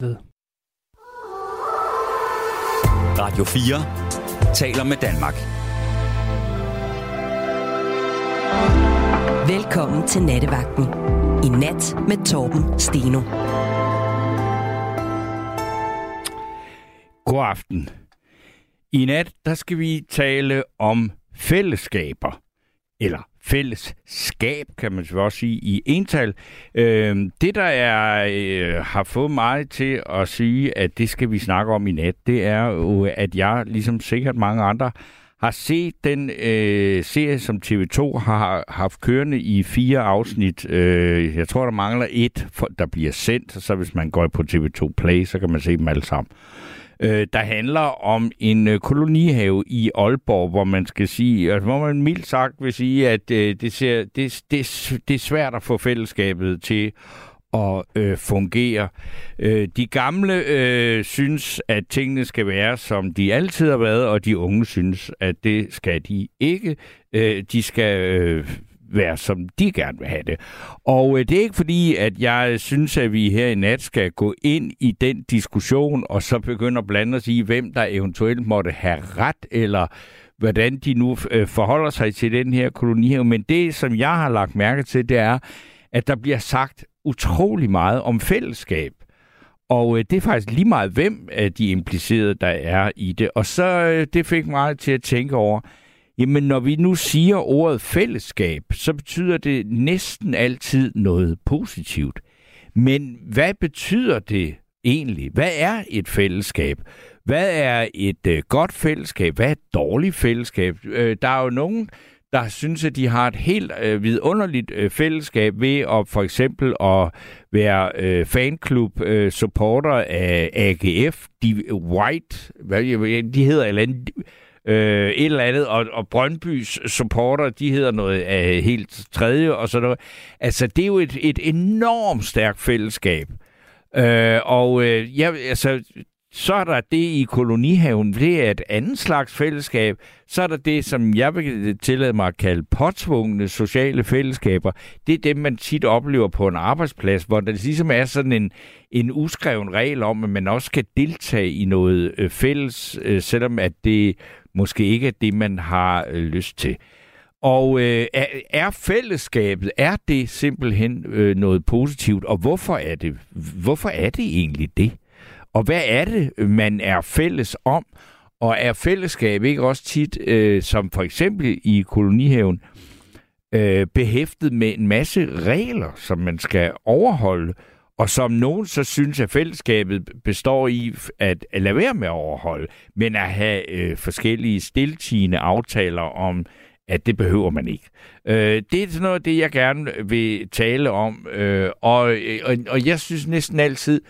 ved. Radio 4 taler med Danmark. Velkommen til Nattevagten. I nat med Torben Steno. God aften. I nat, der skal vi tale om fællesskaber. Eller fællesskab, kan man så også sige, i ental. Øh, det, der er, øh, har fået mig til at sige, at det skal vi snakke om i nat, det er jo, at jeg, ligesom sikkert mange andre, har set den øh, serie, som TV2 har haft kørende i fire afsnit. Øh, jeg tror, der mangler et, for, der bliver sendt, så hvis man går på TV2 Play, så kan man se dem alle sammen øh, der handler om en øh, kolonihave i Aalborg, hvor man skal sige, altså, hvor man mildt sagt vil sige, at øh, det, ser, det, det, det er svært at få fællesskabet til at øh, fungere. Øh, de gamle øh, synes, at tingene skal være, som de altid har været, og de unge synes, at det skal de ikke. Øh, de skal øh, være, som de gerne vil have det. Og øh, det er ikke fordi, at jeg synes, at vi her i nat skal gå ind i den diskussion, og så begynde at blande os i, hvem der eventuelt måtte have ret, eller hvordan de nu øh, forholder sig til den her koloni. Men det, som jeg har lagt mærke til, det er, at der bliver sagt utrolig meget om fællesskab. Og øh, det er faktisk lige meget, hvem af de implicerede, der er i det. Og så øh, det fik mig til at tænke over, Jamen, når vi nu siger ordet fællesskab, så betyder det næsten altid noget positivt. Men hvad betyder det egentlig? Hvad er et fællesskab? Hvad er et øh, godt fællesskab? Hvad er et dårligt fællesskab? Øh, der er jo nogen, der synes, at de har et helt øh, vidunderligt øh, fællesskab ved at for eksempel at være øh, fanklub øh, supporter af AGF, de White, hvad de hedder, eller andet, øh, et eller andet, og, og Brøndbys supporter, de hedder noget af helt tredje, og sådan noget. Altså, det er jo et, et enormt stærkt fællesskab. Øh, og øh, ja, altså, så er der det i kolonihaven, det er et andet slags fællesskab. Så er der det, som jeg vil tillade mig at kalde påtvungne sociale fællesskaber. Det er dem, man tit oplever på en arbejdsplads, hvor der ligesom er sådan en, en uskreven regel om, at man også skal deltage i noget øh, fælles, øh, selvom at det måske ikke er det, man har øh, lyst til. Og øh, er, er fællesskabet, er det simpelthen øh, noget positivt, og hvorfor er det, hvorfor er det egentlig det? Og hvad er det, man er fælles om? Og er fællesskab ikke også tit, øh, som for eksempel i kolonihaven, øh, behæftet med en masse regler, som man skal overholde, og som nogen så synes, at fællesskabet består i at, at lade være med at overholde, men at have øh, forskellige stiltigende aftaler om, at det behøver man ikke. Øh, det er sådan noget det, jeg gerne vil tale om, øh, og, øh, og, og jeg synes næsten altid,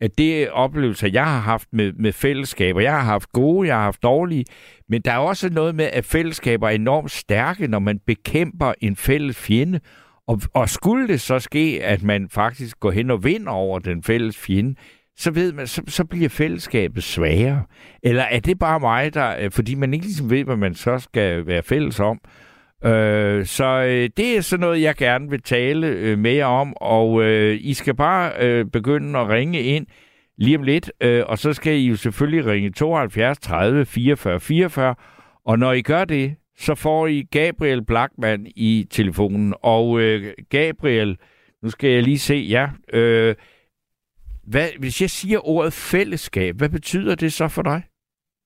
at det oplevelser, jeg har haft med, med fællesskaber, jeg har haft gode, jeg har haft dårlige, men der er også noget med, at fællesskaber er enormt stærke, når man bekæmper en fælles fjende, og, og skulle det så ske, at man faktisk går hen og vinder over den fælles fjende, så ved man, så, så bliver fællesskabet sværere. Eller er det bare mig, der, øh, fordi man ikke ligesom ved, hvad man så skal være fælles om. Øh, så øh, det er sådan noget, jeg gerne vil tale øh, med jer om, og øh, I skal bare øh, begynde at ringe ind lige om lidt, øh, og så skal I jo selvfølgelig ringe 72 30 44 44, og når I gør det, så får I Gabriel Blackman i telefonen. Og øh, Gabriel, nu skal jeg lige se, ja, øh, hvad, hvis jeg siger ordet fællesskab, hvad betyder det så for dig?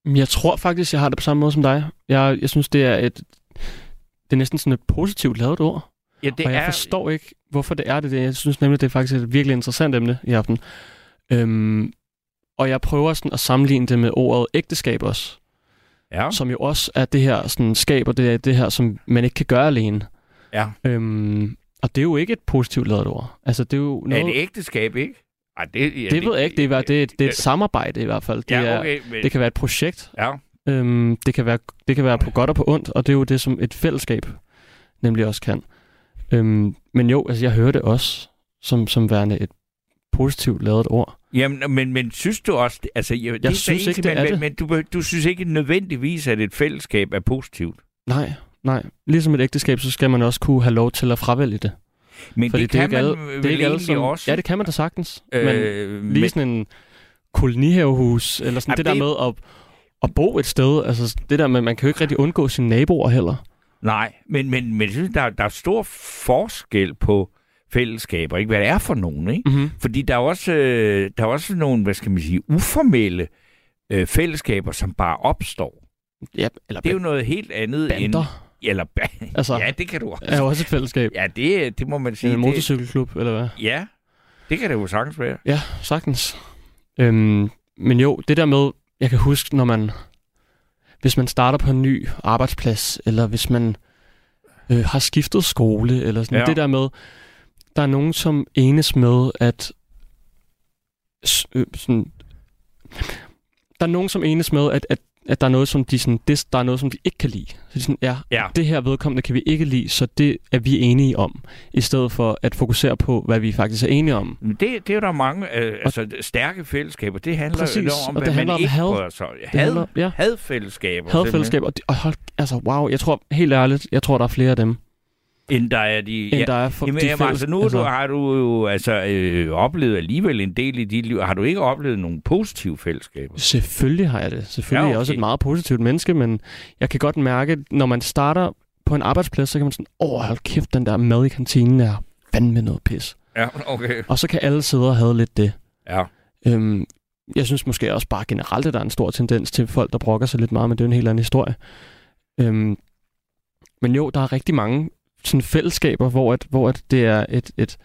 Jeg tror faktisk, jeg har det på samme måde som dig. Jeg, jeg synes, det er et det er næsten sådan et positivt lavet ord. Ja, det og jeg er... forstår ikke, hvorfor det er det. Jeg synes nemlig, det er faktisk et virkelig interessant emne i aften. Øhm, og jeg prøver sådan at sammenligne det med ordet ægteskab også ja. som jo også er det her sådan, skaber det, er det her, som man ikke kan gøre alene. Ja. Øhm, og det er jo ikke et positivt lavet ord. Altså, det er, jo noget... er det ægteskab, ikke? Ej, det, ja, det ved jeg ikke. Det er, det er, det er et samarbejde i hvert fald. Det, ja, okay, men... det kan være et projekt. Ja. Øhm, det, kan være, det kan være på godt og på ondt, og det er jo det, som et fællesskab nemlig også kan. Øhm, men jo, altså jeg hører det også som, som værende et positivt lavet ord. Jamen, men, men synes du også... Altså, jeg, jeg det synes ikke, det er men, det. Men du, du synes ikke nødvendigvis, at et fællesskab er positivt? Nej, nej. Ligesom et ægteskab, så skal man også kunne have lov til at fravælge det. Men Fordi det, det kan man alle, det er ikke alle, som, også? Ja, det kan man da sagtens. Øh, men lige men... sådan en kolonihavehus, eller sådan Jamen, det, det der med at, at bo et sted. Altså det der med, man kan jo ikke rigtig undgå sine naboer heller. Nej, men, men, men jeg synes, der, der er stor forskel på fællesskaber, ikke? hvad det er for nogen. Ikke? Mm-hmm. Fordi der er, også, øh, der er også nogle, hvad skal man sige, uformelle øh, fællesskaber, som bare opstår. Ja, eller det er jo noget helt andet bander. end... Eller altså, ja, det kan du også. Er jo også et fællesskab. Ja, det, det må man sige. En motorcykelklub, eller hvad? Ja, det kan det jo sagtens være. Ja, sagtens. Øhm, men jo, det der med, jeg kan huske, når man, hvis man starter på en ny arbejdsplads, eller hvis man øh, har skiftet skole, eller sådan, ja. det der med, der er nogen, som enes med, at øh, sådan, der er nogen, som enes med, at, at at der er noget, som de, sådan, det, der er noget, som de ikke kan lide. Så de sådan, ja, ja, det her vedkommende kan vi ikke lide, så det er vi enige om, i stedet for at fokusere på, hvad vi faktisk er enige om. Det, det er jo der mange øh, altså, stærke fællesskaber. Det handler præcis, jo om, og det handler man om ikke had. Had, had, handler, ja. Hadfællesskaber. Hadfællesskaber. Og, og hold, altså, wow, jeg tror, helt ærligt, jeg tror, der er flere af dem. End der er de... End der er for, jamen, de jamen, altså, nu altså, du, har du jo altså, øh, oplevet alligevel en del i dit liv. Har du ikke oplevet nogle positive fællesskaber? Selvfølgelig har jeg det. Selvfølgelig ja, okay. er jeg også et meget positivt menneske, men jeg kan godt mærke, når man starter på en arbejdsplads, så kan man sådan, åh, hold kæft, den der mad i kantinen er fandme noget pis. Ja, okay. Og så kan alle sidde og have lidt det. Ja. Øhm, jeg synes måske også bare generelt, at der er en stor tendens til folk, der brokker sig lidt meget, men det er en helt anden historie. Øhm, men jo, der er rigtig mange sådan fællesskaber, hvor, at, hvor at det er et, et,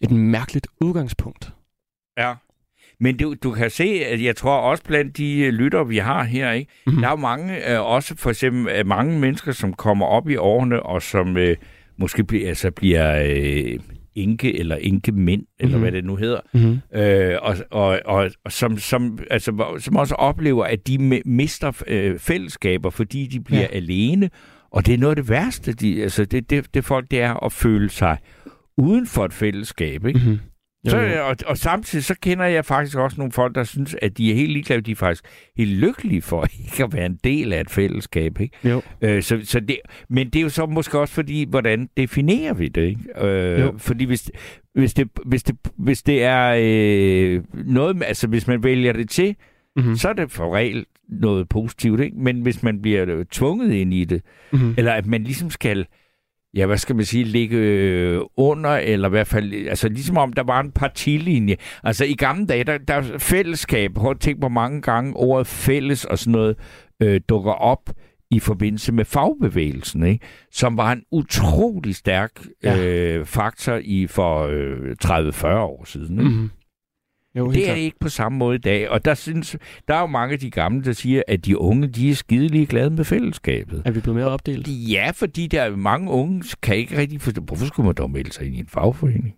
et mærkeligt udgangspunkt. Ja. Men du, du kan se, at jeg tror også blandt de øh, lytter, vi har her, ikke? Mm-hmm. der er jo mange, øh, også for eksempel øh, mange mennesker, som kommer op i årene, og som øh, måske bliver, altså bliver øh, enke eller enke mænd, mm-hmm. eller hvad det nu hedder, mm-hmm. øh, og, og, og, og som, som, altså, som også oplever, at de mister øh, fællesskaber, fordi de bliver ja. alene, og det er noget af det værste, de, altså det, det, det folk, det er at føle sig uden for et fællesskab, ikke? Mm-hmm. Så, og, og samtidig så kender jeg faktisk også nogle folk, der synes, at de er helt ligeglade. De er faktisk helt lykkelige for ikke at være en del af et fællesskab. Ikke? Jo. Øh, så, så det, men det er jo så måske også fordi, hvordan definerer vi det? Ikke? Øh, jo. Fordi hvis, hvis, det, hvis, det, hvis det er øh, noget, altså hvis man vælger det til, mm-hmm. så er det for regel noget positivt, ikke? Men hvis man bliver øh, tvunget ind i det, mm-hmm. eller at man ligesom skal, ja, hvad skal man sige, ligge øh, under, eller i hvert fald, altså ligesom om der var en partilinje. Altså i gamle dage, der, der er fællesskab, at tænke på mange gange, ordet fælles og sådan noget, øh, dukker op i forbindelse med fagbevægelsen, ikke? som var en utrolig stærk ja. øh, faktor i for øh, 30-40 år siden. Ikke? Mm-hmm. Jo, det er det ikke på samme måde i dag. Og der, synes, der er jo mange af de gamle, der siger, at de unge, de er skidelig glade med fællesskabet. Er vi blevet mere opdelt? Ja, fordi der er mange unge, kan ikke rigtig forstå, hvorfor skulle man dog melde sig ind i en fagforening?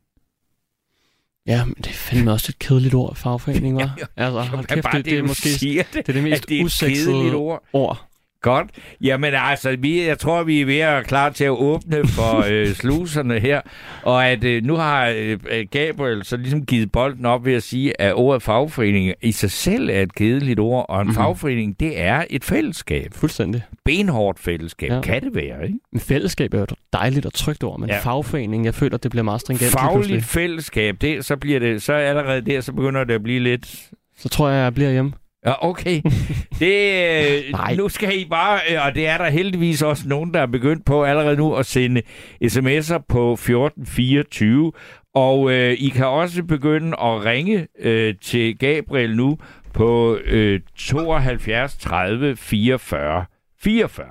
Ja, men det er fandme også et kedeligt ord, fagforening, var. Altså, hold kæft, det, det, det, er måske siger det, det, er det mest det er usexede ord. ord. Godt. Jamen altså, vi, jeg tror, vi er ved at klar til at åbne for øh, sluserne her. Og at øh, nu har øh, Gabriel så ligesom givet bolden op ved at sige, at ordet fagforening i sig selv er et kedeligt ord. Og en mm-hmm. fagforening, det er et fællesskab. Fuldstændig. Benhårdt fællesskab ja. kan det være, ikke? Men fællesskab er jo et dejligt og trygt ord, men ja. fagforening, jeg føler, det bliver meget stringent. Fagligt fællesskab, det, så bliver det, så allerede der, så begynder det at blive lidt... Så tror jeg, jeg bliver hjemme. Ja, okay. Det, Nej. nu skal I bare, øh, og det er der heldigvis også nogen, der er begyndt på allerede nu at sende sms'er på 1424. Og øh, I kan også begynde at ringe øh, til Gabriel nu på øh, 72 30 44 44.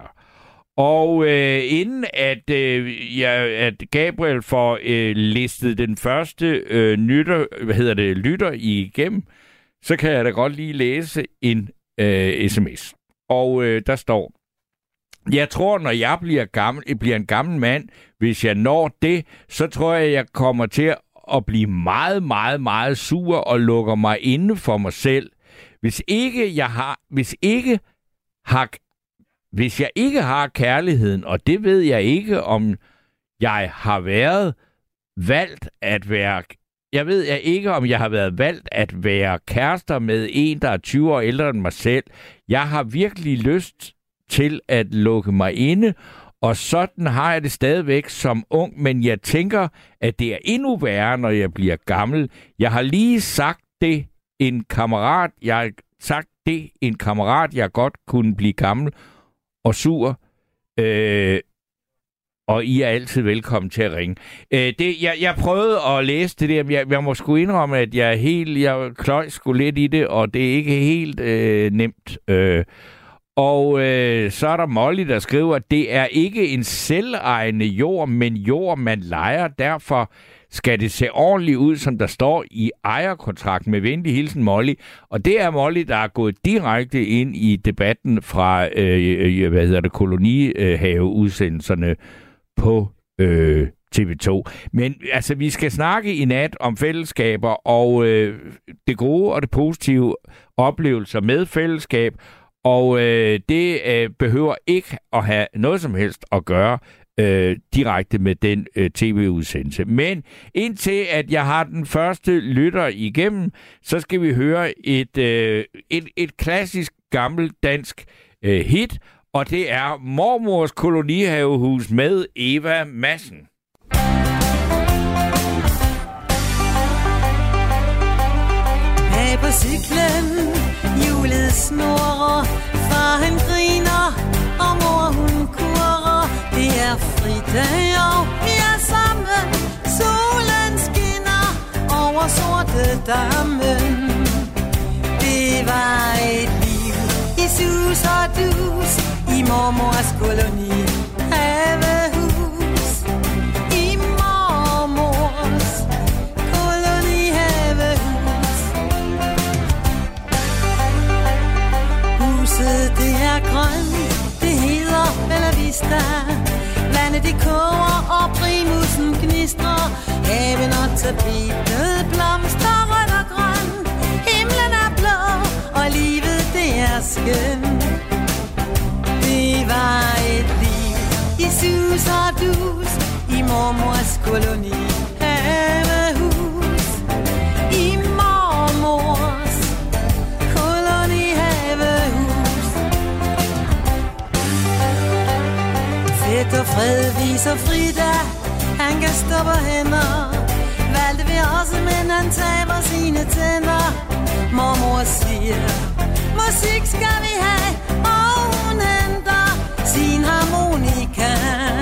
Og øh, inden at, øh, ja, at Gabriel får øh, listet den første øh, nytter, hvad hedder det, lytter igennem, så kan jeg da godt lige læse en øh, sms. Og øh, der står, jeg tror, når jeg bliver, gammel, bliver en gammel mand, hvis jeg når det, så tror jeg, jeg kommer til at blive meget, meget, meget sur og lukker mig inde for mig selv. Hvis ikke jeg har, hvis ikke har, hvis jeg ikke har kærligheden, og det ved jeg ikke, om jeg har været valgt at være jeg ved jeg ikke, om jeg har været valgt at være kærester med en, der er 20 år ældre end mig selv. Jeg har virkelig lyst til at lukke mig inde, og sådan har jeg det stadigvæk som ung, men jeg tænker, at det er endnu værre, når jeg bliver gammel. Jeg har lige sagt det en kammerat, jeg sagt det, en kammerat, jeg godt kunne blive gammel og sur. Øh, og I er altid velkommen til at ringe. Øh, det, jeg, jeg prøvede at læse det der, men jeg, jeg må sgu indrømme, at jeg er helt, jeg kløj sgu lidt i det, og det er ikke helt øh, nemt. Øh, og øh, så er der Molly, der skriver, at det er ikke en selvejende jord, men jord, man leger. Derfor skal det se ordentligt ud, som der står i ejerkontrakten med venlig hilsen Molly. Og det er Molly, der er gået direkte ind i debatten fra, øh, øh hvad hedder det, kolonihaveudsendelserne på øh, TV2. Men altså, vi skal snakke i nat om fællesskaber og øh, det gode og det positive oplevelser med fællesskab, og øh, det øh, behøver ikke at have noget som helst at gøre øh, direkte med den øh, tv-udsendelse. Men indtil at jeg har den første lytter igennem, så skal vi høre et, øh, et, et klassisk gammelt dansk øh, hit, og det er Mormors kolonihavehus med Eva Massen. Bag på cyklen, hjulet snurrer, far han griner, og mor hun kurrer. Det er fridag, og vi er sammen, solen skinner over sorte dammen. Det var et liv i sus og dus, i mormors koloni havehus. I mormors koloni havehus. Huset det er grønt, det hedder Bella Vista. Vandet det koger og primusen gnistrer. Haven og tapetet blomster rødt og grøn. Himlen er blå, og livet det er skønt det var et liv i sus og dus i mormors koloni havehus. I mormors koloni havehus. Fedt og fred viser Frida, han kan stoppe hænder. Valgte vi også, men han taber sine tænder. Mormor siger, musik skal vi have, sin harmonika.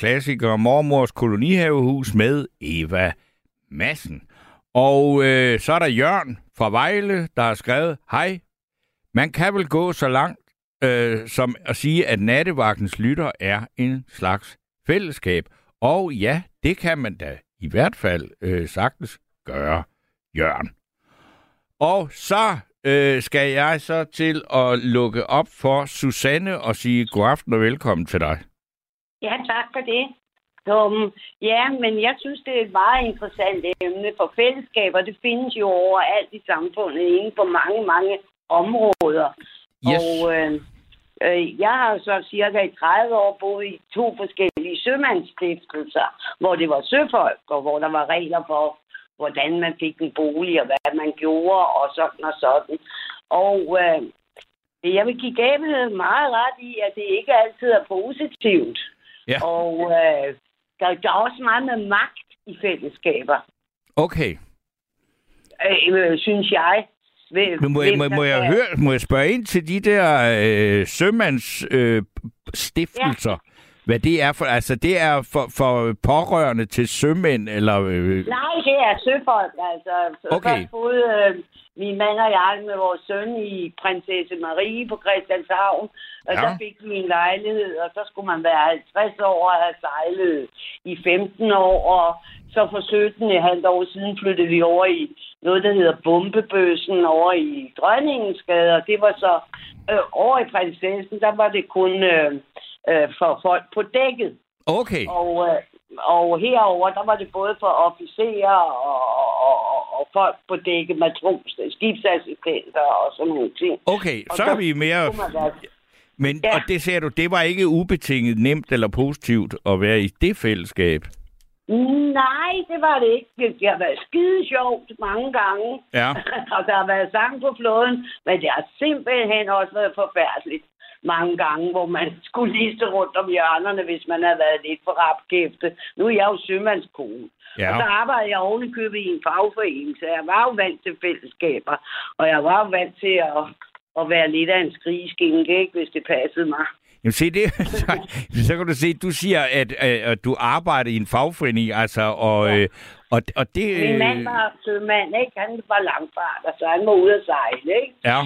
Klassiker Mormors kolonihavehus med Eva Massen. Og øh, så er der Jørgen fra Vejle, der har skrevet, Hej, man kan vel gå så langt øh, som at sige, at nattevagtens lytter er en slags fællesskab. Og ja, det kan man da i hvert fald øh, sagtens gøre, Jørgen. Og så øh, skal jeg så til at lukke op for Susanne og sige god aften og velkommen til dig. Ja, tak for det. Um, ja, men jeg synes, det er et meget interessant emne, for fællesskaber, det findes jo overalt i samfundet, inden for mange, mange områder. Yes. Og øh, Øh, jeg har så cirka i 30 år boet i to forskellige sømandsstiftelser, hvor det var søfolk, og hvor der var regler for, hvordan man fik en bolig, og hvad man gjorde, og sådan og sådan. Og øh, jeg vil give gaveheden meget ret i, at det ikke altid er positivt. Ja. Og øh, der, der er også meget med magt i fællesskaber, Okay. øh, synes jeg. Hvem- Men må, jeg, hvem må, må, jeg høre, må jeg spørge ind til de der øh, sømands øh, stiftelser? Ja. Hvad det er for, altså det er for, for pårørende til sømænd, eller... Øh, Nej, det er søfolk, altså. Så Okay. Først boede øh, min mand og jeg med vores søn i Prinsesse Marie på Christianshavn. Og Ja. der fik vi en lejlighed, og så skulle man være 50 år og have sejlet i 15 år. Og så for 17 et halvt år siden flyttede vi over i noget, der hedder Bombebøssen over i Dronningsgade. Og det var så øh, over i Prinsessen, der var det kun øh, øh, for folk på dækket. okay. Og, øh, og herover der var det både for officerer og, og, og, og folk på dække, matros, skibsassistenter og sådan nogle ting. Okay, Og så er vi mere... Men, Ja. og det ser du, det var ikke ubetinget nemt eller positivt at være i det fællesskab. Nej, det var det ikke. Det, har været skide sjovt mange gange. Ja. og der har været sang på flåden, men det har simpelthen også været forfærdeligt mange gange, hvor man skulle liste rundt om hjørnerne, hvis man havde været lidt for rapkæfte. Nu er jeg jo sømandskone. Ja. Og så arbejder jeg oven i købet i en fagforening, så jeg var jo vant til fællesskaber. Og jeg var jo vant til at, at være lidt af en skrigeskinke, ikke, hvis det passede mig. Jamen se, det, så, så kan du se, du siger, at, at, du arbejder i en fagforening, altså, og, Ja. øh, og, og det... Min mand var sømand, ikke? Han var langfart, så han var ude at sejle, ikke? Ja.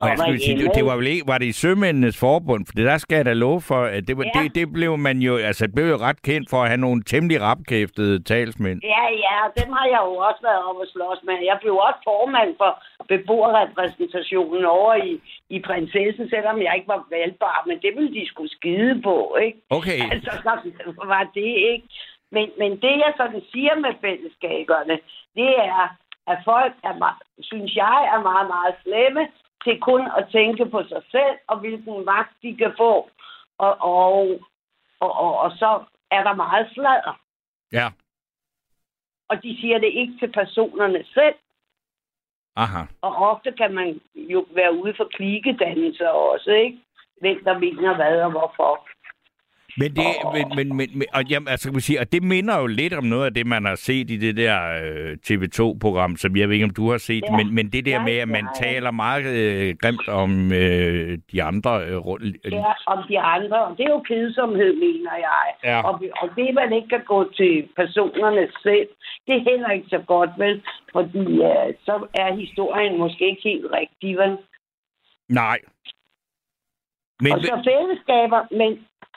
Og jeg skulle sige, det, var vel ikke, var det i Sømændenes Forbund? For det der skal jeg da love for, at det, var, Ja. det, det blev man jo, altså det blev jo ret kendt for at have nogle temmelig rapkæftede talsmænd. Ja, ja, dem har jeg jo også været oppe og slås med. Jeg blev også formand for beboerrepræsentationen over i, i Prinsessen, selvom jeg ikke var valgbar, men det ville de skulle skide på, ikke? Okay. Altså, så var det ikke. Men, men det, jeg sådan siger med fællesskaberne, det er, at folk er, synes jeg, er meget, meget slemme til kun at tænke på sig selv, og hvilken magt de kan få. Og, og, og, og, og så er der meget sladder. Ja. Og de siger det ikke til personerne selv. Aha. Og ofte kan man jo være ude for klikedannelser også, ikke? Hvem der mener hvad og hvorfor. Men det, men, men, men, men og, jamen, altså, kan man sige, og det minder jo lidt om noget af det, man har set i det der øh, TV2-program, som jeg ved ikke, om du har set, Ja. men, men det der Ja, med, at man ja. taler meget øh, grimt om øh, de andre øh, rundt. Ja, om de andre. Og det er jo kedsomhed, mener jeg. Ja. Og, vi- og det, man ikke kan gå til personerne selv, det er heller ikke så godt, vel? Fordi øh, så er historien måske ikke helt rigtig, vel? Nej. Men, og så fællesskaber, men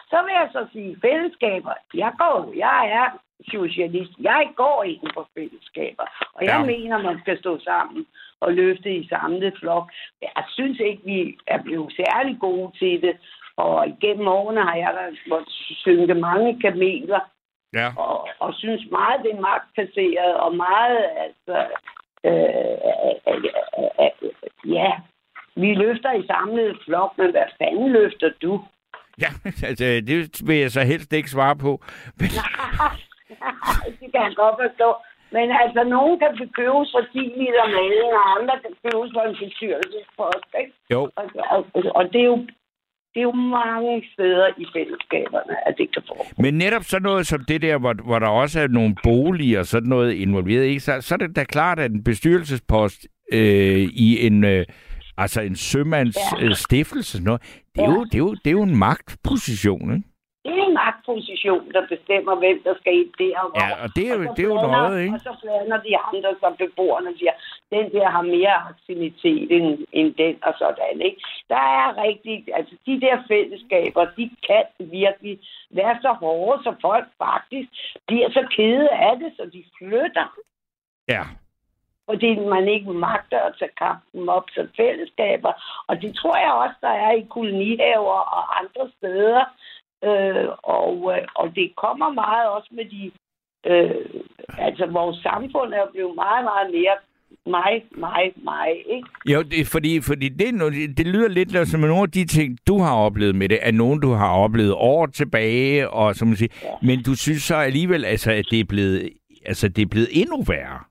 så vil jeg så sige fællesskaber. Jeg går, jeg er socialist. Jeg går ind for fællesskaber. Og jeg Ja. mener, man skal stå sammen og løfte i samlet flok. Jeg synes ikke, vi er blevet særlig gode til det. Og igennem årene har jeg da måttet synke mange kameler, ja. og, og synes meget, det er magtplaceret, og meget, altså, øh, øh, øh, øh, ja, vi løfter i samlet flok, men hvad fanden løfter du? Ja, altså, det vil jeg så helst ikke svare på. Men, det kan jeg godt forstå. Men altså, nogen kan købes for 10 liter maling, og andre kan købes for en bestyrelsespost, ikke? jo, Og, og, og det er jo det er jo mange steder i fællesskaberne, at det kan foregå. men netop sådan noget som det der, hvor, hvor der også er nogle boliger og sådan noget involveret, ikke? Så, så er det da klart, at en bestyrelsespost øh, i en, øh, altså en sømands Ja. øh, stiftelse, noget, det, er Ja. jo, det, er jo, det er jo en magtposition, ikke? Det er en magtposition, der bestemmer, hvem der skal ind der og. Ja, og det er jo, så det er jo blander- noget, ikke? Og så blander de andre, som beboerne siger, den der har mere aktivitet end, end den og sådan, ikke? Der er rigtig, altså de der fællesskaber, de kan virkelig være så hårde, så folk faktisk bliver så kede af det, så de flytter. Ja. Fordi man ikke magter at tage kampen op som fællesskaber. Og det tror jeg også, der er i kolonihaver og andre steder. Øh, og, øh, og det kommer meget også med de... Øh, altså, vores samfund er blevet meget, meget mere mig, mig, mig, ikke? Jo, det, fordi, fordi det, det lyder lidt som nogle af de ting, du har oplevet med det, er nogen, du har oplevet år tilbage, og som man siger, ja. men du synes så alligevel, altså, at det er blevet, altså, det er blevet endnu værre?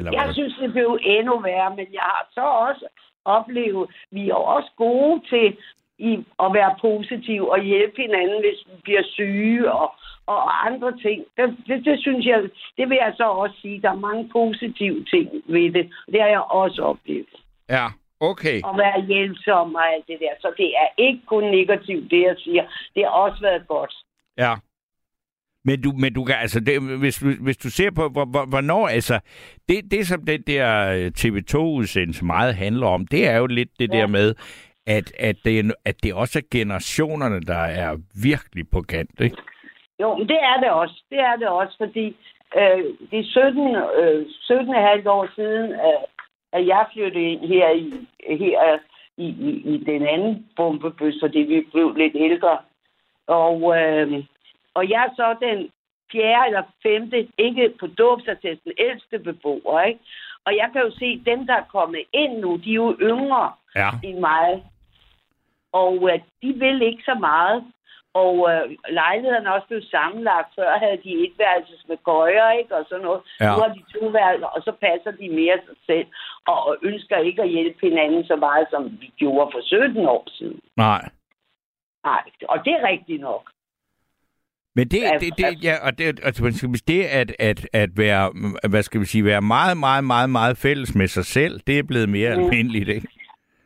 Eller jeg hvad? synes, det blev endnu værre, men jeg har så også oplevet, vi er også gode til i at være positive og hjælpe hinanden, hvis vi bliver syge og, og andre ting. Det, det, det synes jeg, det vil jeg så også sige. Der er mange positive ting ved det. Det har jeg også oplevet. Ja, okay. At være hjælpsom og alt det der. Så det er ikke kun negativt, det jeg siger. Det har også været godt. Ja. Men du, men du kan, altså, det, hvis, hvis du ser på, hvor, hvor, hvornår, altså, det, det som det der øh, TV2-udsendelse meget handler om, det er jo lidt det ja. der med, at, at, det, at det også er generationerne, der er virkelig på kant, ikke? Jo, men det er det også. Det er det også, fordi øh, det er 17, øh, 17 halvt år siden, øh, at jeg flyttede ind her i, her i, i, i den anden bombebøs, fordi vi blev lidt ældre. Og, øh, og jeg er så den fjerde eller femte, ikke på dåbsattesten, ældste beboer, ikke? Og jeg kan jo se, at dem, der er kommet ind nu, de er jo yngre ja. end mig. Og øh, de vil ikke så meget. Og øh, lejligheden er også blevet sammenlagt. Før havde de et værelses med gøjer, ikke? Og sådan noget. Ja. Nu har de to værelser, og så passer de mere sig selv. Og, og ønsker ikke at hjælpe hinanden så meget, som vi gjorde for 17 år siden. Nej. Nej, og det er rigtigt nok. Men det, det, det, ja, og det, altså, det at, at, at være, hvad skal vi sige, være meget, meget, meget, meget fælles med sig selv, det er blevet mere mm. almindeligt, ikke?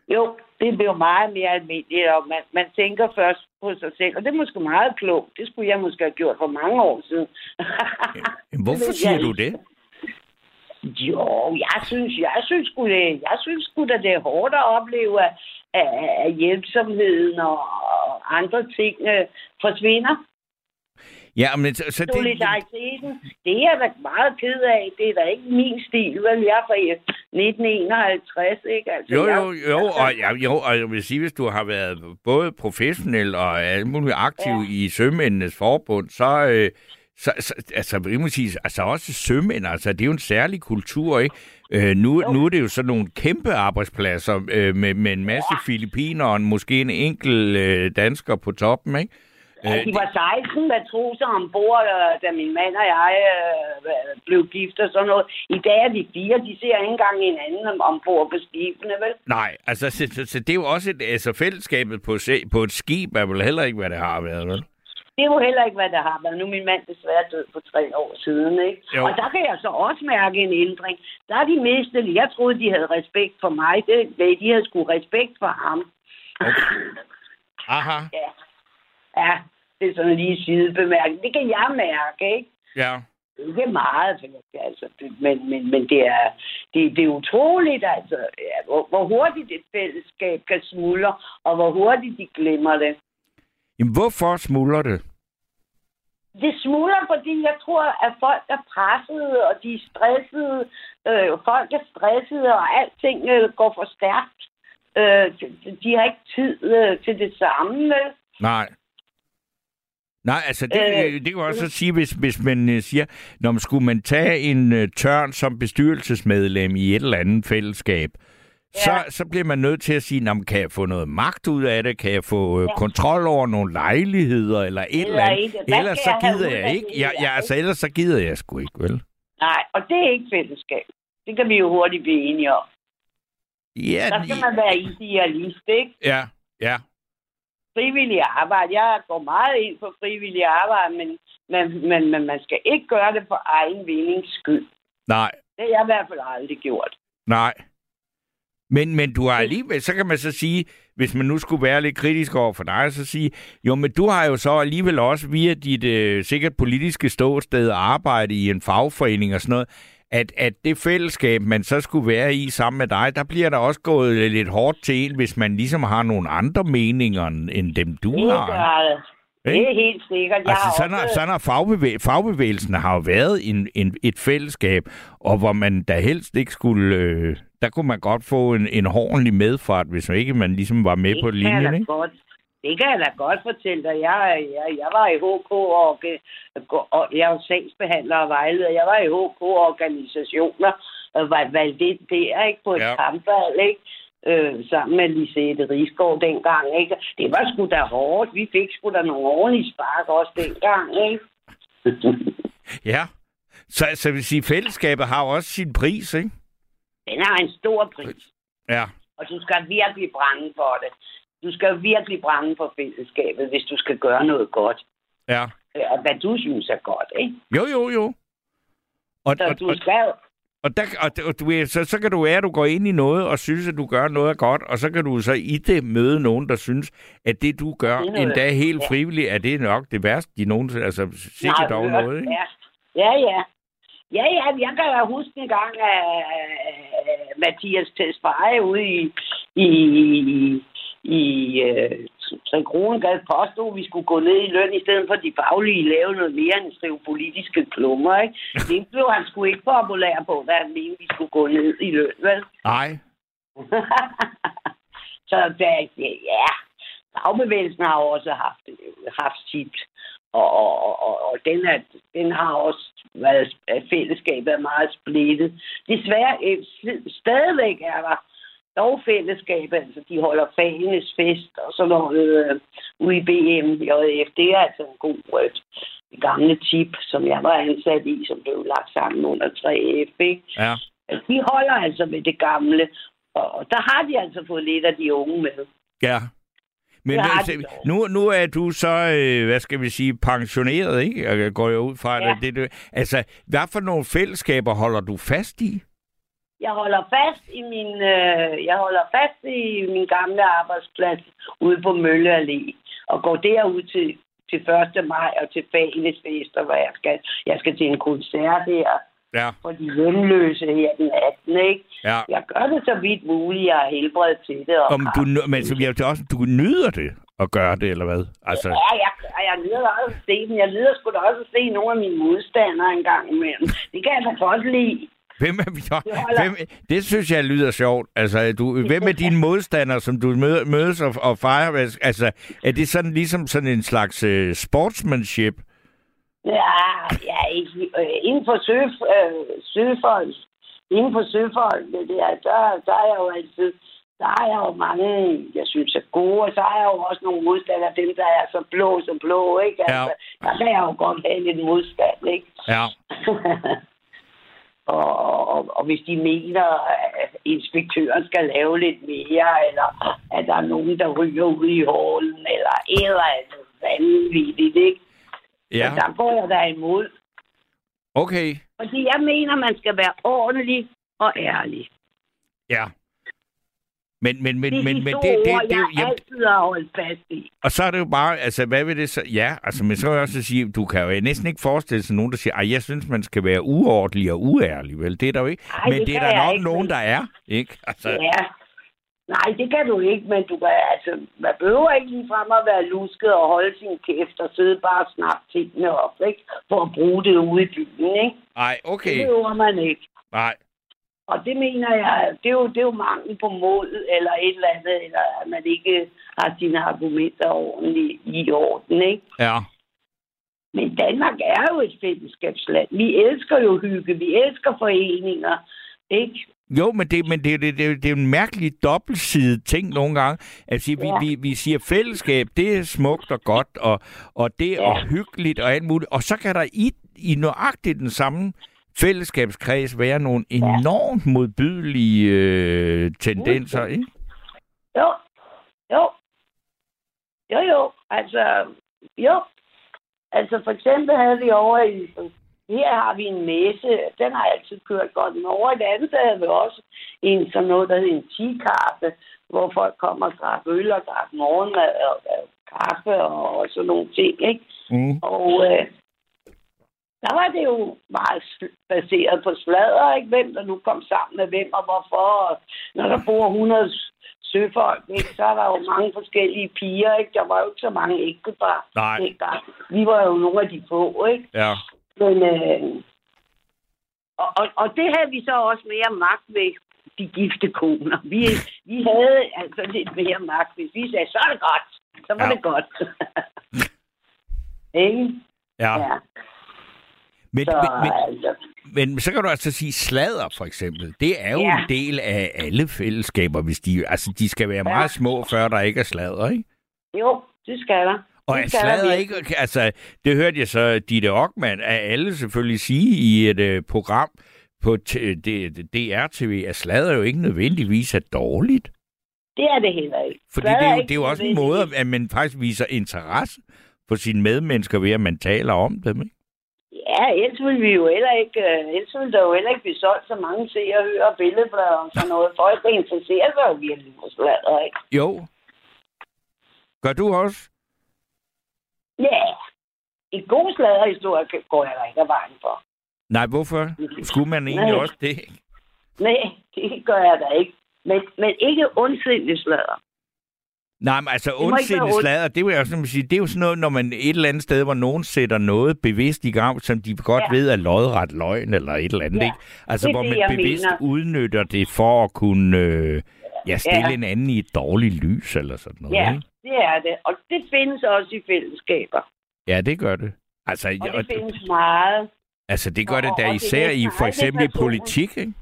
Jo, det bliver meget mere almindeligt, og man, man tænker først på sig selv, og det er måske meget klogt. Det skulle jeg måske have gjort for mange år siden. ja, hvorfor siger du det? Jo, jeg synes, jeg synes sgu det, jeg synes sgu da, det er hårdt at opleve, at, at hjælpsomheden og, og andre ting øh, forsvinder. Ja, men så, så det... Solidariteten, det er jeg da meget ked af. Det er da ikke min stil, vel? Jeg er fra 1951, ikke? Altså, jo, jo, jo, og, ja, jo, og jeg vil sige, hvis du har været både professionel og alt muligt aktiv ja. i Sømændenes Forbund, så... Øh, så, så, altså, jeg må sige, altså også sømænd, altså, det er jo en særlig kultur, ikke? Øh, nu, nu er det jo sådan nogle kæmpe arbejdspladser øh, med, med en masse ja. filipiner og måske en enkelt øh, dansker på toppen, ikke? Ja, de var 16 matroser ombord, øh, da min mand og jeg øh, blev gift og sådan noget. I dag er de fire, de ser ikke engang hinanden ombord på skibene, vel? Nej, altså så, så, så det er jo også et, altså, fællesskabet på, på et skib er vel heller ikke, hvad det har været, vel? Det er jo heller ikke, hvad det har været. Nu er min mand desværre død for tre år siden, ikke? Jo. Og der kan jeg så også mærke en ændring. Der er de mistet. Jeg troede, de havde respekt for mig. Det, de havde sgu respekt for ham. Okay. Aha. Ja. Ja, det er sådan lige sidebemærket. Det kan jeg mærke, ikke? Ja. Det er meget, altså, men, men, men det, er, det, det er utroligt, altså, ja, hvor, hvor hurtigt et fællesskab kan smuldre, og hvor hurtigt de glemmer det. Jamen, hvorfor smuldrer det? Det smuldrer, fordi jeg tror, at folk er pressede, og de er stressede. Øh, folk er stressede, og alting øh, går for stærkt. Øh, de, de har ikke tid øh, til det samme. Nej. Nej, altså det, øh, det kan også sige, hvis, hvis man uh, siger, når man skulle man tage en uh, tørn som bestyrelsesmedlem i et eller andet fællesskab, ja. så, så bliver man nødt til at sige, man kan jeg få noget magt ud af det? Kan jeg få ja. kontrol over nogle lejligheder eller et eller, eller andet? Ellers så gider jeg, jeg ikke. Ja, ja, altså ellers så gider jeg sgu ikke, vel? Nej, og det er ikke fællesskab. Det kan vi jo hurtigt blive enige om. Ja, der skal man være idealist, ikke? Ja, ja frivillig arbejde. Jeg går meget ind for frivillig arbejde, men, men, men, men man skal ikke gøre det for egen vindings skyld. Nej. Det har jeg i hvert fald aldrig gjort. Nej. Men, men du har alligevel, så kan man så sige, hvis man nu skulle være lidt kritisk over for dig, så sige, jo, men du har jo så alligevel også via dit øh, sikkert politiske ståsted arbejde i en fagforening og sådan noget, at, at det fællesskab, man så skulle være i sammen med dig, der bliver der også gået lidt hårdt til en, hvis man ligesom har nogle andre meninger end dem, du det har. Det. Det er helt sikkert. Jeg altså, sådan, har, sådan har fagbevæ- fagbevægelsen har jo været en, en, et fællesskab, og hvor man da helst ikke skulle... Øh, der kunne man godt få en, en ordentlig medfart, hvis man ikke man ligesom var med det på linjen, ikke? Godt. Det kan jeg da godt fortælle dig. Jeg, jeg, jeg var i HK, og, og jeg jo sagsbehandler og vejleder. Jeg var i HK-organisationer og var valgt ind der, ikke? På et Ja. kampvalg, ikke? Øh, sammen med Lisette Rigsgaard dengang, ikke? Det var sgu da hårdt. Vi fik sgu da nogle ordentlige spark også dengang, ikke? Ja. Så, så vil sige, fællesskabet har også sin pris, ikke? Den har en stor pris. Ja. Og du skal virkelig brænde for det. Du skal virkelig brænde for fællesskabet, hvis du skal gøre noget godt. Ja. Øh, Og hvad du synes er godt, ikke? Jo, jo, jo. Og, Så og, du skal... og, der, og, og du, så, så kan du være, at du går ind i noget og synes, at du gør noget er godt, og så kan du så i det møde nogen, der synes, at det, du gør, Det endda helt ja. frivilligt, er det nok det værste, de nogensinde... Altså, sikkert dog noget, ikke? Ja, ja. ja. Ja, ja, jeg kan da huske en gang, at Mathias Tesfaye ude i, i, i, øh, Tre Kronegade påstod, at vi skulle gå ned i løn, i stedet for de faglige lave noget mere end skrive politiske klummer, ikke? Det blev han sgu ikke populær på, hvad han mente, vi skulle gå ned i løn, vel? Nej. så der, ja, fagbevægelsen har også haft, haft sit, og, og, og, og den, er, den har også været, fællesskabet er meget splittet. Desværre, øh, stadigvæk er der dog fællesskab, altså de holder fagenes fest og sådan noget øh, ude i BM, JF. Det er altså en god øh, gamle tip, som jeg var ansat i, som blev lagt sammen under 3F, ikke? Ja. De holder altså med det gamle, og der har de altså fået lidt af de unge med. Ja. Men altså, nu, nu er du så, øh, hvad skal vi sige, pensioneret, ikke? Jeg går jo ud fra, Ja. det, det, altså, hvad for nogle fællesskaber holder du fast i? Jeg holder fast i min, øh, jeg holder fast i min gamle arbejdsplads ude på Mølle Allé, og går derud til, til 1. maj og til fagenes fester, hvor jeg skal, jeg skal til en koncert her Ja. for de hjemløse her den 18. Ikke? Ja. Jeg gør det så vidt muligt, jeg har helbred til det. Og Om du, men så, jeg, også, du nyder det at gøre det, eller hvad? Altså, Ja, jeg, jeg nyder også at se dem. Jeg nyder sgu da også at se nogle af mine modstandere en gang imellem. Det kan jeg da godt lide. Hvem er, holder. hvem, det synes jeg lyder sjovt. Altså, du, hvem er dine modstandere, som du møder, mødes og, og fejrer? Altså, er det sådan ligesom sådan en slags uh, sportsmanship? Ja, ja ikke, øh, inden for søf, øh, søfolk, inden for søfolk, det der, der, der er jeg jo altid, der er jeg jo mange, jeg synes er gode, og så er jeg jo også nogle modstandere, dem der er så blå som blå, ikke? Altså, Ja. Der kan jeg jo godt have lidt modstand, ikke? Ja. og, og, og hvis de mener, at inspektøren skal lave lidt mere, eller at der er nogen, der ryger ud i hålen, eller eller andet vanvittigt, ikke? Ja, Så der går jeg da imod. okay. Fordi jeg mener, man skal være ordentlig og ærlig. Ja. Men, men, men, Det men, men det, det, ord, det, jeg jamen, altid har holdt fast i. Og så er det jo bare, altså hvad vil det så? Ja, altså men så vil jeg også sige, du kan jo næsten ikke forestille sig nogen, der siger, ej, jeg synes, man skal være uordentlig og uærlig, vel? Det er der jo ikke. Ej, men det det er der nok ikke, nogen, der er, ikke? Altså, Ja. Nej, det kan du ikke, men du kan, altså, man behøver ikke lige frem at være lusket og holde sin kæft og sidde bare og snakke tingene op, ikke? For at bruge det ude i byen, ikke? Ej, Det okay. behøver man ikke. Nej. Og det mener jeg, det er jo, det er jo mangel på mod eller et eller andet, eller at man ikke har sine argumenter ordentligt i orden, ikke? Ja. Men Danmark er jo et fællesskabsland. Vi elsker jo hygge, vi elsker foreninger, ikke? Jo, men det, men det, det, det, det er en mærkelig dobbeltsidig ting nogle gange. Altså, vi, Ja. vi, vi siger fællesskab, det er smukt og godt, og, og det er Ja. ja. hyggeligt og alt muligt. Og så kan der i, i nøjagtigt den samme fællesskabskreds være nogle enormt modbydelige øh, tendenser, ikke? Jo, jo. Jo, jo. Altså, jo. Altså, for eksempel havde vi over i... Her har vi en messe. Den har altid kørt godt. Men over i det andet havde vi også en sådan noget, der hedder en tikaffe, hvor folk kommer og drikker øl og drikker morgenmad og, og kaffe og, og sådan nogle ting, ikke? Mm. Og øh, der var det jo meget baseret på sladder, ikke? Hvem der nu kom sammen med hvem og hvorfor. Og når der bor 100 søfolk, ikke? så er der jo mange forskellige piger, ikke? Der var jo ikke så mange ægtepar. Nej. dengang. Vi var jo nogle af de få, ikke? Ja. Men, øh, og, og, og det havde vi så også mere magt ved, de gifte koner. Vi, vi havde altså lidt mere magt. Hvis vi sagde, så er det godt. Så var Ja. det godt. ikke? Ja. Ja. Men, Så men, men, altså, men så kan du altså sige sladder, for eksempel. Det er jo Ja. en del af alle fællesskaber, hvis de... Altså, de skal være meget små, før der ikke er sladder, ikke? Jo, det skal der. Og er sladder ikke... Altså, det hørte jeg så Ditte Ockmann, at alle selvfølgelig sige i et øh, program på DR-TV, at sladder jo ikke nødvendigvis er dårligt. Det er det heller ikke. Fordi det er, jo, det er jo også en måde, at man faktisk viser interesse for sine medmennesker ved, at man taler om dem, ikke? Ja, ellers ville vi jo heller ikke, øh, ellers ville der jo heller ikke blive solgt så mange se og høre og billedblader og sådan noget. Folk interesserer sig jo virkelig for sladder, ikke? Jo. Gør du også? Ja, en god sladderhistorie går jeg da ikke af vejen for. Nej, hvorfor? Skulle man egentlig Nej. også det? Nej, det gør jeg da ikke. Men, men ikke ondsindig sladder. Nej, men altså ondsindet sladder, det, vil jeg sådan sige, det er jo sådan noget, når man et eller andet sted, hvor nogen sætter noget bevidst i gang, som de godt Ja. ved er lodret løgn eller et eller andet, Ja, ikke? Altså, det hvor det, man bevidst mener. udnytter det for at kunne øh, ja, stille Ja. en anden i et dårligt lys eller sådan noget, Ja, ikke? det er det. Og det findes også i fællesskaber. Ja, det gør det. Altså, Og og, det findes meget. altså det gør og- det og da det især i næsten for eksempel i politik, ikke?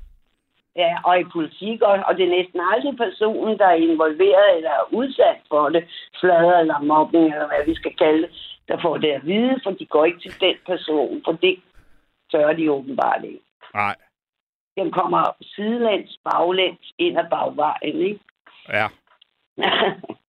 Ja, og i politik, og, og det er næsten aldrig personen, der er involveret eller er udsat for det, sladder eller mobbing, eller hvad vi skal kalde det, der får det at vide, for de går ikke til den person, for det tør de åbenbart ikke. Nej. Den kommer sidelæns, baglæns, ind ad bagvejen, ikke? Ja.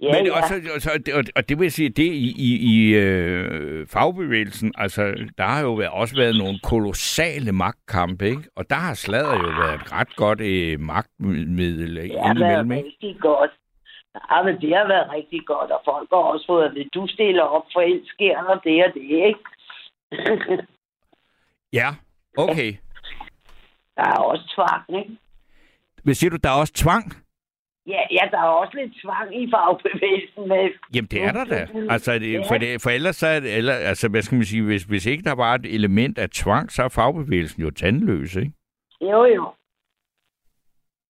ja, Men ja. også, også, og, og det vil jeg sige, det i, i, i øh, fagbevægelsen, altså, der har jo været, også været nogle kolossale magtkampe, ikke? Og der har sladder jo været et ret godt øh, magtmiddel det har været ikke? rigtig godt. Ja, men det har været rigtig godt, og folk har også fået at du stiller op, for ellers sker der det og det, ikke? Ja, okay. der er også tvang, ikke? Hvad siger du, der er også tvang? Ja, ja, der er også lidt tvang i fagbevægelsen. Med, Jamen, det er der da. Altså, det, Ja. for, det, for ellers så er det, eller, altså, hvad skal man sige, hvis, hvis ikke der var et element af tvang, så er fagbevægelsen jo tandløs, ikke? Jo, jo.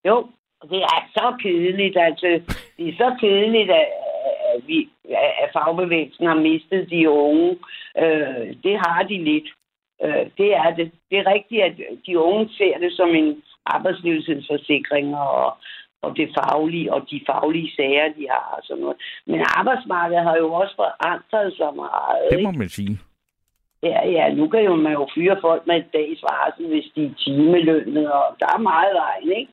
Jo, det er så kedeligt, altså. Det er så kedeligt, at, at, vi, at fagbevægelsen har mistet de unge. Øh, det har de lidt. Øh, det er det. Det er rigtigt, at de unge ser det som en arbejdsløshedsforsikring og, og det faglige, og de faglige sager, de har og sådan noget. Men arbejdsmarkedet har jo også forandret sig meget. Det ikke? må man sige. Ja, ja, nu kan jo man jo fyre folk med et dags varsel, hvis de er timelønnet, og der er meget vejen, ikke?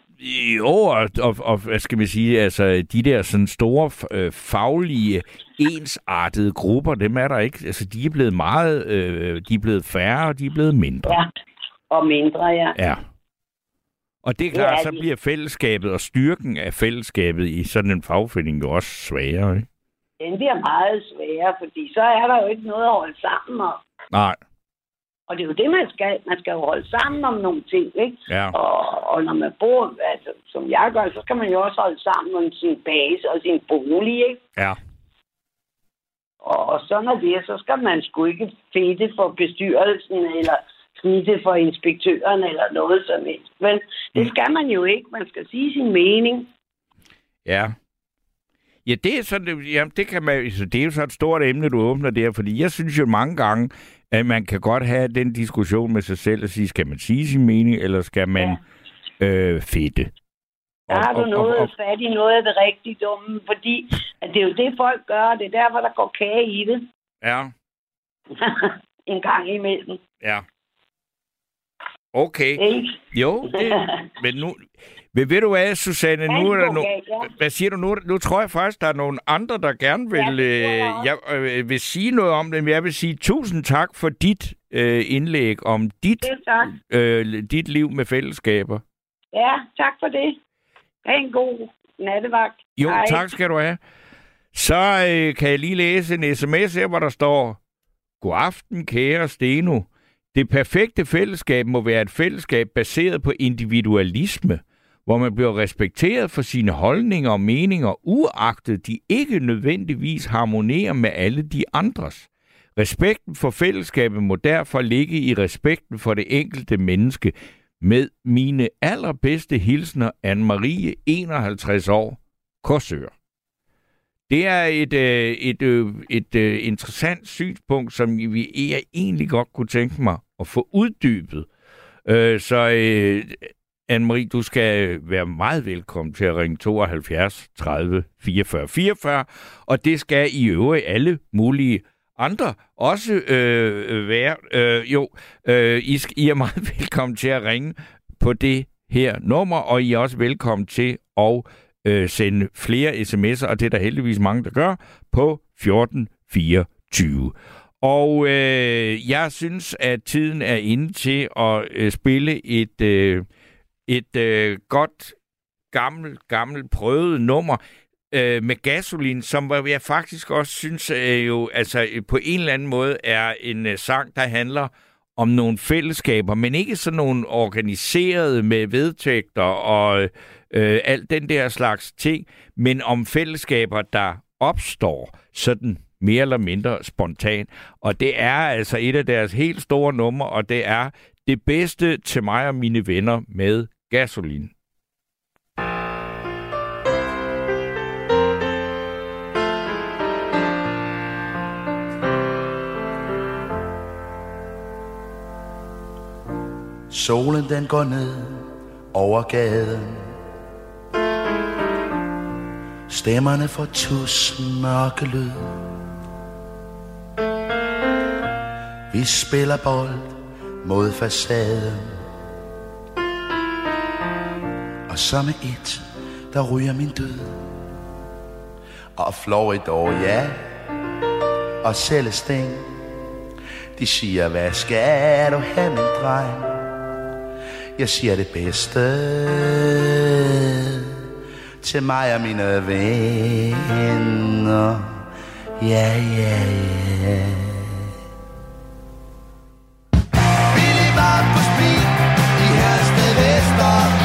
Jo, og, og, og hvad skal man sige, altså de der sådan store øh, faglige, ensartede grupper, dem er der ikke. Altså de er blevet meget, øh, de er blevet færre, og de er blevet mindre. Ja, og mindre, ja. ja. Og det er klart, så bliver fællesskabet og styrken af fællesskabet i sådan en fagforening jo også sværere, ikke? Den bliver meget sværere, fordi så er der jo ikke noget at holde sammen om. Nej, Og det er jo det, man skal. Man skal jo holde sammen om nogle ting, ikke? ja. Og, og når man bor, altså, som jeg gør, så skal man jo også holde sammen om sin base og sin bolig, ikke? Ja. Og, og sådan er det, så skal man sgu ikke fedte for bestyrelsen, eller snitte for inspektøren, eller noget som helst. Men det skal man jo ikke. Man skal sige sin mening. Ja. Ja, det er sådan, jamen, det kan man, så det er jo så et stort emne, du åbner der, fordi jeg synes jo mange gange, at man kan godt have den diskussion med sig selv og sige, skal man sige sin mening, eller skal man ja. øh, fedte? Der har du noget fat i noget af det rigtig dumme, fordi at det er jo det, folk gør, og det er derfor, der går kage i det ja, en gang imellem. ja. Okay. Ikke? Jo, det, men nu... Men ved du hvad, Susanne, nu er der no, hvad siger du nu? Nu tror jeg faktisk, der er nogle andre, der gerne vil, øh, jeg jeg, øh, vil sige noget om det. Men jeg vil sige tusind tak for dit øh, indlæg om dit, øh, dit liv med fællesskaber. Ja, tak for det. Ha' en god nattevagt. Jo, Hej. tak skal du have. Så øh, kan jeg lige læse en sms her, hvor der står, God aften, kære Steno. Det perfekte fællesskab må være et fællesskab baseret på individualisme, hvor man bliver respekteret for sine holdninger og meninger, uagtet de ikke nødvendigvis harmonerer med alle de andres. Respekten for fællesskabet må derfor ligge i respekten for det enkelte menneske. Med mine allerbedste hilsner, Anne-Marie, 51 år, Korsør. Det er et, øh, et, øh, et, øh, interessant synspunkt, som vi e-, egentlig godt kunne tænke mig at få uddybet. Øh, så øh, Anne-Marie, du skal være meget velkommen til at ringe 72 30 44 44, og det skal i øvrigt alle mulige andre også øh, være. Øh, jo, øh, I, I er meget velkommen til at ringe på det her nummer, og I er også velkommen til at øh, sende flere sms'er, og det er der heldigvis mange, der gør, på 1424. Og øh, jeg synes, at tiden er inde til at øh, spille et, øh, et øh, godt, gammelt, gammelt prøvet nummer øh, med gasolin, som jeg faktisk også synes øh, jo, altså på en eller anden måde er en øh, sang, der handler om nogle fællesskaber, men ikke sådan nogle organiserede med vedtægter og øh, alt den der slags ting, men om fællesskaber, der opstår sådan mere eller mindre spontan. Og det er altså et af deres helt store numre, og det er det bedste til mig og mine venner med gasolin. Solen den går ned over gaden Stemmerne får tusind mørke lyd. Vi spiller bold mod facaden. Og så med et, der ryger min død Og Florida, oh ja. Og Celestine De siger, hvad skal du have, min dreng? Jeg siger det bedste til mig og mine venner. Ja, ja, ja. Billy var på spil i Hersted Vester.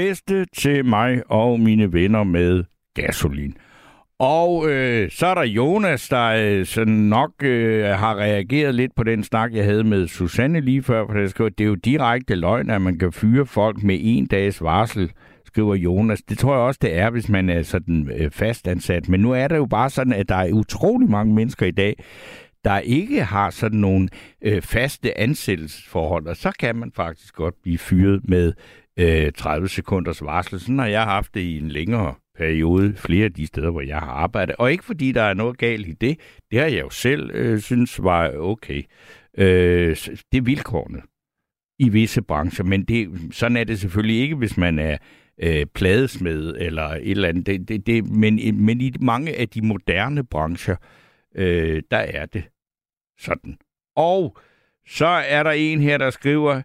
Bedste til mig og mine venner med gasolin. Og øh, så er der Jonas, der øh, sådan nok øh, har reageret lidt på den snak, jeg havde med Susanne lige før, for det, det er jo direkte løgn, at man kan fyre folk med en dags varsel, skriver Jonas. Det tror jeg også, det er, hvis man er sådan øh, fastansat. Men nu er det jo bare sådan, at der er utrolig mange mennesker i dag, der ikke har sådan nogle øh, faste ansættelsesforhold, og så kan man faktisk godt blive fyret med øh, 30 sekunders varsel. Sådan har jeg haft det i en længere periode, flere af de steder, hvor jeg har arbejdet. Og ikke fordi der er noget galt i det. Det har jeg jo selv øh, synes var okay. Øh, det er vilkårene i visse brancher, men det, sådan er det selvfølgelig ikke, hvis man er øh, pladesmed eller et eller andet. Det, det, det, men, men i mange af de moderne brancher, øh, der er det sådan. Og så er der en her, der skriver,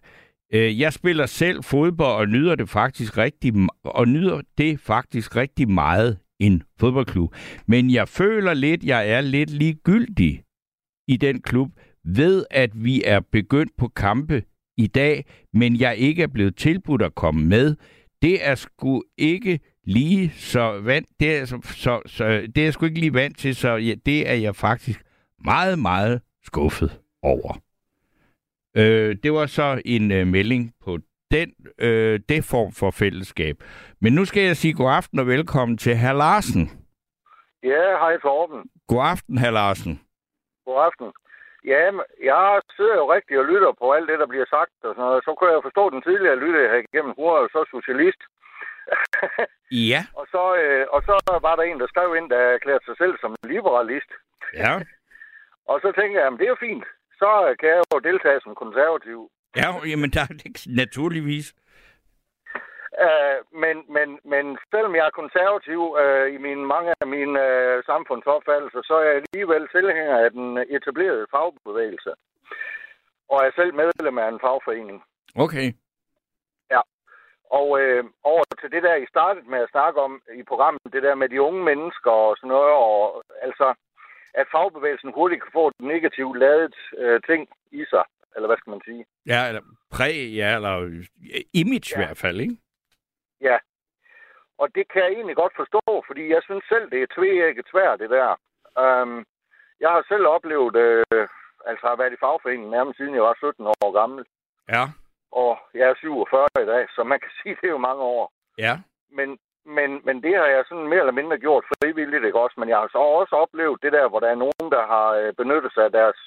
Øh, jeg spiller selv fodbold og nyder det faktisk rigtig og nyder det faktisk rigtig meget en fodboldklub. Men jeg føler lidt, jeg er lidt ligegyldig i den klub ved at vi er begyndt på kampe i dag, men jeg ikke er blevet tilbudt at komme med. Det er sgu ikke lige så vant, det er, så, så, så, det er sgu ikke lige vant til, så ja, det er jeg faktisk meget, meget skuffet over. Øh, det var så en øh, melding på den øh, det form for fællesskab. Men nu skal jeg sige god aften og velkommen til herr Larsen. Ja, hej Torben. God aften, herr Larsen. God aften. Ja, jeg sidder jo rigtig og lytter på alt det, der bliver sagt. Og sådan noget. Så kunne jeg forstå den tidligere lytte her igennem. Hun er jo så socialist. ja. og, så, øh, og så var der en, der skrev ind, der erklærte sig selv som liberalist. Ja. og så tænkte jeg, at det er jo fint så kan jeg jo deltage som konservativ. Ja, jamen der er det naturligvis. Uh, men, men, men selvom jeg er konservativ uh, i mine, mange af mine uh, samfundsopfattelser, så er jeg alligevel tilhænger af den etablerede fagbevægelse. Og er selv medlem af en fagforening. Okay. Ja. Og uh, over til det der, I startede med at snakke om i programmet, det der med de unge mennesker og sådan noget, og altså, at fagbevægelsen hurtigt kan få et negativt lavet øh, ting i sig. Eller hvad skal man sige? Ja, eller præg, ja, eller image ja. i hvert fald, ikke? Ja. Og det kan jeg egentlig godt forstå, fordi jeg synes selv, det er tvækket svært, det der. Um, jeg har selv oplevet, øh, altså har været i fagforeningen nærmest siden jeg var 17 år gammel. Ja. Og jeg er 47 i dag, så man kan sige, det er jo mange år. Ja. Men, men, men det har jeg sådan mere eller mindre gjort frivilligt, ikke også? Men jeg har så også oplevet det der, hvor der er nogen, der har øh, benyttet sig af deres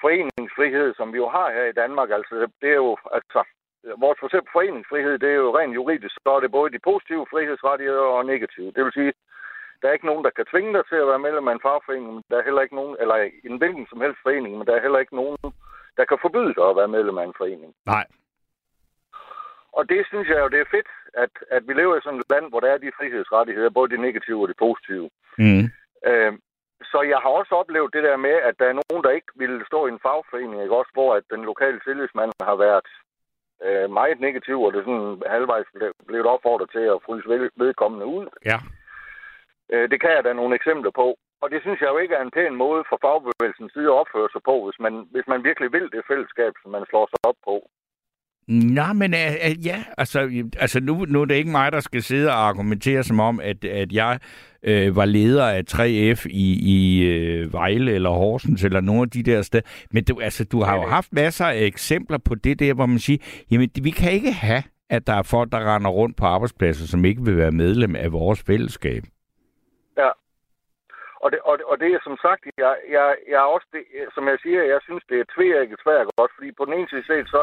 foreningsfrihed, som vi jo har her i Danmark. Altså, det er jo, altså, vores for eksempel foreningsfrihed, det er jo rent juridisk, så er det både de positive frihedsrettigheder og negative. Det vil sige, der er ikke nogen, der kan tvinge dig til at være medlem af en fagforening, men der er heller ikke nogen, eller en hvilken som helst forening, men der er heller ikke nogen, der kan forbyde dig at være medlem af en forening. Nej. Og det synes jeg jo, det er fedt, at, at vi lever i sådan et land, hvor der er de frihedsrettigheder, både de negative og de positive. Mm. Øh, så jeg har også oplevet det der med, at der er nogen, der ikke ville stå i en fagforening, ikke? også hvor at den lokale tillidsmand har været øh, meget negativ, og det er sådan halvvejs blevet opfordret til at fryse vedkommende ud. Ja. Øh, det kan jeg da nogle eksempler på. Og det synes jeg jo ikke er en pæn måde for fagbevægelsens side at opføre sig på, hvis man, hvis man virkelig vil det fællesskab, som man slår sig op på. Nej, men uh, uh, ja, altså, altså nu, nu er det ikke mig, der skal sidde og argumentere som om, at, at jeg uh, var leder af 3F i, i uh, Vejle eller Horsens eller nogle af de der steder. Men du, altså, du har jo haft masser af eksempler på det der, hvor man siger, jamen vi kan ikke have, at der er folk, der render rundt på arbejdspladser, som ikke vil være medlem af vores fællesskab. Ja. Og det, og, det, og det er som sagt, jeg, jeg, jeg også, det, som jeg siger, jeg synes, det er tvækket svært godt, fordi på den ene side set, så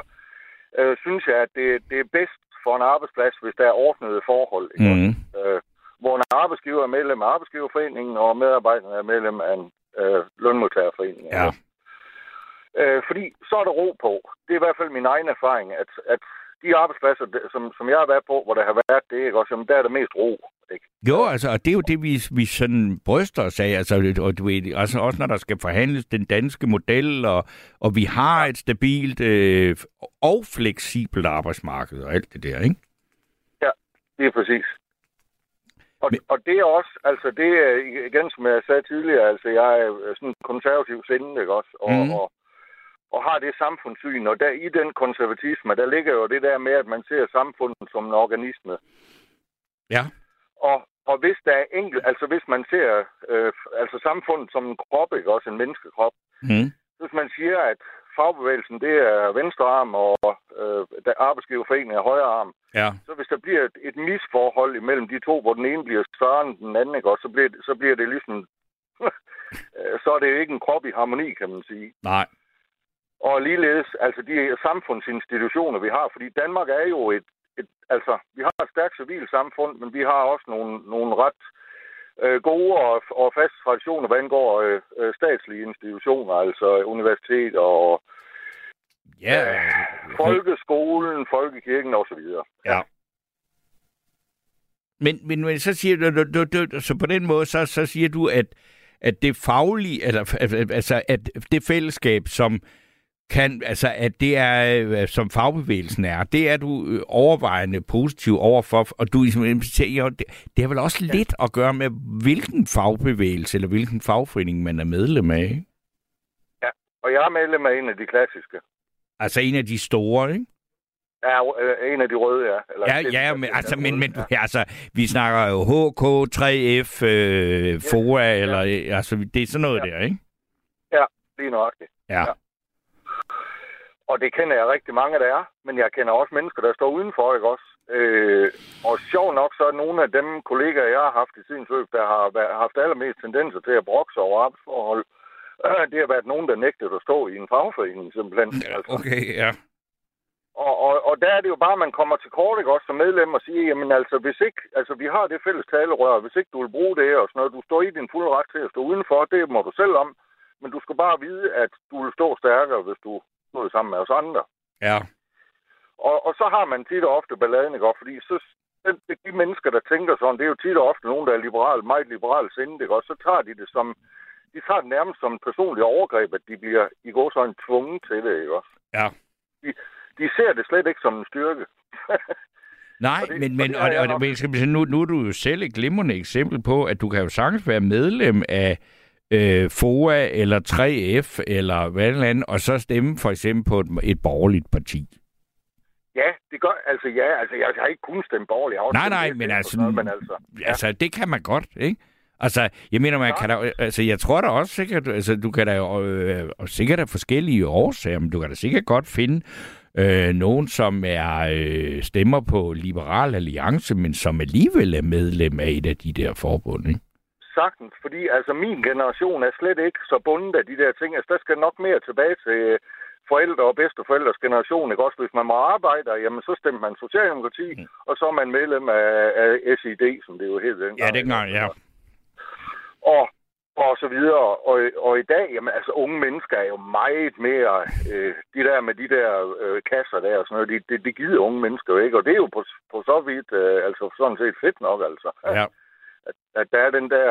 øh, synes jeg, at det, det er bedst for en arbejdsplads, hvis der er ordnede forhold. Ikke? Mm. Øh, hvor en arbejdsgiver er medlem af arbejdsgiverforeningen, og medarbejderne er medlem af en øh, lønmodtagerforening. Ja. Øh, fordi så er der ro på. Det er i hvert fald min egen erfaring, at, at de arbejdspladser, som, som jeg har været på, hvor der har været det, ikke? Også, jamen, der er der mest ro. Ikke? Jo, altså, og det er jo det, vi, vi sådan bryster os af, altså, og du ved, altså, også når der skal forhandles den danske model, og, og vi har et stabilt øh, og fleksibelt arbejdsmarked og alt det der, ikke? Ja, det er præcis. Og, Men... og det er også, altså det er igen, som jeg sagde tidligere, altså jeg er sådan konservativ sinde, ikke også? Og, mm. og, og har det samfundssyn. Og der, i den konservatisme, der ligger jo det der med, at man ser samfundet som en organisme. Ja. Og, og hvis der er enkelt, altså hvis man ser øh, altså samfundet som en krop, ikke også en menneskekrop, Mm. hvis man siger, at fagbevægelsen det er venstre arm, og øh, der arbejdsgiverforeningen er højre arm, Ja. så hvis der bliver et, et misforhold imellem de to, hvor den ene bliver større end den anden, ikke også, så bliver, det- så bliver det ligesom... så er det jo ikke en krop i harmoni, kan man sige. Nej. Og ligeledes, altså de samfundsinstitutioner, vi har, fordi Danmark er jo et, et altså, vi har et stærkt civilt samfund, men vi har også nogle, nogle ret øh, gode og, og faste traditioner, hvad angår øh, øh, statslige institutioner, altså universitet og Ja. folkeskolen, folkekirken osv. Ja. Men, men, men så siger du, du, du, du, så på den måde, så, så siger du, at, at det faglige, eller, altså, at det fællesskab, som kan, altså, at det er, øh, som fagbevægelsen er, det er du øh, overvejende positiv overfor, og du ligesom siger, jo, det, det har vel også ja. lidt at gøre med, hvilken fagbevægelse, eller hvilken fagforening, man er medlem af, ikke? Og jeg er medlem af en af de klassiske. Altså en af de store, ikke? Er øh, en af de røde, ja. Eller Ja, ja, men, altså, men, men ja. altså, vi snakker jo HK, 3F, øh, FOA, eller øh, altså, det er sådan noget Ja. der, ikke? Lige nøjagtigt. Ja. Ja. Og det kender jeg rigtig mange, der er. Men jeg kender også mennesker, der står udenfor, ikke også? Øh, og sjov nok, så er nogle af dem kollegaer, jeg har haft i tidens løb, der har haft allermest tendenser til at brokse over arbejdsforhold. Øh, det har været nogen, der nægtede at stå i en fagforening, simpelthen. Altså. Okay, ja. Og, og, og der er det jo bare, at man kommer til kort, ikke også, som medlem og siger, jamen altså, hvis ikke, altså vi har det fælles talerør, hvis ikke du vil bruge det og sådan noget, du står i din fulde ret til at stå udenfor, det må du selv om, men du skal bare vide, at du vil stå stærkere, hvis du stod sammen med os andre. Ja. Og, og så har man tit og ofte balladen, ikke også, fordi så, den- de mennesker, der tænker sådan, det er jo tit og ofte nogen, der er liberal, meget liberal sindet, ikke også, så tager de det som, de tager det nærmest som en personlig overgreb, at de bliver i går sådan tvunget til det, ikke også. Ja. De, de ser det slet ikke som en styrke. Nej, Og det- men, og men det og, og, og, men nu, nu er du jo selv et glimrende eksempel på, at du kan jo sagtens være medlem af øh, FOA eller 3F eller hvad eller andet, og så stemme for eksempel på et, et borgerligt parti. Ja, det gør, altså ja, altså jeg har ikke kun stemt borgerligt. Jeg Nej, nej, men altså, noget, men altså, Ja. Altså, det kan man godt, ikke? Altså, jeg mener, man Ja. kan da, altså, jeg tror da også sikkert, altså, du kan da øh, og sikkert af forskellige årsager, men du kan da sikkert godt finde øh, nogen, som er øh, stemmer på Liberal Alliance, men som alligevel er medlem af et af de der forbund, ikke? Sagtens, fordi altså min generation er slet ikke så bundet af de der ting. Altså der skal nok mere tilbage til øh, forældre og bedsteforældres generation, ikke også? Hvis man må arbejde, jamen så stemmer man Socialdemokrati, mm. og så er man medlem af, af SID, som det jo hed dengang. Ja, dengang, ja. og, og så videre. Og, og i dag, jamen altså unge mennesker er jo meget mere, øh, de der med de der øh, kasser der og sådan noget, det de, de gider unge mennesker jo ikke. Og det er jo på, på så vidt, øh, altså sådan set fedt nok altså. Ja. At, at der er den der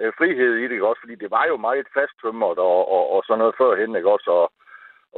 øh, frihed i det, ikke også? Fordi det var jo meget fasttømret og, og, og sådan noget førhen, ikke også? Og,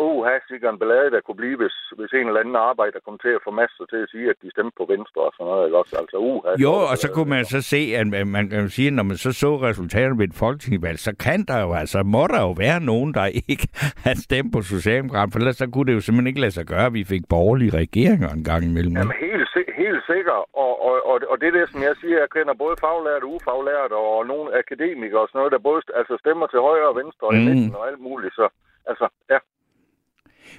uh, sikkert en ballade, der kunne blive, hvis, hvis en eller anden arbejder kom til at få masser til at sige, at de stemte på venstre og sådan noget, ikke også? Altså, uh, Jo, og så kunne man så se, at man- man kan sige, når man så så resultatet ved et folketingsvalg, så kan der jo altså, må der jo være nogen, der ikke har stemt på Socialdemokraterne, for ellers så kunne det jo simpelthen ikke lade sig gøre, at vi fik borgerlige regeringer en gang imellem. Jamen, helt, helt sikkert. Og, og, og, og det er det, som jeg siger, jeg kender både faglært og ufaglært, og nogle akademikere og sådan noget, der både altså, stemmer til højre og venstre og i Mm. midten og alt muligt. Så, altså, ja.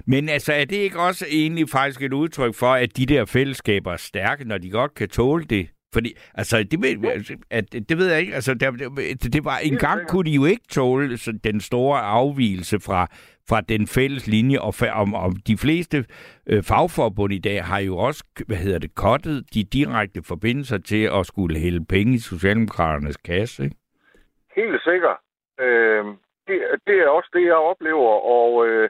Men altså, er det ikke også egentlig faktisk et udtryk for, at de der fællesskaber er stærke, når de godt kan tåle det? Fordi, altså, det ved, altså, at, det ved jeg ikke. Altså, der, det, det var, en gang sikkert. kunne de jo ikke tåle den store afvielse fra, fra den fælles linje, og, om, om de fleste øh, fagforbund i dag har jo også, hvad hedder det, kottet de direkte forbindelser til at skulle hælde penge i Socialdemokraternes kasse, ikke? Helt sikkert. Øh, det, det er også det, jeg oplever, og øh,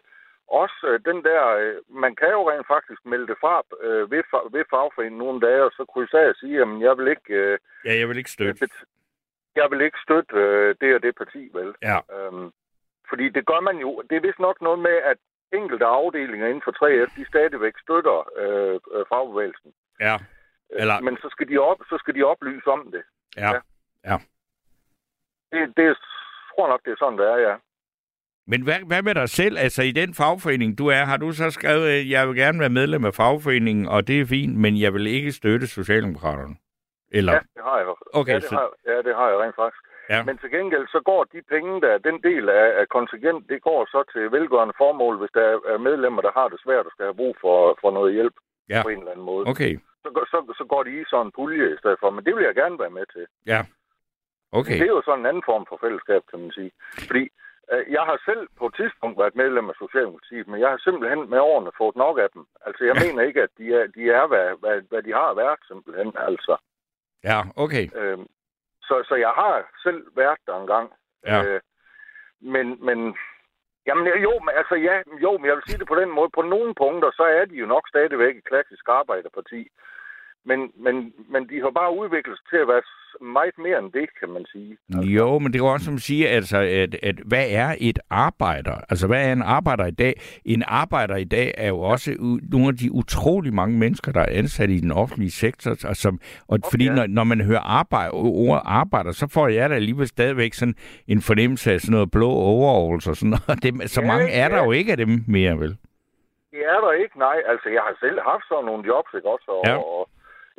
også øh, den der, øh, man kan jo rent faktisk melde det fra øh, ved, ved fagforeningen nogle dage, og så krydse af og sige, at jeg vil ikke, øh, Ja, jeg vil ikke støtte. jeg vil ikke støtte øh, det og det parti, vel? Ja. Øhm, fordi det gør man jo, det er vist nok noget med, at enkelte afdelinger inden for 3F, de stadigvæk støtter øh, øh, fagbevægelsen. Ja. Eller- Men så skal, de op, så skal de oplyse om det. Ja. Det, det tror nok, det er sådan, det er, ja. Men hvad, hvad med dig selv? Altså i den fagforening, du er, har du så skrevet, at jeg vil gerne være medlem af fagforeningen, og det er fint, men jeg vil ikke støtte Socialdemokraterne? Eller? Ja, det har jeg. Okay, ja, det så... har, ja, det har jeg rent faktisk. Ja. Men til gengæld, så går de penge, der den del af, af kontingent, det går så til velgørende formål, hvis der er medlemmer, der har det svært og skal have brug for, for noget hjælp Ja. på en eller anden måde. Okay, Så, går- så, så går de i sådan en pulje i stedet for, men det vil jeg gerne være med til. ja. Okay. Det er jo sådan en anden form for fællesskab, kan man sige. Fordi øh, jeg har selv på et tidspunkt været medlem af Socialdemokratiet, men jeg har simpelthen med årene fået nok af dem. Altså, jeg mener ikke, at de er, de er hvad, hvad, hvad de har været, simpelthen. Altså, Ja, okay. øh, så, så jeg har selv været der engang. Ja. Øh, men, men, jamen jo, men, altså ja, jo, men jeg vil sige det på den måde. På nogle punkter, så er de jo nok stadigvæk et klassisk arbejderparti. Men, men, men de har bare udviklet sig til at være meget mere end det, kan man sige. Jo, men det er jo også som siger, altså, at, at hvad er et arbejder? Altså, hvad er en arbejder i dag? En arbejder i dag er jo også nogle af de utrolig mange mennesker, der er ansat i den offentlige sektor. Og, som, og okay. fordi når, når man hører arbejde, ordet arbejder, så får jeg da alligevel stadigvæk sådan en fornemmelse af sådan noget blå overalls og sådan noget. Dem, så Ja, mange er der ja. jo ikke af dem mere, vel? Det er der ikke, nej. Altså, jeg har selv haft sådan nogle jobs, ikke også? Og, Ja. og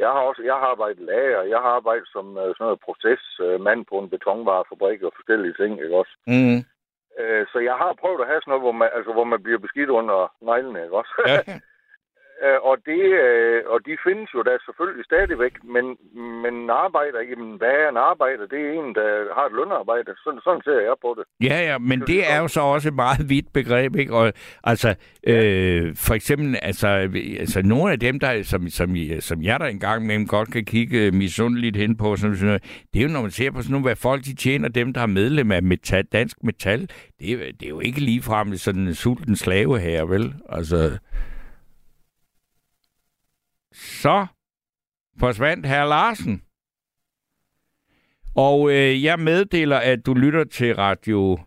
jeg har også jeg har arbejdet lager, jeg har arbejdet som uh, sådan noget procesmand på en betonvarefabrik og forskellige ting, ikke også? Mm. Uh, så jeg har prøvet at have sådan noget, hvor man, altså, hvor man bliver beskidt under neglene, ikke også? Ja. Øh, og, det, øh, og de findes jo da selvfølgelig stadigvæk, men, men en arbejder, jamen hvad er en arbejder? Det er en, der har et lønarbejde. Sådan, sådan ser jeg på det. Ja, ja, men det er jo så også et meget vidt begreb, ikke? Og altså, øh, for eksempel, altså, altså nogle af dem, der, som, som, som jeg der engang med godt kan kigge misundeligt hen på, sådan, sådan noget, det er jo, når man ser på sådan nogle, hvad folk de tjener, dem, der er medlem af metal, dansk metal, det er, det er jo ikke ligefrem sådan en sulten slave her, vel? Altså, så forsvandt herr Larsen. Og øh, jeg meddeler, at du lytter til Radio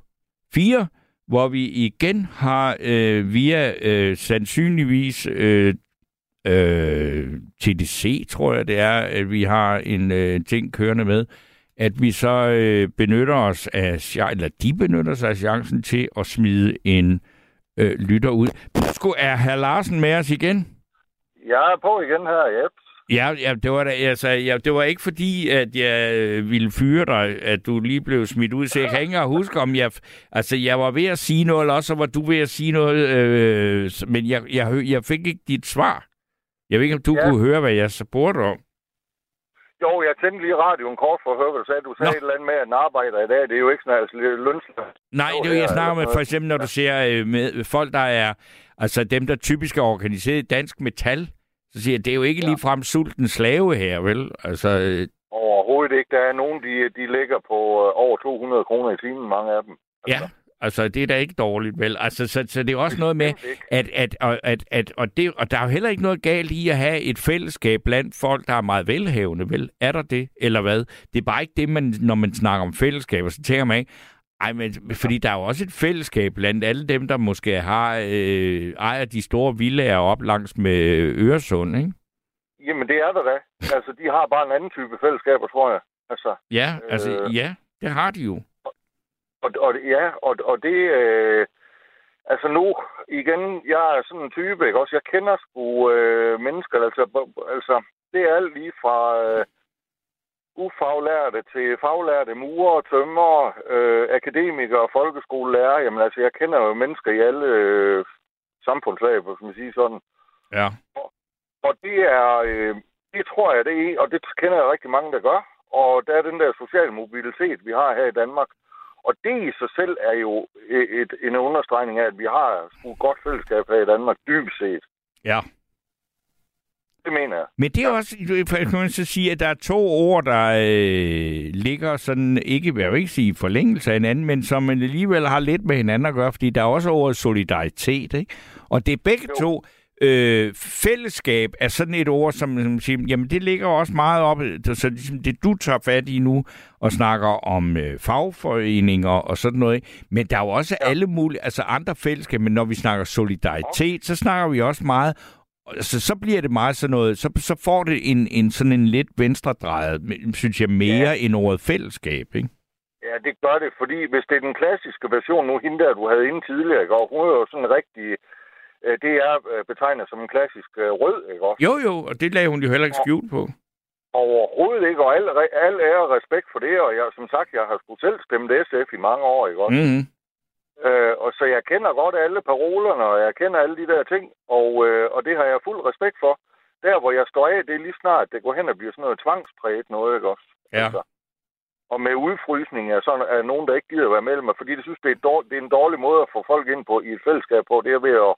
4, hvor vi igen har øh, via øh, sandsynligvis øh, øh, TDC, tror jeg det er, at vi har en øh, ting kørende med, at vi så øh, benytter os af, eller de benytter sig af chancen til at smide en øh, lytter ud. Sku, er herr Larsen med os igen? Jeg er på igen her, Jeps. Ja, ja det, var da, altså, ja, det var ikke fordi, at jeg øh, ville fyre dig, at du lige blev smidt ud. Så jeg kan ikke huske, om jeg... Altså, jeg var ved at sige noget, eller også var du ved at sige noget, øh, men jeg, jeg, jeg fik ikke dit svar. Jeg ved ikke, om du Ja. kunne høre, hvad jeg spurgte om. Jo, jeg tændte lige radioen kort for at høre, hvad du sagde. Du sagde Nå. et eller andet med, at en arbejder i dag, det er jo ikke sådan altså, lønslag. Nej, det er jo, jeg snakker med, for eksempel, når du ser øh, med folk, der er... Altså, dem, der typisk er organiseret i dansk metal, så siger jeg, det er jo ikke Ja. ligefrem sulten slave her, vel? Altså, øh, Overhovedet ikke. Der er nogen, de, de ligger på øh, over 200 kroner i timen, mange af dem. ja, altså, det er da ikke dårligt, vel? Altså, så, så det er også noget med... At, at, og, at, at, og, det, og der er jo heller ikke noget galt i at have et fællesskab blandt folk, der er meget velhavende, vel? Er der det, eller hvad? Det er bare ikke det, man, når man snakker om fællesskaber, så tænker man ikke, ej, men, fordi der er jo også et fællesskab blandt alle dem, der måske har øh, ejer de store villager op langs med Øresund, ikke? Jamen, det er der da. Altså, de har bare en anden type fællesskaber, tror jeg. Altså, Ja, altså, Øh. ja, det har de jo. og, og, ja, og, og det... Øh, altså nu, igen, jeg er sådan en type, ikke også? Jeg kender sgu øh, mennesker, altså, altså, det er alt lige fra øh, ufaglærte til faglærte murer, tømmer, øh, akademikere, folkeskolelærer. Jamen altså, jeg kender jo mennesker i alle øh, samfundslag, hvis man sige sådan. Ja. Og det er, øh, det tror jeg, det er, og det kender jeg rigtig mange, der gør. Og der er den der sociale mobilitet, vi har her i Danmark. Og det i sig selv er jo et, et, en understregning af, at vi har et godt fællesskab her i Danmark, dybest set. Ja. Det mener jeg. Men det er også, kan man så sige, at der er to ord, der øh, ligger sådan, ikke, jeg vil ikke sige forlængelse af hinanden, men som man alligevel har lidt med hinanden at gøre, fordi der er også ordet solidaritet, ikke? Og det er begge Jo. to, øh, fællesskab er sådan et ord, som, som siger, jamen det ligger også meget op, så ligesom det du tager fat i nu, og snakker om øh, fagforeninger og sådan noget, men der er jo også ja. alle mulige, altså andre fællesskaber, men når vi snakker solidaritet, så snakker vi også meget så, så bliver det meget sådan noget, så, så får det en, en sådan en lidt venstredrejet, synes jeg, mere ja. end ordet fællesskab, ikke? Ja, det gør det, fordi hvis det er den klassiske version nu, hende der, du havde inde tidligere, ikke? og hun er jo sådan rigtig, øh, det er øh, betegnet som en klassisk øh, rød, ikke også? Jo, jo, og det lagde hun jo heller ikke skjult på. Overhovedet ikke, og al, al ære og respekt for det, og jeg, som sagt, jeg har sgu selv stemt SF i mange år, ikke også? Mm-hmm. Øh, og så jeg kender godt alle parolerne, og jeg kender alle de der ting, og, øh, og det har jeg fuld respekt for. Der, hvor jeg står af, det er lige snart, det går hen og bliver sådan noget tvangspræget noget, ikke også? Ja. Altså, og med udfrysning er, sådan, er nogen, der ikke gider være med mig, fordi de synes, det er, dårlig, det er en dårlig måde at få folk ind på i et fællesskab på. Det er ved at,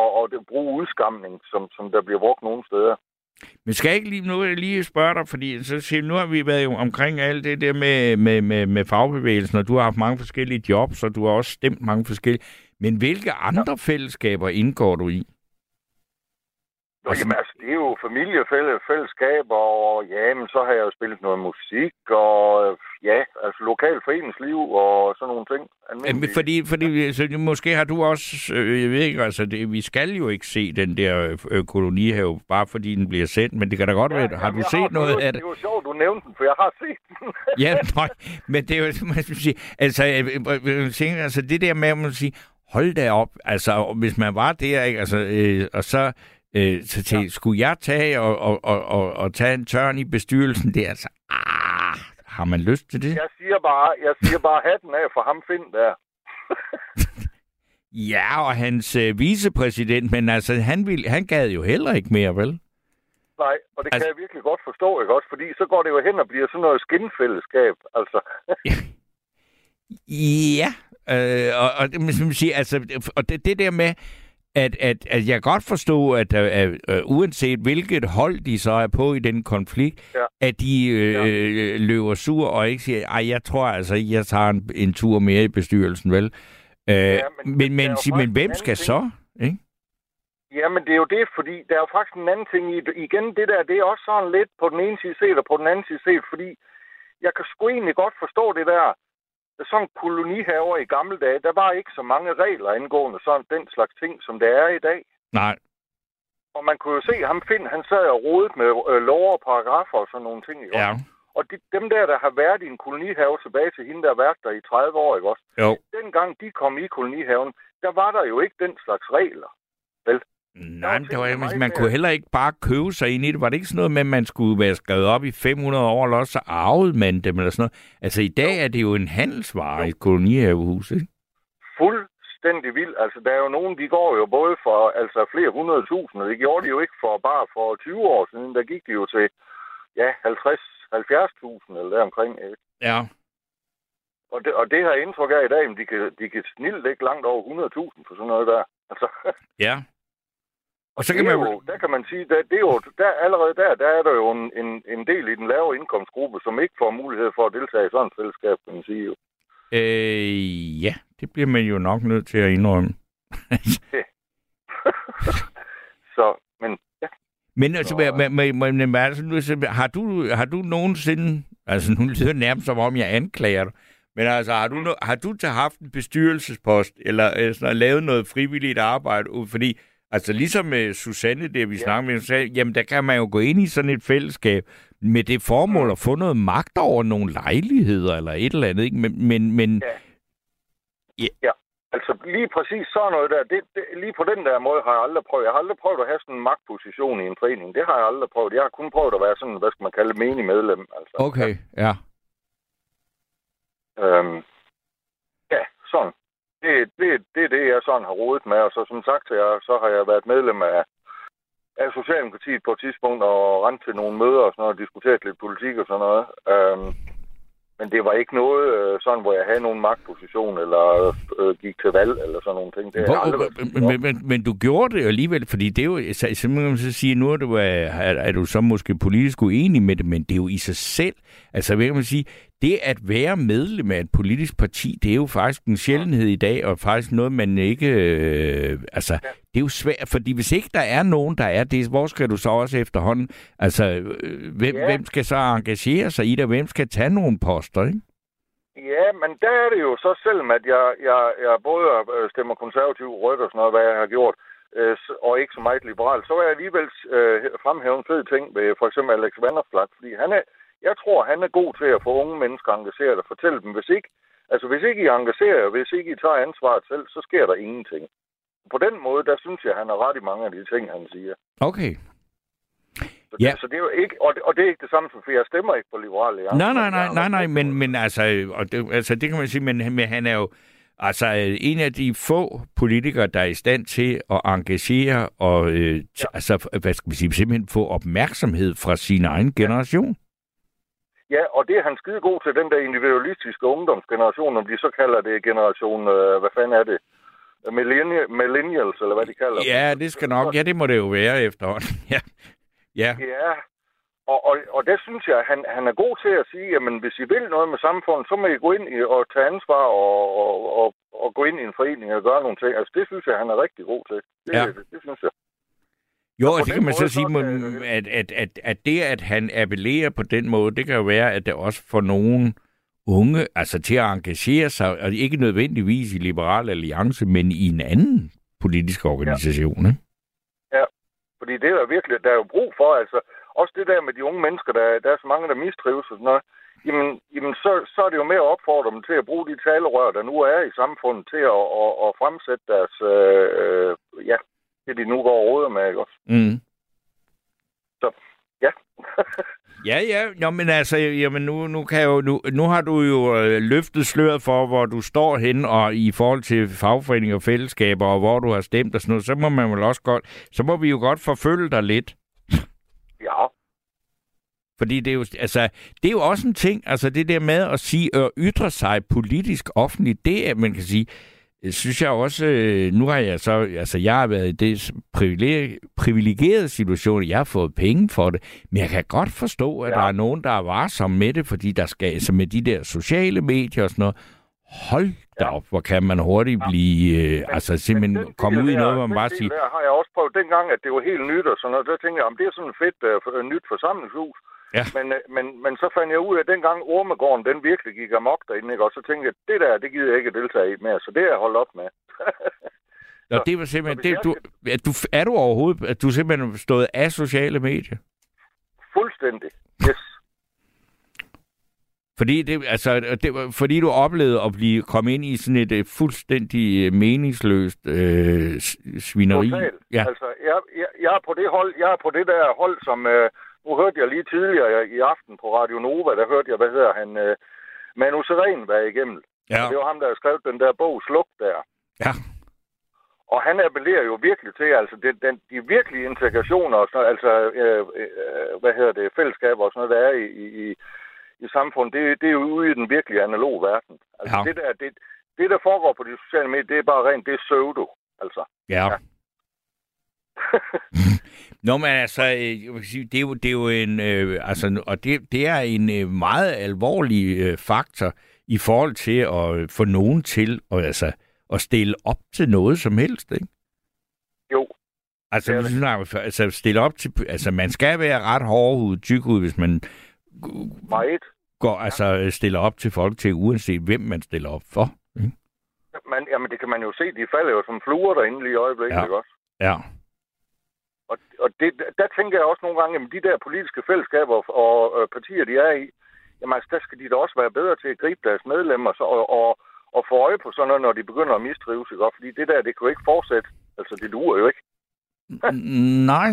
at, at, at bruge udskamning, som, som der bliver brugt nogle steder. Men skal jeg ikke lige, nu jeg lige spørge dig, fordi så siger, nu har vi været jo omkring alt det der med, med, med, med fagbevægelsen, og du har haft mange forskellige jobs, og du har også stemt mange forskellige. Men hvilke andre fællesskaber indgår du i? Nå, jamen, altså, det er jo familiefællesskaber, og ja, men så har jeg jo spillet noget musik, og ja, altså lokal foreningsliv og sådan nogle ting. Men fordi, fordi så måske har du også, øh, jeg ved ikke, altså det, vi skal jo ikke se den der øh, kolonihave, bare fordi den bliver sendt, men det kan da godt ja, være, har du set har, noget af det? Det var sjovt, du nævnte den, for jeg har set den. ja, nej, men det er jo, man skal sige, altså, jeg, jeg, altså det der med, at man sige, hold da op, altså hvis man var der, ikke, altså, øh, og så Øh, så til, ja. skulle jeg tage og, og, og, og, og tage en tørn i bestyrelsen der? Altså, ah, har man lyst til det? Jeg siger bare, jeg siger bare hatten af for ham find der. ja, og hans øh, vicepræsident, men altså, han, vil, han gad jo heller ikke mere, vel? Nej, og det altså... kan jeg virkelig godt forstå, ikke også? Fordi så går det jo hen og bliver sådan noget skinfællesskab, altså. ja, øh, og, og, man sige, altså, og det, det der med, at, at, at jeg godt forstå, at, at, at, at uanset hvilket hold de så er på i den konflikt, ja. at de øh, ja. løber sur og ikke siger, ej, jeg tror altså jeg tager en, en tur mere i bestyrelsen, vel? Øh, ja, men, men, men, men, men hvem skal ting. så? Ikke? Ja, men det er jo det, fordi der er jo faktisk en anden ting i det. Igen, det der, det er også sådan lidt på den ene side set og på den anden side set, fordi jeg kan sgu egentlig godt forstå det der, sådan kolonihaver i gamle dage, der var ikke så mange regler angående sådan den slags ting, som der er i dag. Nej. Og man kunne jo se ham finde, han sad og rodet med øh, lov og paragrafer og sådan nogle ting. Ikke? Ja. Og de, dem der, der har været i en kolonihave tilbage til hende, der har været der i 30 år, ikke også? Jo. Dengang de kom i kolonihaven, der var der jo ikke den slags regler. Nej, det var, man, man kunne heller ikke bare købe sig ind i det. Var det ikke sådan noget med, at man skulle være skrevet op i 500 år, eller også så arvede man dem, eller sådan noget? Altså, i dag jo. er det jo en handelsvare jo. i et kolonihavehus, ikke? Fuldstændig vildt. Altså, der er jo nogen, de går jo både for altså, flere hundrede tusind, det gjorde de jo ikke for bare for 20 år siden. Der gik de jo til, ja, 50-70.000 eller deromkring, ikke? Ja. Og det, og det har jeg indtryk af i dag, men de kan, de kan snilt ikke langt over 100.000 for sådan noget der. Altså. Ja. Og så kan man jo, der kan man sige, der, det er jo, der, allerede der, der er der jo en, en, en del i den lave indkomstgruppe, som ikke får mulighed for at deltage i sådan et fællesskab, kan man sige jo. Øh, ja, det bliver man jo nok nødt til at indrømme. så, men ja. Men altså, så, men, men, men, altså, har, du, har du nogensinde, altså nu lyder det nærmest som om, jeg anklager dig, men altså, har du, har du haft en bestyrelsespost, eller, eller sådan, lavet noget frivilligt arbejde, fordi Altså ligesom med Susanne, det vi ja. snakkede med, sagde, jamen der kan man jo gå ind i sådan et fællesskab med det formål at få noget magt over nogle lejligheder eller et eller andet, ikke? Men, men, men ja. Ja. ja. Altså lige præcis sådan noget der, det, det, lige på den der måde har jeg aldrig prøvet. Jeg har aldrig prøvet at have sådan en magtposition i en forening. Det har jeg aldrig prøvet. Jeg har kun prøvet at være sådan, hvad skal man kalde menig medlem. Altså. Okay, ja. Øhm, ja, sådan det, det, det er det, jeg sådan har rodet med. Og så som sagt, jeg, så har jeg været medlem af, af Socialdemokratiet på et tidspunkt og rent til nogle møder og sådan noget, og diskuteret lidt politik og sådan noget. Øhm, men det var ikke noget øh, sådan, hvor jeg havde nogen magtposition, eller øh, gik til valg, eller sådan nogle ting. Det hvor, aldrig men, men, men, men du gjorde det alligevel, fordi det er jo, simpelthen så sige, nu er du, er, er du så måske politisk uenig med det, men det er jo i sig selv, altså hvad kan man sige, det at være medlem af et politisk parti, det er jo faktisk en sjældenhed i dag, og faktisk noget, man ikke... Øh, altså, det er jo svært, fordi hvis ikke der er nogen, der er det, hvor skal du så også efterhånden... Altså, øh, hvem, ja. hvem skal så engagere sig i det, og hvem skal tage nogle poster, ikke? Ja, men der er det jo så, selvom at jeg, jeg, jeg både øh, stemmer konservativ ryg og sådan noget, hvad jeg har gjort, øh, og ikke så meget liberal, så er jeg alligevel øh, fremhævet en fed ting ved for eksempel Alex Vanderflat, fordi han er, jeg tror, han er god til at få unge mennesker engageret og fortælle dem, hvis ikke, altså hvis ikke I engagerer jer, hvis ikke I tager ansvaret selv, så sker der ingenting. På den måde, der synes jeg, han har ret i mange af de ting, han siger. Okay. Ja. så det er jo ikke, og det, og det er ikke det samme som, for jeg stemmer ikke på Liberale Alliance. Nej, nej, nej, nej, nej, men, men altså, og det, altså, det kan man sige, men, men han er jo altså en af de få politikere, der er i stand til at engagere og øh, t- altså, hvad skal man sige, simpelthen få opmærksomhed fra sin egen generation. Ja, og det er han skide god til, den der individualistiske ungdomsgeneration, om de så kalder det generation, øh, hvad fanden er det? Millenni- Millennials, eller hvad de kalder dem. Ja, det skal nok, ja, det må det jo være efterhånden. Ja, ja, Ja, og, og, og der synes jeg, at han, han er god til at sige, jamen hvis I vil noget med samfundet, så må I gå ind i, og tage ansvar og, og, og, og gå ind i en forening og gøre nogle ting. Altså det synes jeg, han er rigtig god til. Det, Ja. det, det synes jeg. Jo, på og det den kan man så sige, så må- kan- at, at, at, at det, at han appellerer på den måde, det kan jo være, at det også får nogen unge altså til at engagere sig, og ikke nødvendigvis i Liberal Alliance, men i en anden politisk organisation. Ja. Fordi det er virkelig, der er jo brug for, altså også det der med de unge mennesker, der, der er så mange, der mistrives og sådan noget, jamen, jamen så, så er det jo med at opfordre dem til at bruge de talerør, der nu er i samfundet, til at, at, at fremsætte deres, øh, øh, ja, det de nu går og råder med, ikke også? Mm. Så, ja. Ja, ja. Nå, men altså, jamen nu, nu, kan jeg jo, nu, nu har du jo øh, løftet sløret for, hvor du står hen og i forhold til fagforeninger og fællesskaber, og hvor du har stemt og sådan noget, så må man vel også godt, så må vi jo godt forfølge dig lidt. ja, Fordi det er, jo, altså, det er jo også en ting, altså det der med at sige at ytre sig politisk offentligt, det er, man kan sige, synes jeg også, øh, nu har jeg så, altså jeg har været i det privilegerede situation, jeg har fået penge for det, men jeg kan godt forstå, at Ja. der er nogen, der er varsomme med det, fordi der skal, altså med de der sociale medier og sådan noget, hold da op, hvor kan man hurtigt blive, øh, altså Men simpelthen den komme ud i noget, hvor man bare siger, Der har jeg også prøvet dengang, at det var helt nyt og sådan noget. Der tænkte jeg, om det er sådan et fedt uh, nyt forsamlingshus. Ja. Men, uh, men, men så fandt jeg ud af, at dengang Ormegården, den virkelig gik amok derinde, ikke? og så tænkte jeg, det der, det gider jeg ikke deltage i mere, så det er jeg holdt op med. og det var simpelthen, det, du, er, du, er du overhovedet, at du simpelthen stået af sociale medier? Fuldstændig. Yes. Fordi, det, altså, det fordi du oplevede at blive komme ind i sådan et uh, fuldstændig øh, meningsløst øh, svineri. Ja. Altså, jeg, jeg, jeg, er på det hold, jeg er på det der hold, som... Øh, nu hørte jeg lige tidligere i aften på Radio Nova, der hørte jeg, hvad hedder han, øh, Manu Seren være igennem. ja. Og det var ham, der har skrevet den der bog, Sluk der. Ja. Og han appellerer jo virkelig til, altså det, den, de virkelige integrationer, og sådan, altså øh, øh, hvad hedder det, fællesskaber og sådan noget, der er i, i, i samfundet, det, det er jo ude i den virkelige analog verden. Altså Ja. det, der, det, det, der foregår på de sociale medier, det er bare rent, det er pseudo, altså. Ja. Ja. Nå, men altså, øh, det er jo, det er jo en, øh, altså, og det, det er en øh, meget alvorlig øh, faktor i forhold til at få nogen til at, altså, at stille op til noget som helst, ikke? Jo, Altså, Det det. altså stille op til, altså man skal være ret hårdhudet, tykhud, hvis man meget. går, altså stiller op til folk til, uanset hvem man stiller op for. Ikke? Man, jamen det kan man jo se, de falder jo som fluer derinde lige i øjeblikket, Ja. ikke også? Ja. Og, og det, der tænker jeg også nogle gange, at de der politiske fællesskaber og, og øh, partier, de er i, jamen altså, der skal de da også være bedre til at gribe deres medlemmer så, og, og, og få øje på sådan noget, når de begynder at mistrives, ikke? også? Fordi det der, det kan jo ikke fortsætte. Altså, det duer jo ikke. Nej,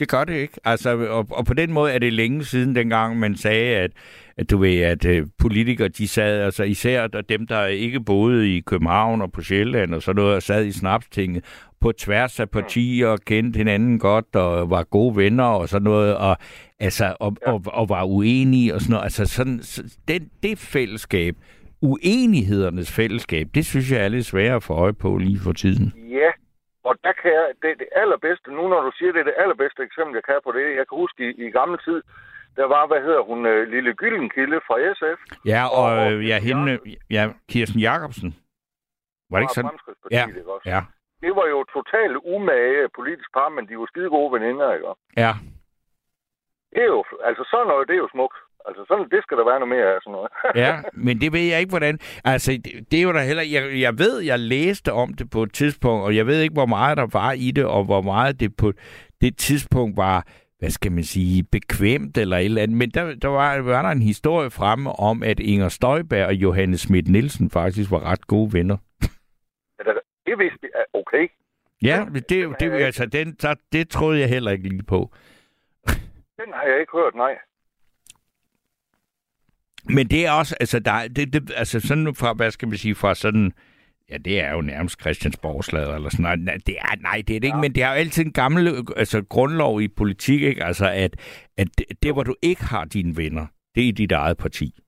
det gør det ikke. Altså, og, og på den måde er det længe siden dengang, man sagde, at, at du ved, at uh, politikere, de sad, altså især der, dem, der ikke boede i København og på Sjælland og sådan noget, og sad i snapstinget på tværs af partier og kendte hinanden godt og var gode venner og sådan noget, og, altså, og, og, og var uenige og sådan noget. Altså, sådan, så, den, det fællesskab, uenighedernes fællesskab, det synes jeg er lidt sværere at få øje på lige for tiden. Ja, og der kan jeg, det, det allerbedste, nu når du siger det, er det allerbedste eksempel, jeg kan på det. Jeg kan huske i, i gammel tid, der var, hvad hedder hun, øh, Lille Gyllenkilde fra SF. Ja, og Og- og øh, ja, hende, ja, Kirsten Jacobsen. Var det ikke sådan? Ja, ikke også? ja, Det var jo totalt umage politisk par, men de var skide gode veninder, ikke ja. Det er jo, altså sådan noget, det er jo smukt. Altså sådan, det skal der være noget mere af sådan noget. Ja, men det ved jeg ikke, hvordan... Altså, det, det er jo da heller... Jeg, jeg ved, jeg læste om det på et tidspunkt, og jeg ved ikke, hvor meget der var i det, og hvor meget det på det tidspunkt var hvad skal man sige, bekvemt eller et eller andet. Men der, der var, var der en historie fremme om, at Inger Støjberg og Johannes Schmidt Nielsen faktisk var ret gode venner. Det vidste jeg. Okay. Ja, det, det, det, altså, den, der, det troede jeg heller ikke lige på. Den har jeg ikke hørt, nej. Men det er også, altså, der, det, det, altså sådan fra, hvad skal man sige, fra sådan, ja, det er jo nærmest Christiansborgslader eller sådan noget. Nej, det er, nej, det er det ikke, ja. men det er jo altid en gammel altså, grundlov i politik, ikke? Altså, at, at det, det, hvor du ikke har dine venner, det er i dit eget parti.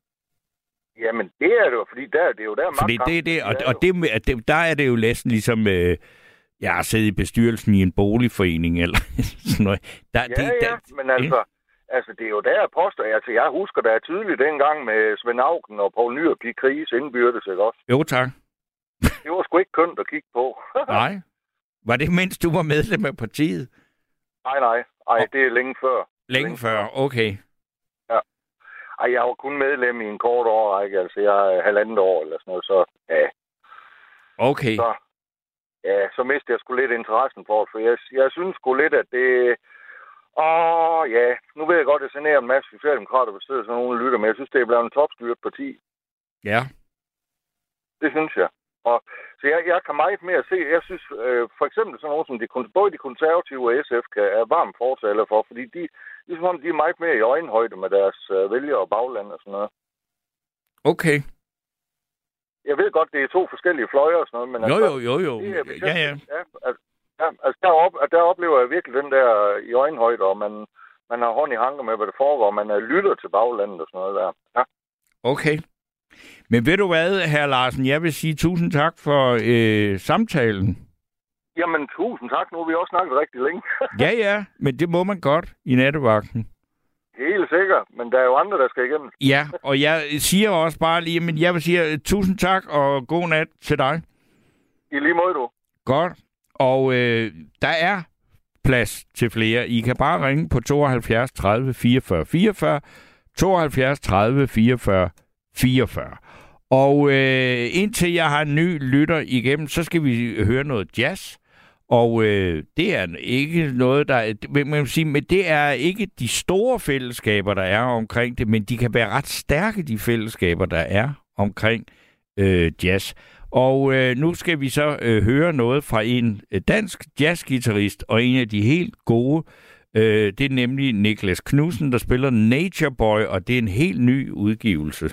Jamen, det er det jo, fordi der, det er jo der Fordi det, det, og, og det, det, der er det jo næsten ligesom, øh, jeg har siddet i bestyrelsen i en boligforening, eller sådan noget. Der, ja, det, der, ja, men altså, Altså, det er jo der, jeg påstår. Altså, jeg husker da tydeligt dengang med Svend Augen og Poul Nyrup i krise indbyrdes, ikke også? Jo, tak. det var sgu ikke kønt at kigge på. nej. Var det mens du var medlem af partiet? Nej, nej. Ej, det er længe før. Længe, længe før, okay. Ja. Ej, jeg var kun medlem i en kort årrække. Altså, jeg er halvandet år eller sådan noget, så ja. Okay. Så, ja, så mistede jeg sgu lidt interessen for det, for jeg, jeg synes sgu lidt, at det, Åh, ja. Nu ved jeg godt, at jeg generer en masse socialdemokrater, hvis der sådan nogen lytter, men jeg synes, det er blevet en topstyret parti. Ja. Det synes jeg. Og, så jeg, jeg kan meget mere se, jeg synes øh, for eksempel sådan noget som de, både de konservative og SF kan, er varmt fortaler for, fordi de, ligesom om de er meget mere i øjenhøjde med deres øh, vælgere og bagland og sådan noget. Okay. Jeg ved godt, det er to forskellige fløjer og sådan noget, men... Jo, altså, jo, jo, jo. Det er, ja, ja. ja altså, Ja, altså der, op, der oplever jeg virkelig den der i øjenhøjde, og man, man har hånd i hanker med, hvad der foregår. Man uh, lytter til baglandet og sådan noget der. Ja. Okay. Men ved du hvad, herr Larsen, jeg vil sige tusind tak for øh, samtalen. Jamen, tusind tak. Nu har vi også snakket rigtig længe. ja, ja, men det må man godt i nattevagten. Helt sikkert, men der er jo andre, der skal igennem. Ja, og jeg siger også bare lige, men jeg vil sige uh, tusind tak og god nat til dig. I lige måde, du. Godt. Og øh, der er plads til flere. I kan bare ringe på 72 30 44 44, 72 30 44 44. Og øh, indtil jeg har en ny lytter igennem, så skal vi høre noget jazz. Og øh, det er ikke noget, der... Man kan sige, men det er ikke de store fællesskaber, der er omkring det, men de kan være ret stærke, de fællesskaber, der er omkring øh, jazz. Og øh, nu skal vi så øh, høre noget fra en øh, dansk jazzgitarrist og en af de helt gode. Øh, det er nemlig Niklas Knudsen, der spiller Nature Boy, og det er en helt ny udgivelse.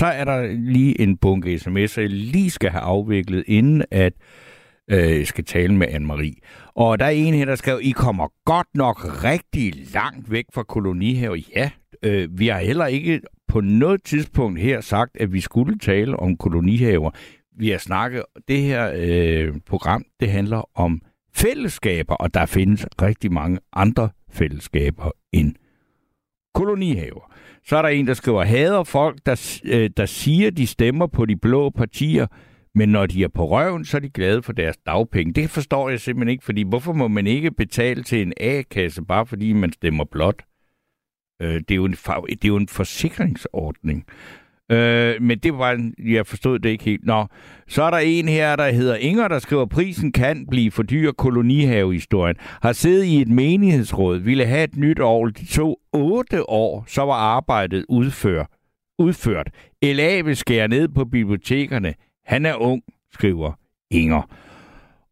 Så er der lige en bunke sms'er, jeg lige skal have afviklet, inden at øh, jeg skal tale med Anne-Marie. Og der er en her, der skrev, I kommer godt nok rigtig langt væk fra kolonihave. Ja, øh, vi har heller ikke på noget tidspunkt her sagt, at vi skulle tale om kolonihaver. Vi har snakket, det her øh, program, det handler om fællesskaber, og der findes rigtig mange andre fællesskaber end kolonihaver. Så er der en, der skriver, hader folk, der, øh, der siger, de stemmer på de blå partier, men når de er på røven, så er de glade for deres dagpenge. Det forstår jeg simpelthen ikke, fordi hvorfor må man ikke betale til en A-kasse, bare fordi man stemmer blot? Øh, det, er jo en, det er jo en forsikringsordning. Øh, men det var, jeg forstod det ikke helt. Nå, så er der en her, der hedder Inger, der skriver, prisen kan blive for dyr kolonihavehistorien. Har siddet i et menighedsråd, ville have et nyt år. De tog otte år, så var arbejdet udført. udført. LA vil skære ned på bibliotekerne. Han er ung, skriver Inger.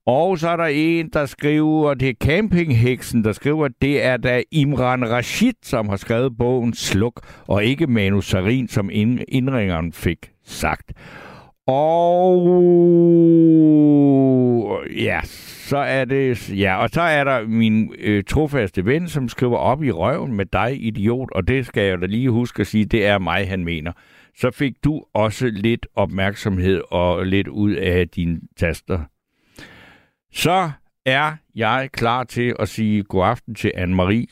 Og så er der en, der skriver, det er Campingheksen, der skriver, at det er da Imran Rashid, som har skrevet bogen Sluk, og ikke Manu Sarin, som indringeren fik sagt. Og ja, så er det, ja, og så er der min øh, trofaste ven, som skriver op i røven med dig, idiot, og det skal jeg da lige huske at sige, det er mig, han mener. Så fik du også lidt opmærksomhed og lidt ud af dine taster så er jeg klar til at sige god aften til Anne-Marie.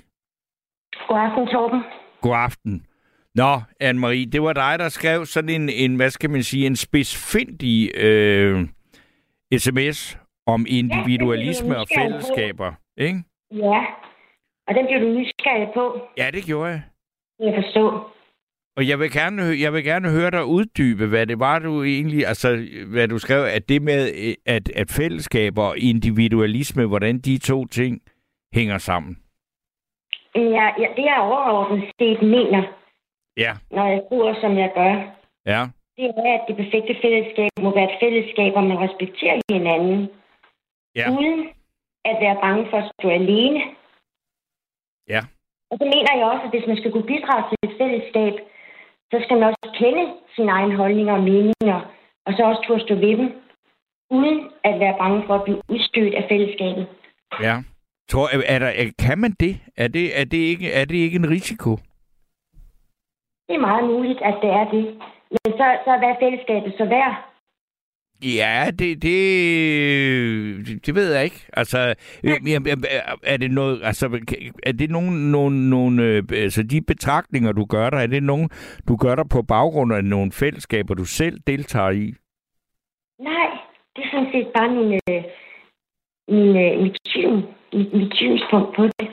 God aften, Torben. God aften. Nå, Anne-Marie, det var dig, der skrev sådan en, en hvad skal man sige, en spidsfindig øh, sms om individualisme ja, og fællesskaber, på. ikke? Ja, og den blev du nysgerrig på. Ja, det gjorde jeg. Jeg forstår. Og jeg vil, gerne, jeg vil gerne høre dig uddybe, hvad det var, du egentlig, altså, hvad du skrev, at det med, at, at fællesskaber og individualisme, hvordan de to ting hænger sammen. Ja, ja det er overordnet set mener, ja. når jeg skriver, som jeg gør. Ja. Det er, at det perfekte fællesskab må være et fællesskab, hvor man respekterer hinanden. Ja. Uden at være bange for at stå alene. Ja. Og så mener jeg også, at hvis man skal kunne bidrage til et fællesskab, så skal man også kende sine egne holdninger og meninger, og så også turde stå ved dem, uden at være bange for at blive udstødt af fællesskabet. Ja. Tror, er der, kan man det? Er det, er, det ikke, er det ikke en risiko? Det er meget muligt, at det er det. Men så, så hvad er fællesskabet så værd? Ja, det, det, det ved jeg ikke. Altså, er det noget, altså, er det nogle, nogle, nogle øh, altså de betragtninger, du gør der, er det nogen, du gør der på baggrund af nogle fællesskaber, du selv deltager i? Nej, det er sådan set bare min, øh, min, øh, mit, syn, mit, mit synspunkt på det.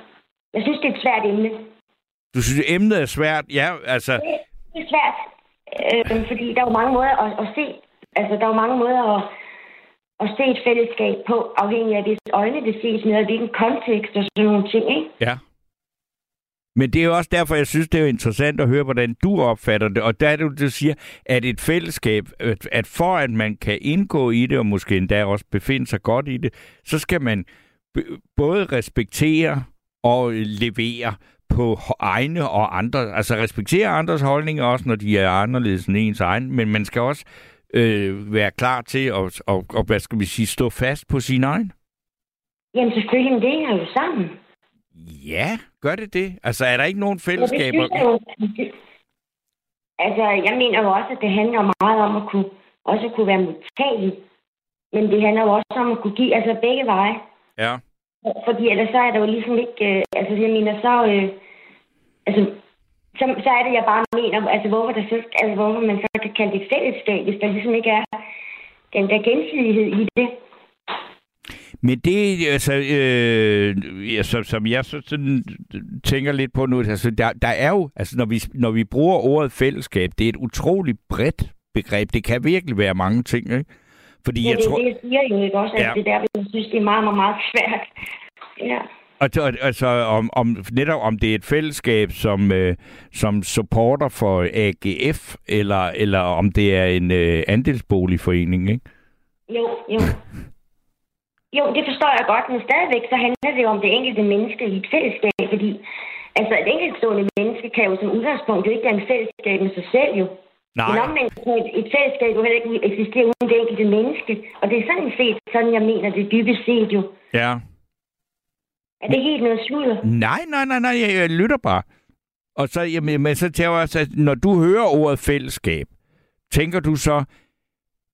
Jeg synes, det er et svært emne. Du synes, emnet er svært? Ja, altså... Det, det er svært, øh, fordi der er jo mange måder at, at se Altså, der er jo mange måder at, at se et fællesskab på, afhængig af, hvis øjne det ses med, og hvilken kontekst og sådan nogle ting, ikke? Ja. Men det er jo også derfor, jeg synes, det er interessant at høre, hvordan du opfatter det. Og der er det, du siger, at et fællesskab, at for at man kan indgå i det, og måske endda også befinde sig godt i det, så skal man både respektere og levere på egne og andre, altså respektere andres holdninger også, når de er anderledes end ens egen, men man skal også øh, være klar til at, og, og, hvad skal vi sige, stå fast på sin egen? Jamen selvfølgelig, det hænger jo sammen. Ja, gør det det? Altså, er der ikke nogen fællesskaber? Ja, jo, altså, jeg mener jo også, at det handler meget om at kunne, også kunne være modtagelig. Men det handler jo også om at kunne give, altså begge veje. Ja. Fordi ellers så er der jo ligesom ikke, øh, altså jeg mener så, øh, altså så, så er det, jeg bare mener, altså hvorfor, der så, altså, hvorfor man så kan kalde det fællesskab, hvis der ligesom ikke er den der gensidighed i det. Men det, altså, øh, ja, som, som jeg så sådan, tænker lidt på nu, altså, der, der er jo, altså, når vi, når vi bruger ordet fællesskab, det er et utroligt bredt begreb. Det kan virkelig være mange ting, ikke? Fordi ja, jeg det tror... det, jeg siger jo ikke også, at ja. det der, jeg synes, det er meget, meget, meget svært. Ja. Altså om, om, netop om det er et fællesskab som, øh, som supporter for AGF, eller, eller om det er en øh, andelsboligforening, ikke? Jo, jo. Jo, det forstår jeg godt, men stadigvæk så handler det jo om det enkelte menneske i et fællesskab, fordi altså et enkeltstående menneske kan jo som udgangspunkt jo ikke en fællesskab med sig selv jo. Nej. Men omvendt kan et, et fællesskab jo heller ikke eksistere uden det enkelte menneske. Og det er sådan set, sådan jeg mener det dybest set jo. Ja. Er det helt noget sludder? Nej, nej, nej, nej, jeg, jeg lytter bare. Og så, jamen, men så tænker jeg at når du hører ordet fællesskab, tænker du så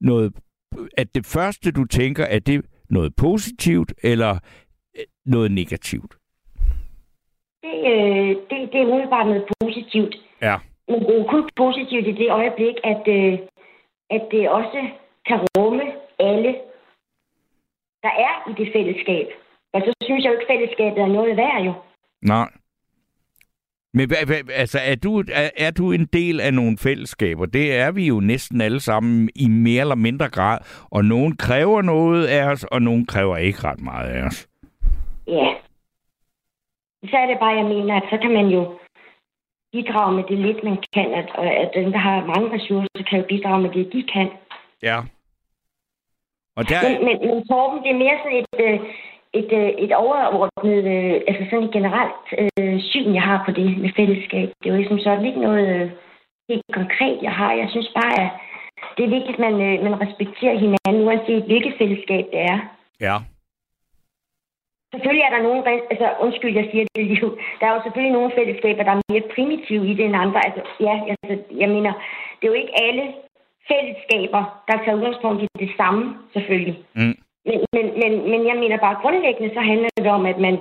noget, at det første, du tænker, er det noget positivt eller øh, noget negativt? Det, øh, det, det er umiddelbart noget positivt. Ja. Men det er kun positivt i det øjeblik, at, øh, at det også kan rumme alle, der er i det fællesskab. Og så synes jeg jo ikke, fællesskabet er noget værd jo. Nej. Men hvad, hvad, altså, er du, er, er du en del af nogle fællesskaber? Det er vi jo næsten alle sammen i mere eller mindre grad. Og nogen kræver noget af os, og nogen kræver ikke ret meget af os. Ja. Så er det bare, jeg mener, at så kan man jo bidrage med det lidt, man kan. At, at den, der har mange ressourcer, kan jo bidrage med det, de kan. Ja. Og der... Men, men, men Torben, det er mere sådan et, øh, et, øh, et overordnet, øh, altså sådan et generelt øh, syn, jeg har på det med fællesskab. Det er jo ligesom sådan ikke noget øh, helt konkret, jeg har. Jeg synes bare, at det er vigtigt, at man, øh, man respekterer hinanden, uanset hvilket fællesskab det er. Ja. Selvfølgelig er der nogen, altså undskyld, jeg siger det lige der er jo selvfølgelig nogle fællesskaber, der er mere primitive i det end andre. Altså, ja, altså, jeg mener, det er jo ikke alle fællesskaber, der tager udgangspunkt i det samme, selvfølgelig. Mm. Men, men, men, men jeg mener bare, grundlæggende så handler det om, at man,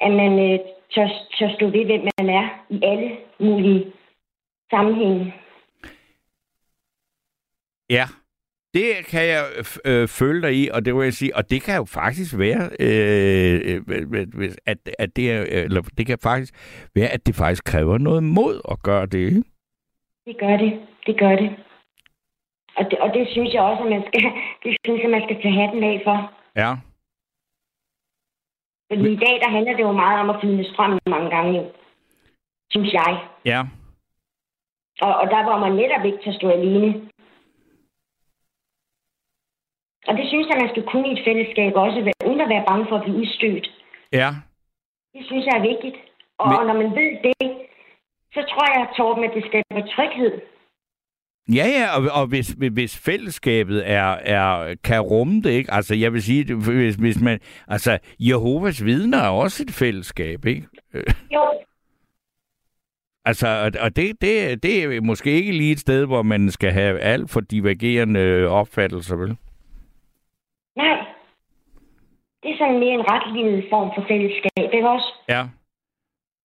at man øh, tør, tør stå ved, hvem man er i alle mulige sammenhænge. Ja, det kan jeg øh, føle dig i, og det vil jeg sige, og det kan jo faktisk være, øh, øh, at, at det, er, eller det kan faktisk være, at det faktisk kræver noget mod at gøre det. Det gør det. Det gør det. Og det, og det synes jeg også, at man skal, det synes jeg, man skal tage hatten af for. Ja. Fordi Men... i dag, der handler det jo meget om at finde strømmen mange gange, jo. Synes jeg. Ja. Og, og der var man netop ikke til at stå alene. Og det synes jeg, man skal kunne i et fællesskab også, uden at være bange for at blive udstødt. Ja. Det synes jeg er vigtigt. Og, Men... når man ved det, så tror jeg, Torben, at det skaber tryghed. Ja, ja, og, og hvis, hvis fællesskabet er, er, kan rumme det, ikke? Altså, jeg vil sige, hvis, hvis man... Altså, Jehovas vidner er også et fællesskab, ikke? Jo. Altså, og det, det, det er måske ikke lige et sted, hvor man skal have alt for divergerende opfattelser, vel? Nej. Det er sådan mere en retlignet form for fællesskab, ikke også? Ja.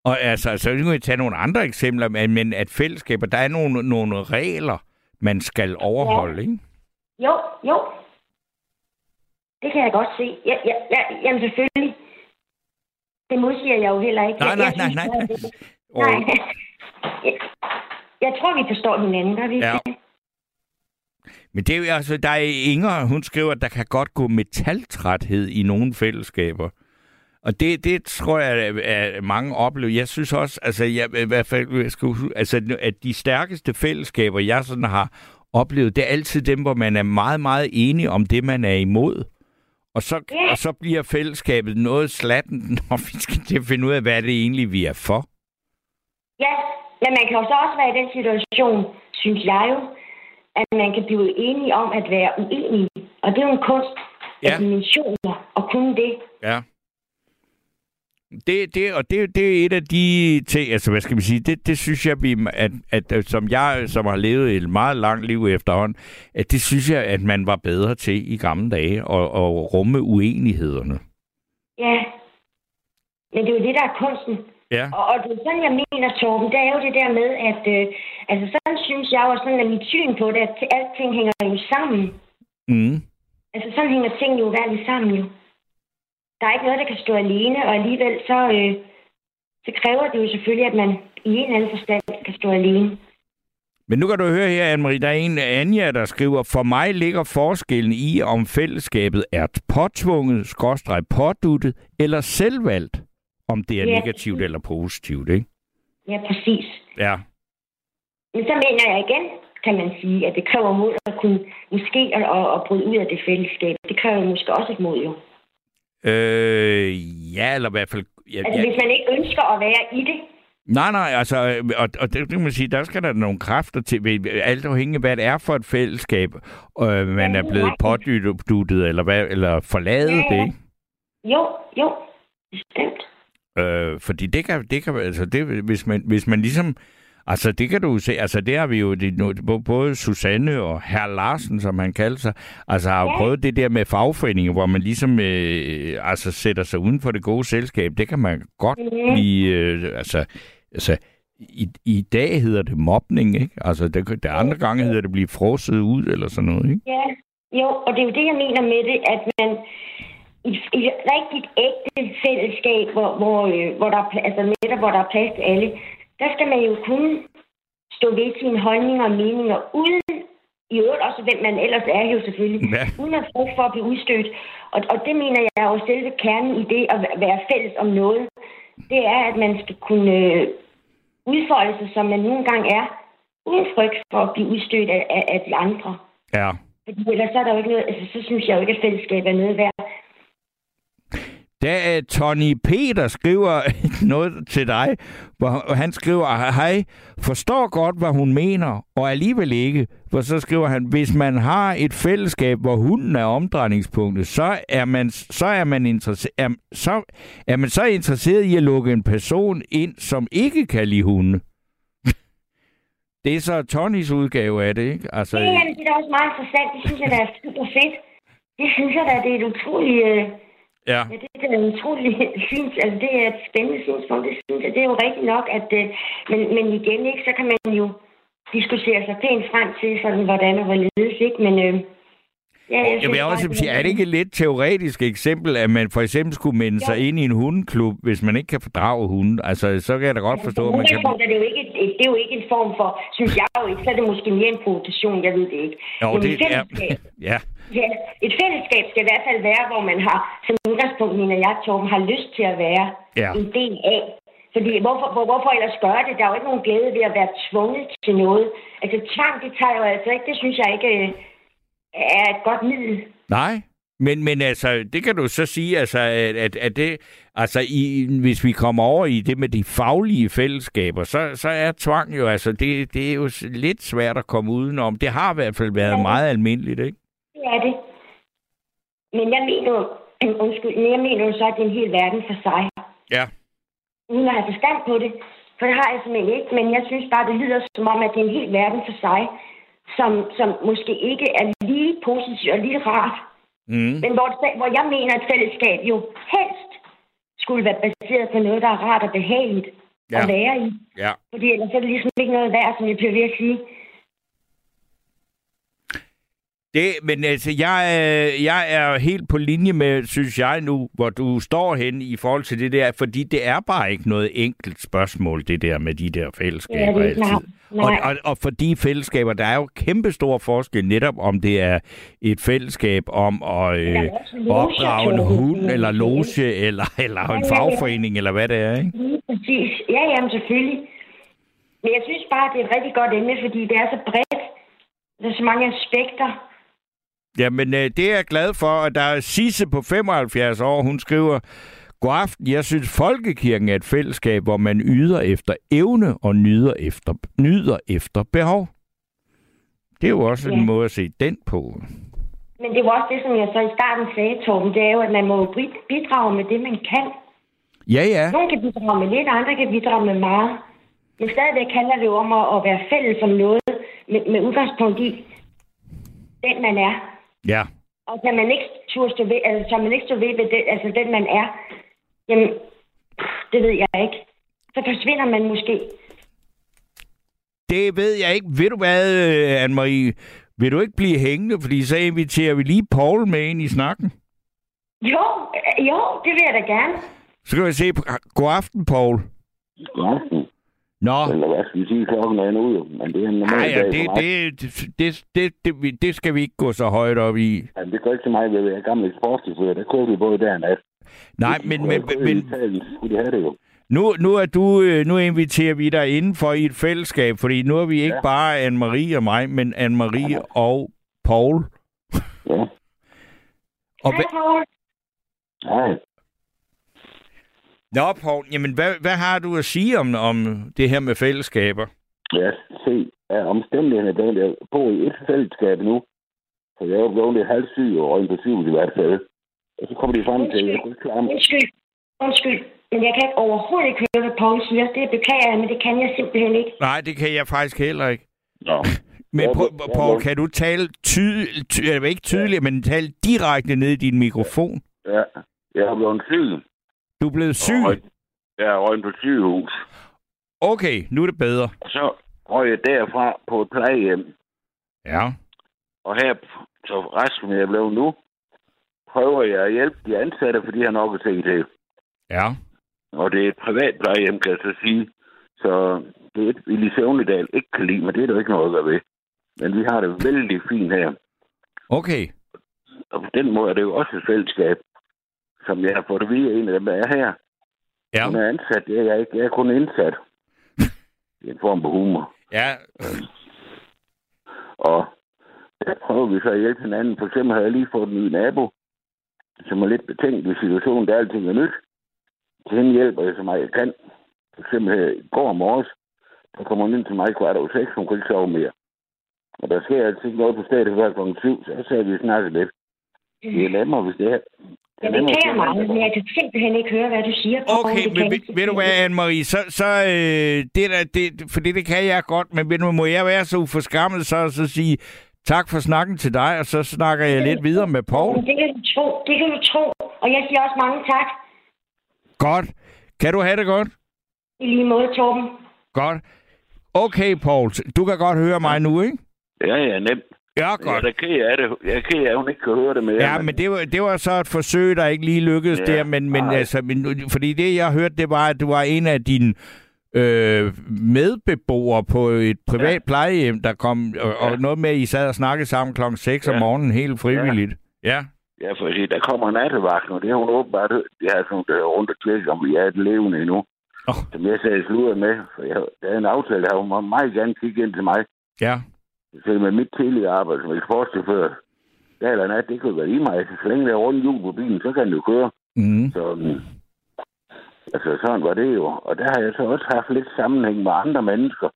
Og altså, så kan vi tage nogle andre eksempler, men at fællesskaber, der er nogle, nogle regler, man skal overholde, ja. ikke? Jo, jo. Det kan jeg godt se. Ja, ja, ja, jamen selvfølgelig. Det modsiger jeg jo heller ikke. Nej, nej, nej, nej. nej. Jeg, jeg tror, vi forstår hinanden, der vi ja. Men det er jo altså, der er Inger, hun skriver, at der kan godt gå metaltræthed i nogle fællesskaber. Og det, det tror jeg, at mange oplever. Jeg synes også, altså, jeg, i hvert fald, jeg skal, altså, at de stærkeste fællesskaber, jeg sådan har oplevet, det er altid dem, hvor man er meget, meget enig om det, man er imod. Og så, yeah. og så bliver fællesskabet noget slatten, når vi skal til at finde ud af, hvad det egentlig vi er for. Ja, men man kan jo så også være i den situation, synes jeg jo, at man kan blive enige om at være uenige. Og det er jo en kunst ja. dimensioner at kunne det. Ja. Det, det, og det, det er et af de ting, altså hvad skal man sige, det, det synes jeg, at, at, at som jeg, som har levet et meget langt liv efterhånden, at det synes jeg, at man var bedre til i gamle dage, at, at rumme uenighederne. Ja, men det er jo det, der er kunsten. Ja. Og, og det er sådan, jeg mener, Torben, det er jo det der med, at øh, altså sådan synes jeg jo, sådan at mit syn på det, at alting hænger jo sammen. Mm. Altså, sådan hænger tingene jo værligt sammen jo. Der er ikke noget, der kan stå alene, og alligevel så, øh, så kræver det jo selvfølgelig, at man i en eller anden forstand kan stå alene. Men nu kan du høre her, Anne-Marie, der er en Anja, der skriver, for mig ligger forskellen i, om fællesskabet er påtvunget, skråstreg påduttet eller selvvalgt, om det er Ja. negativt eller positivt, ikke? Ja, præcis. Ja. Men så mener jeg igen, kan man sige, at det kræver mod at kunne måske at, at, at bryde ud af det fællesskab. Det kræver måske også et mod jo. Øh, ja, eller i hvert fald... Ja, Altså, ja. hvis man ikke ønsker at være i det, Nej, nej, altså, øh, og, og det kan man sige, der skal der nogle kræfter til, alt afhængig af, hvad det er for et fællesskab, øh, man er blevet påduttet, eller, hvad, eller forladet Ja, det, ja. ikke? jo, jo, bestemt. Øh, fordi det kan, det kan, altså det, hvis man, hvis man ligesom, altså det kan du se, altså det har vi jo, det, både Susanne og herr Larsen, som han kalder sig, altså har jo Ja. prøvet det der med fagforeninger, hvor man ligesom, øh, altså sætter sig uden for det gode selskab, det kan man godt Mhm. blive, øh, altså, altså i, i dag hedder det mobning, ikke? Altså, det, der andre gange hedder det blive frosset ud, eller sådan noget, ikke? Ja, jo, og det er jo det, jeg mener med det, at man i, i et rigtigt ægte fællesskab, hvor, hvor, øh, hvor der er, altså netop hvor der er plads til alle, der skal man jo kunne stå ved sine holdninger og meninger, uden i øvrigt også, hvem man ellers er jo selvfølgelig, Ja. uden at frygt for at blive udstødt. Og, og det mener jeg er jo selve kernen i det at væ- være fælles om noget. Det er, at man skal kunne øh, udfolde sig, som man nogle gange er, uden frygt for at blive udstødt af, af, af de andre. Ja. Fordi ellers så er der jo ikke noget, altså, så synes jeg jo ikke, at fællesskab er noget værd. Da Tony Peter skriver noget til dig, hvor han skriver, hej, forstår godt, hvad hun mener, og alligevel ikke. For så skriver han, hvis man har et fællesskab, hvor hunden er omdrejningspunktet, så er man, så er man, interesse- er, så, er man så interesseret i at lukke en person ind, som ikke kan lide hunde. Det er så Tonys udgave af det, ikke? Altså, Det, er, det er også meget interessant. Det synes jeg, der er super fedt. Det synes jeg da, det er et utroligt... Øh, ja. ja, det er en utrolig fint... Altså, det er et spændende synspunkt. Det synes jeg, det er jo rigtigt nok, at... Øh, men, men igen, ikke, så kan man jo diskutere sig pænt frem til, sådan, hvordan og hvorledes, ikke? Men... Øh, ja, Jeg synes vil også sige, er det ikke et lidt teoretisk eksempel, at man for eksempel skulle melde sig ind i en hundeklub, hvis man ikke kan fordrage hunden? Altså, så kan jeg da godt forstå, at man kan... Er det, jo ikke et, et, det er jo ikke en form for, synes jeg jo ikke, så er det måske mere en provokation, jeg ved det ikke. Jo, Men det et fællesskab, Ja, ja, et fællesskab skal i hvert fald være, hvor man har, som udgangspunkt, mener jeg, Torben, har lyst til at være Ja. en del af. Fordi hvorfor, hvor, hvorfor ellers gøre det? Der er jo ikke nogen glæde ved at være tvunget til noget. Altså tvang, det tager jo altså ikke, det synes jeg ikke øh, er et godt middel. nej. Men, men altså, det kan du så sige, altså, at, at, det, altså, i, hvis vi kommer over i det med de faglige fællesskaber, så, så er tvang jo, altså, det, det er jo lidt svært at komme udenom. Det har i hvert fald været meget almindeligt, ikke? Det er det. Men jeg mener jo, undskyld, men jeg mener jo så, at det er en hel verden for sig. Ja. uden at have forstand på det. For det har jeg simpelthen ikke. Men jeg synes bare, det lyder som om, at det er en hel verden for sig, som, som måske ikke er lige positiv og lige rart. Mm. Men hvor, hvor jeg mener, at fællesskab jo helst skulle være baseret på noget, der er rart og behageligt ja. at være i. Ja. Fordi ellers er det ligesom ikke noget værd, som jeg bliver ved at sige. Det, men altså, jeg, er- jeg er helt på linje med, synes jeg nu, hvor du står hen i forhold til det der, fordi det er bare ikke noget enkelt spørgsmål, det der med de der fællesskaber Ja, det altid. Nej. Og, og, og for de fællesskaber, der er jo kæmpe stor forskel netop om det er et fællesskab om at øh, opdrage en hund, eller loge, eller, eller en fagforening, eller hvad det er, ikke? Præcis. Ja, jamen selvfølgelig. Men jeg synes bare, at det er et rigtig godt emne, fordi det er så bredt. Der er så mange aspekter. Jamen, øh, det er jeg glad for, og der er Sisse på 75 år, hun skriver, God aften, jeg synes, Folkekirken er et fællesskab, hvor man yder efter evne og nyder efter, nyder efter behov. Det er jo også en Ja. måde at se den på. Men det var også det, som jeg så i starten sagde, Torben. Det er jo, at man må bidrage med det, man kan. Ja, ja. Nogle kan bidrage med lidt, andre kan bidrage med meget. Men stadigvæk handler det jo om at, at være fælles om noget med, med udgangspunkt i den, man er. Ja. Og kan man ikke turde stå ved, altså, kan man ikke stå ved, ved det, altså den, man er, jamen, det ved jeg ikke. Så forsvinder man måske. Det ved jeg ikke. Ved du hvad, øh, Anne-Marie? Vil du ikke blive hængende, fordi så inviterer vi lige Paul med ind i snakken? Jo, øh, jo, det vil jeg da gerne. Så kan vi se. God aften, Paul. God aften. Nå. Eller hvad skal vi sige, klokken er nu, men det er en normal Nej, ja, dag det, for mig. det, det, det, det, det, skal vi ikke gå så højt op i. Ja, det går ikke til mig, ved jeg er gammel eksportchauffør. Der kører vi både der og nat. Nej, men, men, men Italien, så skulle de have det jo. nu, nu, er du, øh, nu inviterer vi dig indenfor i et fællesskab, fordi nu er vi ikke Ja. bare Anne-Marie og mig, men Anne-Marie og Paul. Ja. Og Hej, Paul. Nej, Nå, Paul, jamen, hvad, hvad har du at sige om, om det her med fællesskaber? jeg se, at omstændighederne er blevet jeg bor i et fællesskab nu. Så jeg er jo blevet lidt halvsyg og sygehuset i hvert fald. Og så kommer de frem til, at jeg kunne ikke klare mig. Undskyld. Undskyld. Men jeg kan ikke overhovedet ikke høre, hvad Paul siger. Det beklager jeg, men det kan jeg simpelthen ikke. Nej, det kan jeg faktisk heller ikke. Nå. Men Paul kan du tale tydeligt, ty, ikke tydeligt, men tale direkte ned i din mikrofon? Ja, jeg er blevet syg. Du er blevet syg? Og Jeg er på sygehus. Okay, nu er det bedre. Og så røg jeg derfra på et plejehjem. Ja. Og her, så resten jeg blevet nu, prøver jeg at hjælpe de ansatte, fordi har nok se til. Ja. Og det er et privat plejehjem, kan jeg så sige. Så det er et, Willy Søvnedal ikke kan lide, men det er der ikke noget at gøre ved. Men vi har det vældig fint her. Okay. Og på den måde er det jo også et fællesskab, som jeg har fået at vide, en af dem, der er her. Ja. Hun er ansat, det er jeg ikke. Jeg er kun indsat. Det er en form for humor. Ja. Og der prøver vi så at hjælpe hinanden. For eksempel har jeg lige fået en ny nabo, som er lidt betænkt i situationen, der alting er nyt. Til hende hjælper jeg så meget jeg kan. For eksempel her i går morges, der kommer hun ind til mig kvart over seks, hun kunne ikke sove mere. Og der sker altid noget på stedet før klokken syv, så jeg sagde, at vi snakker lidt. Det er nemmere, hvis det er. Det Jeg er beklager er- meget, men jeg kan simpelthen ikke høre, hvad du siger. Paul. Okay, men ved, ved du hvad, Anne-Marie, så, så øh, det der, det, for det, det kan jeg godt, men ved du, må jeg være så uforskammet så, så sige tak for snakken til dig, og så snakker jeg lidt videre med Paul. Det kan du tro, det kan du tro. Og jeg siger også mange tak. Godt. Kan du have det godt? I lige måde, Torben. Godt. Okay, Paul, du kan godt høre mig nu, ikke? Ja, ja, nemt. Ja, Jeg godt. er da ked af det. Jeg er ked af, at hun ikke kan høre det mere. Ja, men det var, det var så et forsøg, der ikke lige lykkedes Ja, der, men, men nej. altså, men, fordi det, jeg hørte, det var, at du var en af dine øh, medbeboere på et privat Ja. plejehjem, der kom, og, og Ja. noget med, at I sad og snakkede sammen klokken 6 om Ja. morgenen, helt frivilligt. Ja. Ja, for at sige, der kommer nattevagten, og det har hun åbenbart hørt. Det er sådan, der rundt og tjekke, om vi er et levende endnu. Åh. Som jeg sagde slutter med, for jeg, der er en aftale, der hun meget gerne kigge ind til mig. Ja. Så med mit tidligere arbejde som eksportchauffør, der eller nat, det kan være i mig. Så længe der er rundt hjul på bilen, så kan den jo køre. Mm. Så, altså sådan var det jo. Og der har jeg så også haft lidt sammenhæng med andre mennesker.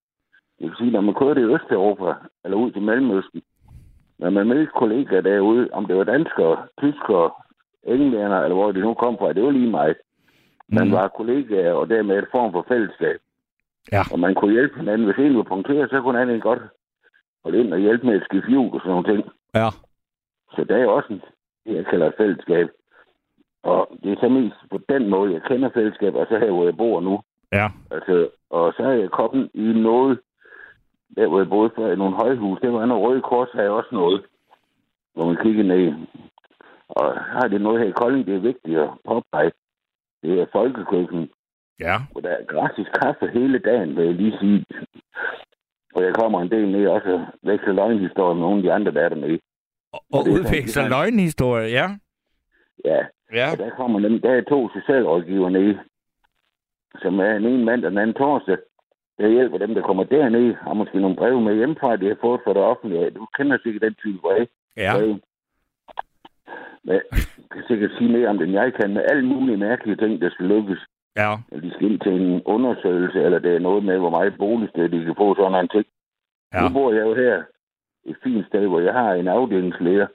Det vil sige, når man kører det i Østeuropa, eller ud til Mellemøsten, når man mødte kollegaer derude, om det var danskere, tyskere, englænder, eller hvor de nu kom fra, det var lige mig. Man Mm. var kollegaer, og dermed et form for fællesskab. Ja. Og man kunne hjælpe hinanden. Hvis en var punkteret, så kunne en anden godt holde ind og hjælpe med at skifte hjul og sådan nogle ting. Ja. Så der er også en, det, jeg kalder et fællesskab. Og det er så mest på den måde, jeg kender fællesskab, og så her, hvor jeg bor nu. Ja. Altså, og så er jeg kommet i noget, der hvor jeg boede før, i nogle højhus. Det var en røde kors, har jeg også noget, hvor man kigger ned. Og har det noget her i Kolding, det er vigtigt at påpege. Det er folkekøkken, Ja. hvor der er gratis kaffe hele dagen, vil jeg lige sige. Og jeg kommer en del ned også og veksler løgnhistorier med nogle af de andre, der er dernede. Og, og er udveksler sådan, det er- løgnhistorie, ja. Ja, Ja. Og der kommer dem, der er to socialrådgiver nede, som er en ene mand og den anden torsdag. Der hjælper dem, der kommer dernede, har måske nogle breve med hjemmefra, de har fået fra det offentlige. Du kender sikkert den type brev. Ja. brev. Men jeg kan sikkert sige mere om det, end jeg kan, med alle mulige mærkelige ting, der skal lykkes. Ja. Eller de skal ind til en undersøgelse, eller det er noget med, hvor meget boligsted de kan få, sådan en ting. Ja. Nu bor jeg jo her et fint sted, hvor jeg har en afdelingsleder.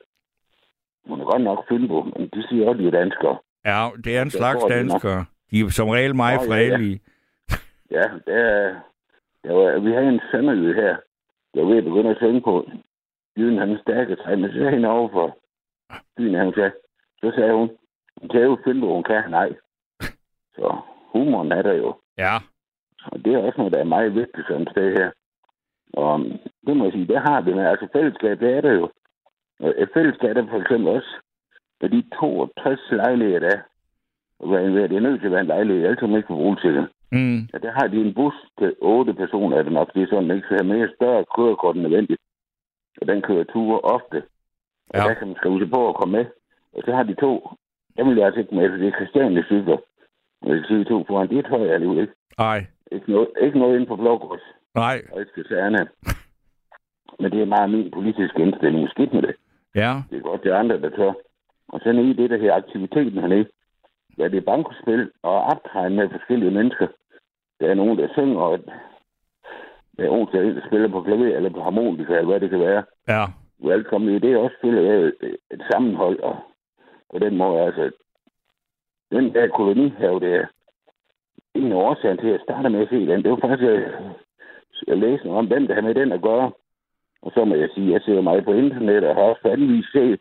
Hun er godt nok finde på, men de siger også, de er danskere. Ja, det er en slags danskere. De er som regel meget Nå, ja, ja. fredelige. Ja, der, der var, vi havde en sønderjyd her. Jeg var ved at begynde at synge på. Jyden han er stærke sig, men så er hende over for byen, han sagde. Så sagde hun, hun kan jo finde, hun kan. Nej. Så humoren er der jo. Ja. Og det er også noget, der er meget vigtigt sådan et sted her. Og um, det må jeg sige, det har vi, men altså fællesskab, det er det jo. Et fællesskab er for eksempel også, for de 62 lejligheder, der er, det er nødt til at være en lejlighed, alle som ikke får boligsikkerhed. Mm. Ja, der har de en bus til otte personer, er det nok. Det er sådan, ikke skal have mere større kørekort end nødvendigt. Og den kører ture ofte. Og Ja. der kan man skrive sig på at komme med. Og så har de to, jeg vil altså ikke med, for det er Christiane cykler. Jeg vil sige to foran, det tør jeg alligevel ikke. Ej. Ikke noget, ikke noget inde på Blågårds Nej. og ikke kaserne. Men det er meget min politiske indstilling. Skidt med det. Ja. Det er godt, det er andre, der tør. Og så i det, der her aktiviteten hernede. Ja, det er bankospil og optræden med forskellige mennesker. Der er nogen, der synger, og der er nogen, der spiller på klaver eller på harmonika, eller hvad det kan være. Ja. Velkommen i det er også spiller jeg et sammenhold, og på den måde, altså, den der kolonihave, det er en af årsagen til, at jeg starter med at se den. Det var faktisk, at jeg læste noget om, hvem der har med den at gøre. Og så må jeg sige, at jeg ser meget på internet, og har også fandelig set,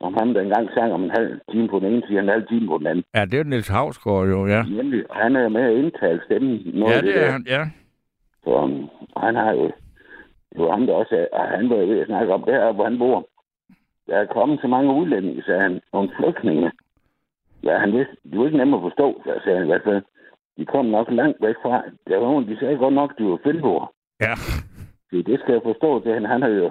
om han der engang sang om en halv time på den ene side, og en halv time på den anden. Ja, det er jo Niels Havsgaard jo, ja. Nemlig, han er med at indtale stemmen. Noget Ja, det der. er han, ja. Så um, han har jo... Det var ham, der også er, han var ved at snakke om der, hvor han bor. Der er kommet så mange udlændinge, sagde han, nogle flygtninge. Ja, han vidste, det var ikke nemt at forstå, sagde han i hvert fald. De kom nok langt væk fra. Der var nogen, de sagde godt nok, de var findboer. Ja. Det, det skal jeg forstå, det han, han har jo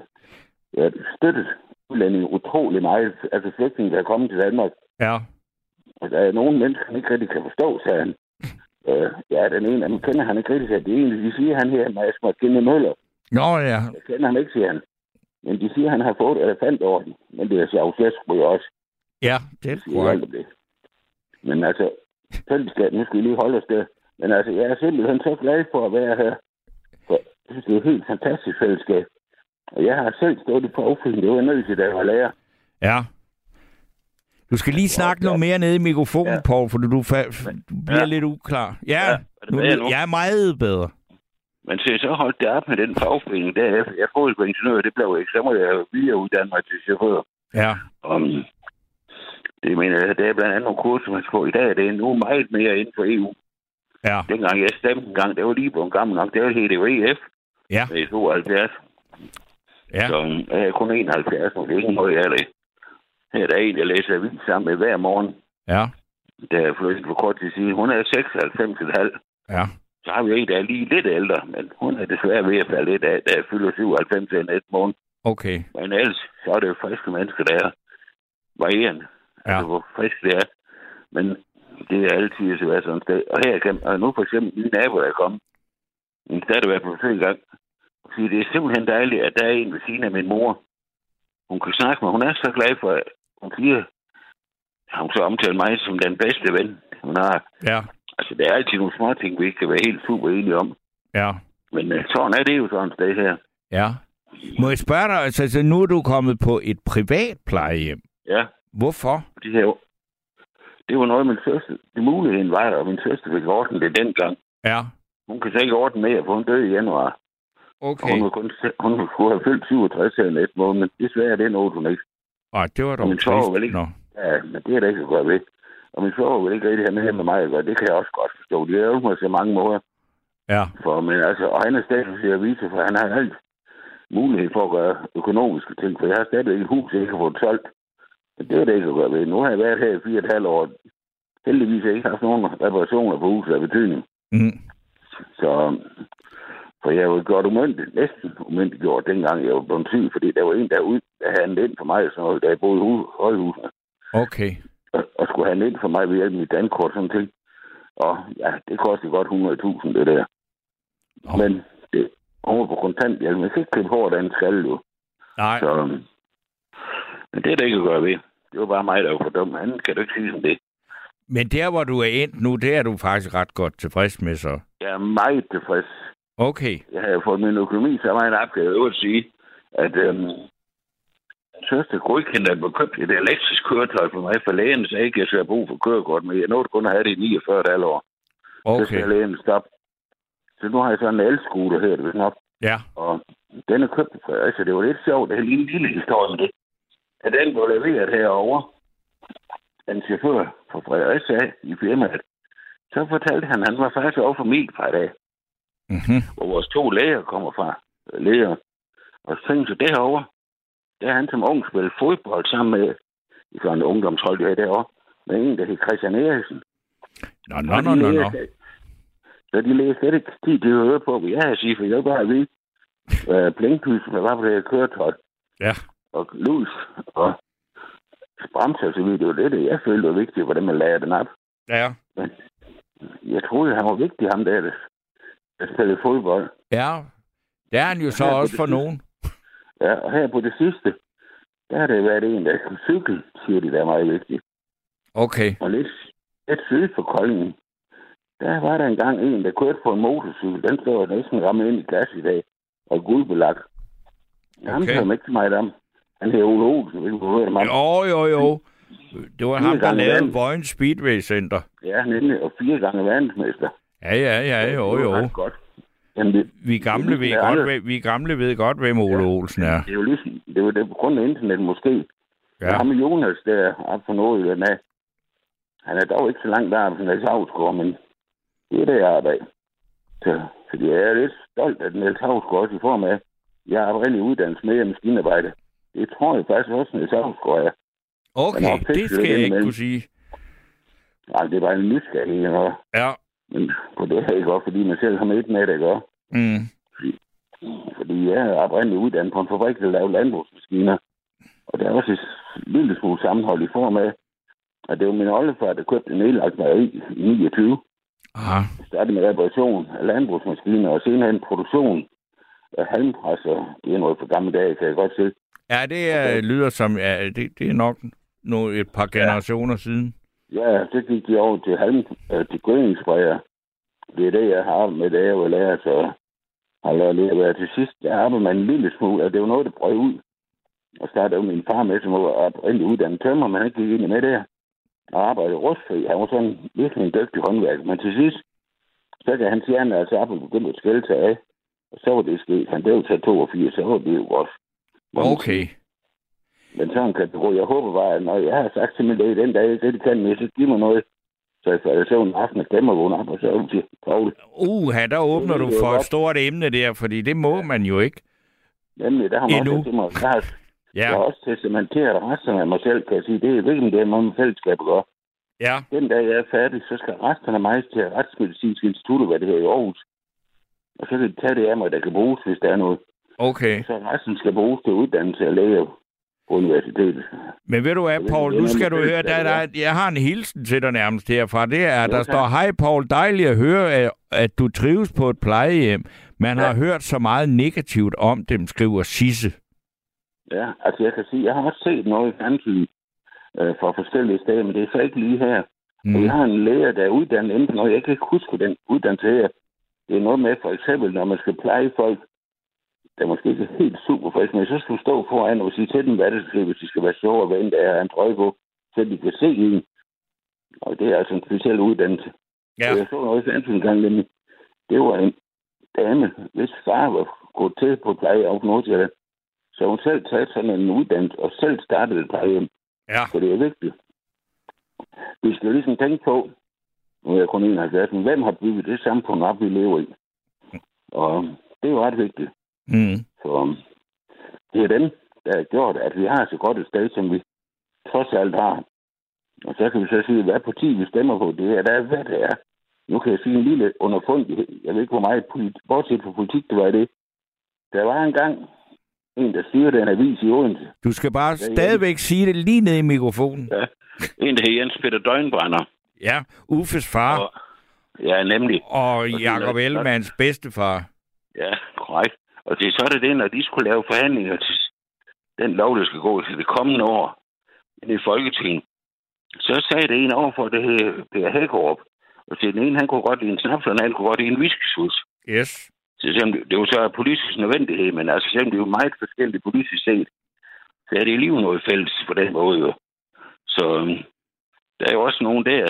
ja, støttet udlændinge utrolig meget. Altså flygtninge, der er kommet til Danmark. Ja. Og der er nogle mennesker, han ikke rigtig kan forstå, sagde han. Øh, ja, den ene af dem kender han ikke rigtig, sagde, det er egentlig, de siger han her, Mads Martine Møller. Nå, ja. Jeg kender ham ikke, siger han. Men de siger, han har fået elefantorden. Men det er Ceausescu jo også. Ja, det er det. Men altså, fællesskab, nu skal vi lige holde os der. Men altså, jeg er simpelthen så glad for at være her. For jeg synes, det er et helt fantastisk fællesskab. Og jeg har selv stået i fagforeningen. Det var nødt til, da jeg var lærer. Ja. Du skal lige snakke noget mere nede i mikrofonen, ja. Paul, for du, fa- du bliver ja. lidt uklar. Ja, Ja, er nu, nu? jeg er meget bedre. Men så, så holdt det op med den fagforening derefter. Jeg får på ingeniør, det blev ikke. Så må jeg videre uddanne mig til chauffør. Ja. Om, det mener jeg, det er blandt andet nogle kurser, man skal få. I dag er det nu meget mere inden for EU. Ja. Dengang jeg stemte en gang, det var lige på en gammel nok. Det var helt jo EF. Ja. Med 72. Ja. Så jeg er kun 71, nu det er ikke noget, jeg er det. Her er der en, jeg læser avis sammen med hver morgen. Ja. Der er flyttet for kort til siden. Hun er 96,5. Ja. Så har vi en, der er lige lidt ældre, men hun er desværre ved at falde lidt af, da jeg fylder 97 i næste måned. Okay. Men ellers, så er det jo friske mennesker, der er varierende. Ja. Altså, hvor frisk det er. Men det er altid så være sådan et sted. Og her kan og nu for eksempel min nabo, der er kommet. Min datter været på besøg en gang. Og siger, det er simpelthen dejligt, at der er en ved siden af min mor. Hun kan snakke med. Hun er så glad for, at hun siger, har hun så omtalt mig som den bedste ven, hun har. Ja. Altså, der er altid nogle små ting, vi ikke kan være helt super enige om. Ja. Men uh, sådan er det jo sådan et sted her. Ja. Må jeg spørge dig, altså, altså nu er du kommet på et privat plejehjem. Ja. Hvorfor? Det her, det var noget, min søster, det muligheden var der, og min søster fik ordnet det dengang. Ja. Hun kan så ikke ordne mere, for hun døde i januar. Okay. Og hun, var kun, hun skulle have fyldt 67 her næste måned, men desværre er det noget, hun ikke. Ej, det var Og dog min trist. vil ikke. Nå. Ja, men det er der ikke at gøre ved. Og min svoger vil ikke rigtig have med med mig at gøre. Det kan jeg også godt forstå. Det er jo mig så mange måder. Ja. For, men altså, og han er stadig til at vise, for han har alt mulighed for at gøre økonomiske ting. For jeg har stadig et hus, jeg har fået solgt. Men det er det ikke gøre ved. Nu har jeg været her i fire og et halvt år. Heldigvis har jeg ikke haft nogen reparationer på huset af betydning. Mm. Så, for jeg var gjort umyndigt, næsten umyndigt gjort, dengang jeg var blevet syg, fordi der var en derude, der havde handlet ind for mig, sådan noget, da jeg boede i hu- højhusene, Okay. og, og skulle handle ind for mig ved hjælp af mit dankort, sådan ting. Og ja, det kostede godt 100.000, det der. Nå. Men det, hun var på kontanthjælp, man kan ikke købe hårdt af en skal jo. Nej. Så, men det er der ikke at gøre ved. Det var bare mig, der var for dum. Han kan du ikke sige som det. Men der, hvor du er endt nu, det er du faktisk ret godt tilfreds med, så. Jeg er meget tilfreds. Okay. Jeg har fået min økonomi så meget op, kan jeg øvrigt sige, at øhm, søster godkendte, at jeg købt et elektrisk køretøj for mig, for lægen sagde ikke, at jeg skal have brug for kørekort, men jeg nåede kun at have det i 49 et halvt år. Så Okay. skal lægen stoppe. Så nu har jeg sådan en elscooter her, det nok. Ja. Og den er købt altså det var lidt sjovt, det er lige en lille historie med det. At den blev leveret herovre, en chauffør fra Fredericia i firmaet, så fortalte han, at han var faktisk over for mil fra i dag, Mm-hmm. hvor vores to læger kommer fra. Læger. Og så tænkte jeg, derovre, der er han som ung spillet fodbold sammen med i sådan en ungdomshold, der derovre, med en, der hed Christian Eriksen. Nå, nå, nå, nå, nå. Så de læste slet ikke tid til at høre på, hvad jeg har sige, for jeg bare at vide, hvad Blinkhusen var på det her køretøj. Ja. Og lus og bremser og så videre. Det var det, det jeg følte var vigtigt, hvordan man lagde den op. Ja. Men jeg troede, han var vigtig, ham der, der, spillede fodbold. Ja, det er han jo så på også det for sidste- nogen. Ja, og her på det sidste, der har det været en, der kunne cykle, siger de, der er meget vigtigt. Okay. Og lidt, lidt syd for Kolding, der var der engang en, der kørte på en motorcykel. Den står næsten ramme ind i glas i dag, og gulbelagt. Okay. Han tager ikke så meget om. Han hedder Ole Olsen, vil du høre ham? Jo, jo, jo. Det var ham, der lavede. Vojens Speedway Center. Ja, nemlig, og fire gange verdensmester. Ja, ja, ja, jo, Det var jo. godt. Jamen, det, Vi gamle, det ved er godt, vi gamle ved godt, hvem Ole Olsen er. det er jo ligesom, det var det på grund af internet måske. Ja. Ja. Ham Jonas der, op for Nordjylland af, han er dog ikke så langt der, som Niels Havsgaard, men det er det, jeg arbejder. Så, fordi jeg er lidt stolt af Niels Havsgaard også i form af, jeg har oprindeligt uddannet med maskinarbejde. Det tror jeg faktisk også, Niels Havsgaard er. Okay, Han har fikset det skal jeg ikke kunne sige. Nej, det er bare en nysgerrighed, og, Ja. men på det her ikke også, fordi man selv har med med det, ikke? Mm. Fordi jeg er oprindeligt uddannet på en fabrik, der laver landbrugsmaskiner. Og der er også et lille smule sammenhold i form af, at det var min oldefar, der købte en nedlagt mejeri i 29. Aha. Jeg startede med reparation af landbrugsmaskiner, og senere en produktion af halmpresser. Det er noget for gamle dage, kan jeg godt se. Ja, det er, lyder som, ja, det, det er nok nu et par generationer siden. Ja, så gik de over til halm, øh, til gødningssprayer. Det er det, jeg har med, da jeg var lærer, så har lært lidt at være til sidst. Der arbejdede man en lille smule, og det var noget, der brød ud. Og startede min far med, som var oprindelig uddannet tømmer, men han gik ind med der og arbejdede rustfri. Han var sådan virkelig en dygtig håndværker. Men til sidst, så kan hans hjerne altså op og begynde at skælde sig af. Og så var det sket. Han blev til 82, så var det jo også. Okay. Men sådan kan det gå. Jeg håber bare, at når jeg har sagt til min læge den dag, det de kan med, så giv mig noget. Så jeg falder søvn en aften og stemmer vågne op, og så ud til Paul. Uh, der åbner du Det er for et stort emne der, fordi det må man jo ikke. Nemlig, der har man Endnu. også til mig, jeg har, Ja. jeg har også testamenteret resterne af mig selv, kan jeg sige. Det er virkelig det, man med fællesskab gør. Ja. Den dag, jeg er færdig, så skal resterne af mig til Retsmedicinsk Institut, hvad det her i Aarhus. Og så kan de tage det af mig, der kan bruges, hvis der er noget. Okay. Så resten skal bruges til uddannelse af læger på universitetet. Men ved du hvad, Jeg Paul, nu skal du høre, der, der, jeg har en hilsen til dig nærmest herfra. Det er, at der står, hej Paul, dejligt at høre, at, du trives på et plejehjem. Man har hørt så meget negativt om dem, skriver Sisse. Ja, altså jeg kan sige, jeg har også set noget i fjernsynet øh, fra forskellige steder, men det er så ikke lige her. Mm. Og vi har en læger, der er uddannet inden for noget. Jeg kan ikke huske den uddannelse her. Det er noget med, for eksempel, når man skal pleje folk, der måske ikke er helt super friske, men så skal du stå foran og sige til dem, hvad det skal, hvis de skal være sjove og vente af en trøje på, så de kan se en. Og det er altså en speciel uddannelse. Ja. Og jeg så noget fjernsynet en gang, nemlig, det var en dame, hvis far var gået til på pleje af Nordsjælland. Så hun selv taget sådan en uddannelse og selv startede et plejehjem. Ja. Så det er vigtigt. Vi skal ligesom tænke på, nu er jeg kun 71, men hvem har bygget det samfund op, vi lever i? Og det er jo ret vigtigt. Mm. Så um, det er dem, der har gjort, at vi har så godt et sted, som vi trods alt har. Og så kan vi så sige, hvad parti vi stemmer på, det er der, hvad det er. Nu kan jeg sige en lille underfundighed. Jeg ved ikke, hvor meget politi- bortset fra politik, det var det. Der var engang en, der styrede en avis i Odense. Du skal bare ja. stadigvæk sige det lige ned i mikrofonen. Ja. En, der hed Jens Peter Døgnbrænder. Ja, Uffes far Og, ja, nemlig. og det Jakob er- Ellemanns bedstefar. Ja, korrekt. Og det er så er det når de skulle lave forhandlinger til den lov, der skal gå til det kommende år i Folketinget. Så sagde det en over for det her Per Hækkerup. Og til den ene, han kunne godt lide en snaps, og den anden kunne godt lide en whiskysus. Yes. Så selvom det, var så politisk nødvendighed, men altså selvom det er jo meget forskelligt politisk set, så er det alligevel noget fælles på den måde jo. Så øhm, der er jo også nogen der,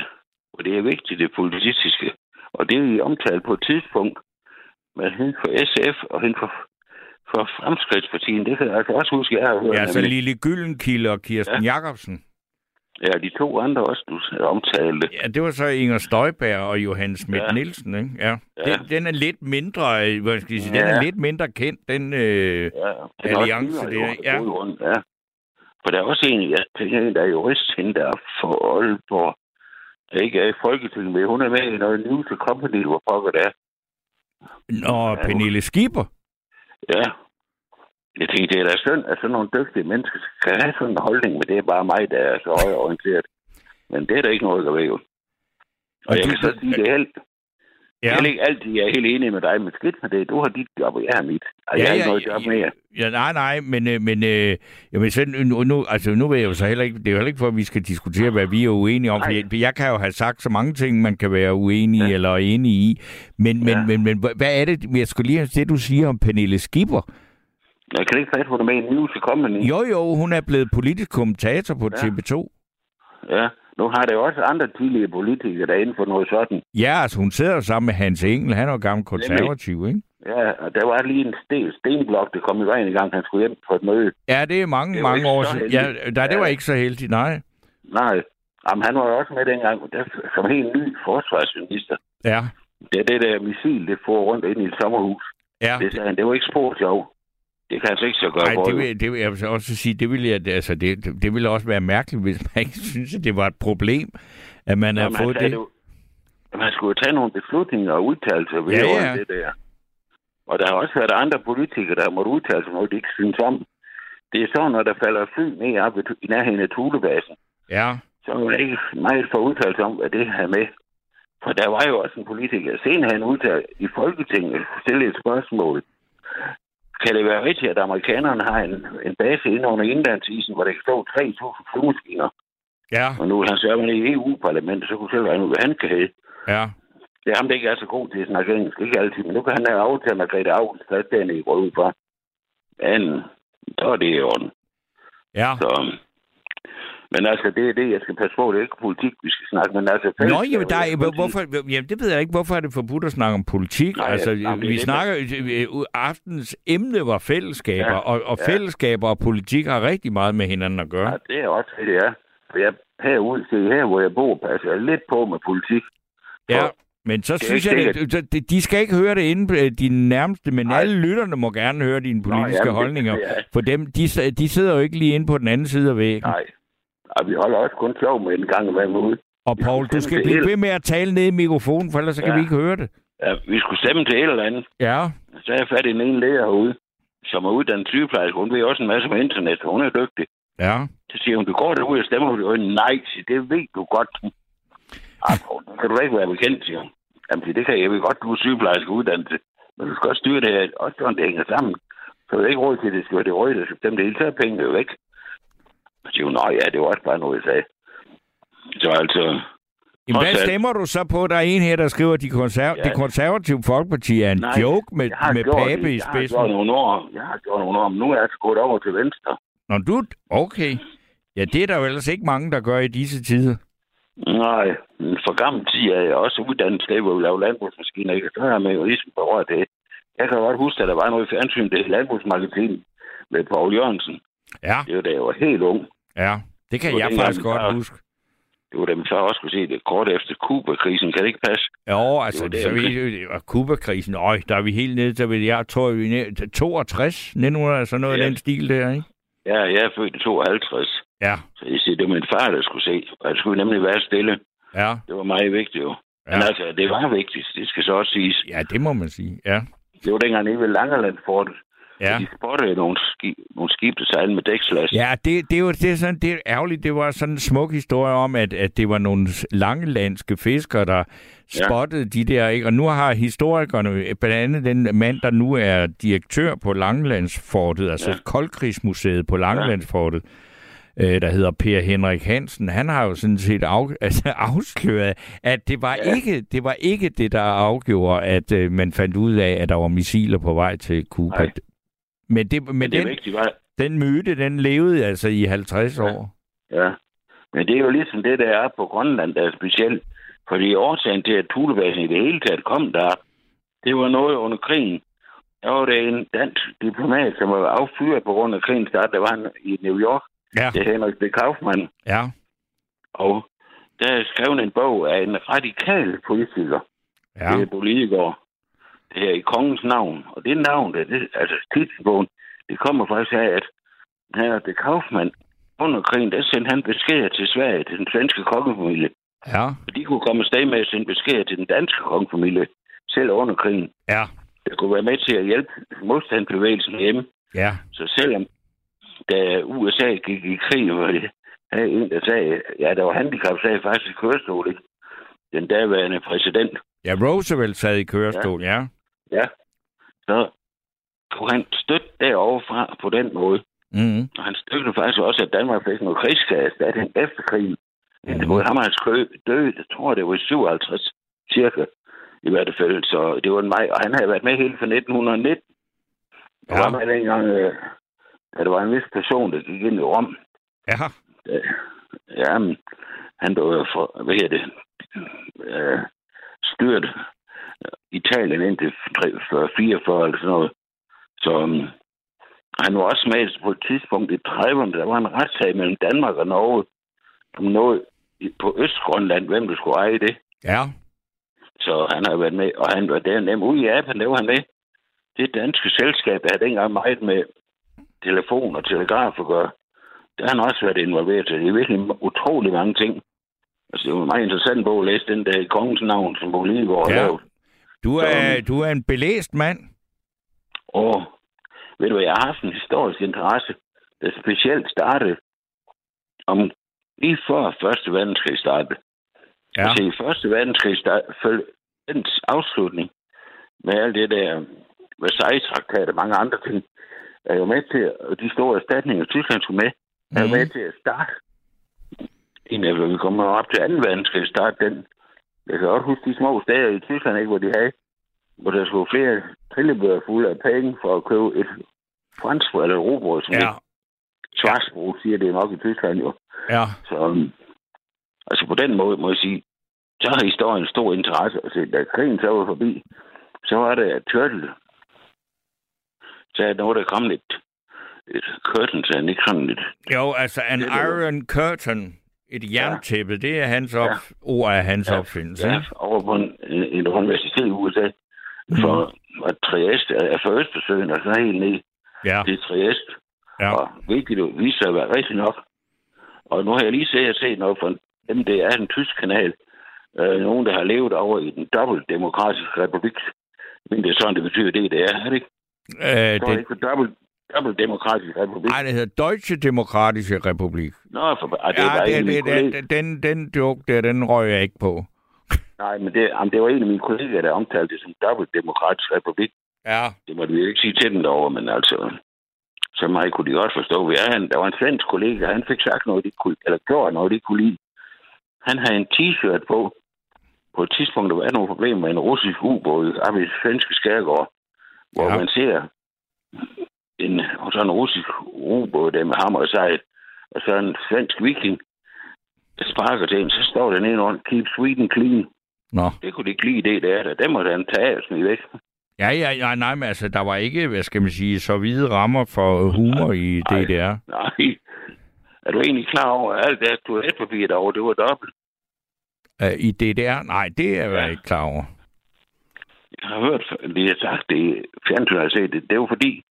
hvor det er vigtigt, det politiske. Og det er vi omtalt på et tidspunkt med hende for SF og hende for, for Fremskridtspartiet. Det kan jeg altså også huske, jeg har hørt. Ja, så nemlig. Lille Gyllenkilde og Kirsten ja. Jacobsen. Ja, de to andre også, du omtalte. Ja, det var så Inger Støjberg og Johannes Schmidt ja. Nielsen, ikke? Ja. ja. Den, den er lidt mindre, øh, hvad skal jeg sige, ja. den er lidt mindre kendt, den øh, ja, alliance der. Ja. ja. For der er også en, jeg tænker, en, der er jurist, hende der for Aalborg, der ikke er i Folketinget med. Hun er med i noget News Company, hvor pokker det er. Nå, ja, Pernille Skipper? Ja. Jeg tænkte, det er da synd, at sådan nogle dygtige mennesker kan have sådan en holdning, men det er bare mig, der er så højorienteret. Men det er der ikke noget, der ved. Og, og jeg kan så sige, det er helt, Ja. Jeg er ikke altid jeg er helt enig med dig, men skidt med det. Du har dit job, og jeg har mit. Og ja, jeg har ikke noget job mere. Ja, nej, nej, men, øh, men øh, jamen, så, nu, nu, altså, nu vil jeg jo så heller ikke, det er jo heller ikke for, at vi skal diskutere, hvad vi er uenige om. For jeg, jeg, kan jo have sagt så mange ting, man kan være uenig ja. eller enig i. Men, men, ja. men, men, hvad er det, jeg skulle lige have det, du siger om Pernille Skipper? Jeg kan ikke fatte, hvor du er med i News Company. Jo, jo, hun er blevet politisk kommentator på ja. TV2. Ja, nu har det jo også andre tidligere politikere, der er inden for noget sådan. Ja, altså hun sidder jo sammen med Hans Engel. Han er jo gammel konservativ, ikke? Ja, og der var lige en sten, stenblok, der kom i vejen en gang, han skulle hjem på et møde. Ja, det er mange, det mange år siden. Ja, der, det var ikke så heldigt, nej. Nej. Jamen, han var jo også med dengang, der, som helt ny forsvarsminister. Ja. Det er det der missil, det får rundt ind i et sommerhus. Ja. Det sagde han, det var ikke spor sjov. Det kan altså ikke så gøre Nej, det vil, det vil jeg også sige, det vil, jeg, altså, det, det ville også være mærkeligt, hvis man ikke synes, at det var et problem, at man har fået det. Du, man skulle tage nogle beslutninger og udtalelser ved ja, ja. det der. Og der har også været andre politikere, der har måttet udtale sig noget, de ikke synes om. Det er så, når der falder fly ned op i nærheden af Tulebasen. Ja. Så er det ikke meget for udtalelse om, hvad det har med. For der var jo også en politiker, senere han udtalt i Folketinget, stille et spørgsmål kan det være rigtigt, at amerikanerne har en, en base inde under indlandsisen, hvor der kan stå 3.000 flymaskiner? Ja. Og nu vil han sørge i EU-parlamentet, så kunne selv ud, hvad han kan have. Ja. Det er ham, der ikke er så god til at snakke engelsk. Ikke altid, men nu kan han have aftalt med Grete Augen, der er i rød for. Men så er det i orden. Ja. Så, men altså, det er det, jeg skal passe på. Det er ikke politik, vi skal snakke, men altså... Nå, jamen, der er, hvorfor, jamen, det ved jeg ikke. Hvorfor er det forbudt at snakke om politik? Nej, altså, nej, vi snakker... Det, aftens emne var fællesskaber, ja, og, og ja. fællesskaber og politik har rigtig meget med hinanden at gøre. Ja, det er også det, det er. For jeg herude, se her, hvor jeg bor, passer jeg lidt på med politik. Ja, men så synes jeg, at de skal ikke høre det inden øh, dine nærmeste, men Nej. alle lytterne må gerne høre dine politiske Nå, jamen, holdninger. Det, ja. For dem, de, de sidder jo ikke lige inde på den anden side af væggen. Nej, og vi holder også kun sjov med en gang med ud. Og Paul, du skal blive ved med at tale ned i mikrofonen, for ellers så kan vi ikke høre det. Ja, vi skulle stemme til et eller andet. Ja. Så er jeg fat i en ene læger herude, som er uddannet sygeplejerske. Hun ved også en masse om internet, hun er dygtig. Ja. Så siger hun, du går derud og stemmer på det. Nej, det ved du godt. Ah, kan du da ikke være bekendt, siger hun. Jamen, det kan jeg. Jeg godt, du er sygeplejerske uddannelse. Men du skal også styre det her, også sådan, det hænger sammen. Så er ikke råd til, at det skal være det røde, så dem det hele tager pengene jo væk. Så siger hun, ja, det var også bare noget, jeg sagde. Så altså... Jamen, hvad stemmer du så på? Der er en her, der skriver, at de, konserv- ja. det konservative folkeparti er en Nej, joke med, med Pape i spidsen. Jeg har gjort nogle år, jeg har gjort nogle år, men nu er jeg altså gået over til venstre. Nå, du... Okay. Ja, det er der jo ellers ikke mange, der gør i disse tider. Nej, for gammel tid er jeg også uddannet sted, hvor vi laver landbrugsmaskiner. Jeg kan høre med jurismen på det. Jeg kan godt huske, at der var noget fjernsyn, det er landbrugsmagasin med Paul Jørgensen. Ja. Det var da jeg var helt ung. Ja, det kan det jeg faktisk godt far, huske. Det var da min far også kunne se det kort efter Kuba-krisen. Kan det ikke passe? Jo, altså, det, det så vi, Kuba-krisen, øj, der er vi helt nede, der vil jeg tror, vi er 62, 1900, sådan noget ja. af den stil der, ikke? Ja, jeg er født i 52. Ja. Så jeg siger, det var min far, der skulle se. Og jeg skulle nemlig være stille. Ja. Det var meget vigtigt jo. Ja. Men altså, det var vigtigt. Det skal så også siges. Ja, det må man sige, ja. Det var dengang nede ved Langerland Fort. Ja. De spottede nogle, skib, nogle skib, der sejlede med dækslast. Ja, det, det, var, det, er sådan, det er ærgerligt. Det var sådan en smuk historie om, at, at det var nogle langelandske fiskere, der ja. spottede de der. Ikke? Og nu har historikerne, blandt andet den mand, der nu er direktør på Langelandsfortet, altså ja. Koldkrigsmuseet på Langelandsfortet, øh, der hedder Per Henrik Hansen, han har jo sådan set af, altså afsløret, at det var, ja. ikke, det var ikke det, der afgjorde, at øh, man fandt ud af, at der var missiler på vej til Cuba. Nej. Men, det, men, men det den, vigtigt, var... den myte, den levede altså i 50 ja. år. Ja, men det er jo ligesom det, der er på Grønland, der er specielt. Fordi årsagen til, at Thulebasen i det hele taget kom der, det var noget under krigen. Der var det en dansk diplomat, som var affyret på grund af krigen start. Der var han i New York. Ja. Det er Henrik B. Kaufmann. Ja. Og der er skrevet en bog af en radikal politiker. Ja. Det er Bolívar. Det her i kongens navn. Og det navn, der, det, altså titelbogen, det kommer faktisk af, at her det Kaufmann under krigen, der sendte han beskeder til Sverige, til den svenske kongefamilie. Ja. Og de kunne komme afsted med at sende beskeder til den danske kongefamilie, selv under krigen. Ja. Det kunne være med til at hjælpe modstandsbevægelsen hjemme. Ja. Så selvom da USA gik i krig, var det havde en, der sagde, ja, der var handicap, sagde faktisk i kørestol, ikke? Den daværende præsident. Ja, Roosevelt sad i kørestol, ja. ja. Ja. Så kunne han støtte derovre fra på den måde. Mm-hmm. Og han støttede faktisk også, at Danmark fik noget krigskasse efter krigen. Mm-hmm. Både ham og hans kø døde, jeg tror, det var i 57 cirka, i hvert fald. Så det var en maj, og han havde været med hele fra 1919. Ja. Og var med dengang, øh, at der var en vis person, der gik ind i Rom. Ja. Ja, men han blev for, hvad hedder det, øh, styrt Italien indtil 44 eller sådan noget. Så um, han var også med på et tidspunkt i 30'erne, der var en retssag mellem Danmark og Norge om noget på Østgrønland, hvem der skulle eje det. Ja. Så han har været med, og han var der nemt ude i Japan, der var han med. Det danske selskab, der havde dengang meget med telefon og telegraf at gøre. Der har han også været involveret til. Det er virkelig utrolig mange ting. Altså, det var en meget interessant bog at læse den der i kongens navn, som Bolívar ja. lavet. Du er, du er en belæst mand. Og ved du jeg har haft en historisk interesse, der specielt startede om lige før Første Verdenskrig startede. Ja. Altså i Første Verdenskrig startede dens afslutning med alt det der Versailles-traktat og mange andre ting, er jo med til, og de store erstatninger, Tyskland skulle med, er jo Mhm. med til at starte. En af, vi kommer op til 2. verdenskrig, starte den. Jeg kan godt huske de små steder i Tyskland, ikke, hvor de havde, hvor der skulle flere trillebøger fulde af penge for at købe et fransk eller robrød, som Ja. Schwarzbrot siger det nok i Tyskland jo. Ja. Så um, altså på den måde må jeg sige, så har historien stor interesse. Altså, da krigen så var forbi, så var det, at Churchill sagde, noget, der kom lidt et curtain, så han ikke sådan lidt... Jo, altså en iron curtain, et jerntæppe, ja. det er hans op, Ja. ord af hans Ja. opfindelse. Ja, over på en, en, en universitet i USA. Mhm. For at Trieste er for Østersøen, og så helt ned Ja. til Trieste. Ja. Og hvilket jo viser sig at være rigtigt nok. Og nu har jeg lige set, set noget fra MDR, den tysk kanal. Øh, nogen, der har levet over i den dobbeltdemokratiske republik. Men det er sådan, det betyder det, det er, er det ikke? Øh, Det er det, ikke for dobbelt, dobbeltdemokratisk republik. nej, det hedder Deutsche Demokratische Republik. Nå, for, ah, det Ja, det, det, kolleger. det, den, den joke der, den røg jeg ikke på. Nej, men det, jamen, det var en af mine kolleger, der omtalte det som dobbeltdemokratisk republik. Ja. Det måtte vi ikke sige til den derovre, men altså, så meget kunne de godt forstå. Vi er, han, der var en svensk kollega, han fik sagt noget, de kunne, eller gjort noget, de kunne lide. Han havde en t-shirt på. På et tidspunkt, der var nogle problemer med en russisk ubåd oppe i det svenske skærgård, hvor ja. man ser en sådan en russisk ubåd der med hammer og sejl, og så en svensk viking, der sparker til en, så står der nede under, keep Sweden clean. Nå. Det kunne de ikke lide, det der. Det må han tage og væk. Ja, ja, ja, nej, men altså, der var ikke, hvad skal man sige, så hvide rammer for humor i Nej. DDR. Nej. Er du egentlig klar over, at alt det toiletpapir derovre, det var dobbelt? Uh, I DDR? Nej, det er jeg Ja. ikke klar over. Jeg har hørt, det jeg har sagt, det i fjernsynet, set det. Det var fordi,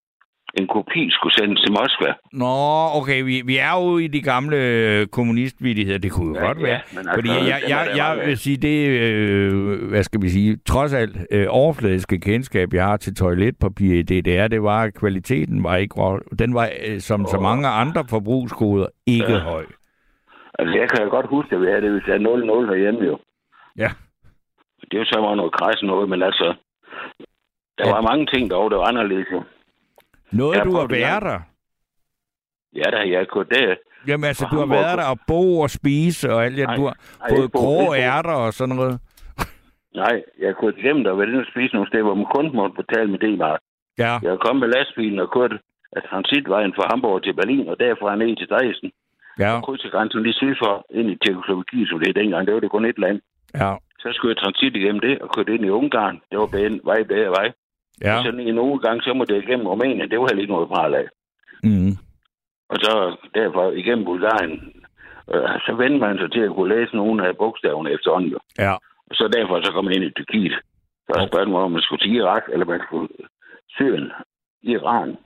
en kopi skulle sendes til Moskva. Nå, okay, vi, vi er jo i de gamle øh, kommunistvidigheder. Det kunne jo Ja, godt ja, være. men altså, Fordi jeg, jeg, jeg meget vil sige, det, øh, hvad skal vi sige, trods alt øh, overfladiske kendskab, jeg har til toiletpapir i DDR, det var, at kvaliteten var ikke, den var øh, som så Åh. mange andre forbrugsgoder ikke Ja. høj. Altså, jeg kan jo godt huske, at vi havde det, hvis jeg er 0-0 herhjemme jo. Ja. Det er jo så var noget kræs noget, men altså, der Ja. var mange ting derovre, der var anderledes jo. Noget, du har det været der. Ja, der jeg kunne det. Jamen altså, du har været der og bo og spise og alt det. Du har fået grå ærter og sådan noget. Nej, jeg kunne glemme at være inde og spise nogle steder, hvor man kun måtte betale med D-mark. Ja, Jeg kommet med lastbilen og kørt af transitvejen fra Hamburg til Berlin, og derfra ned til Dresden. ja, Krydsgrænsen lige syd for, ind i Tjekkoslovakiet, som det er dengang. Det var det kun et land. ja, Så skulle jeg transit igennem det og kørte ind i Ungarn. Det var bedre, vej bedre vej. Ja. ja. Og så i nogle gange, så måtte jeg igennem Rumænien. Det var heller ikke noget pral af. Mm. Og så derfor igennem Bulgarien. Øh, så vendte man sig til at kunne læse nogle af bogstaverne efterhånden. jo. Ja. Og så derfor så kom man ind i Tyrkiet. Så er spørgsmålet, om man skulle til Irak, eller man skulle Syrien, Iran.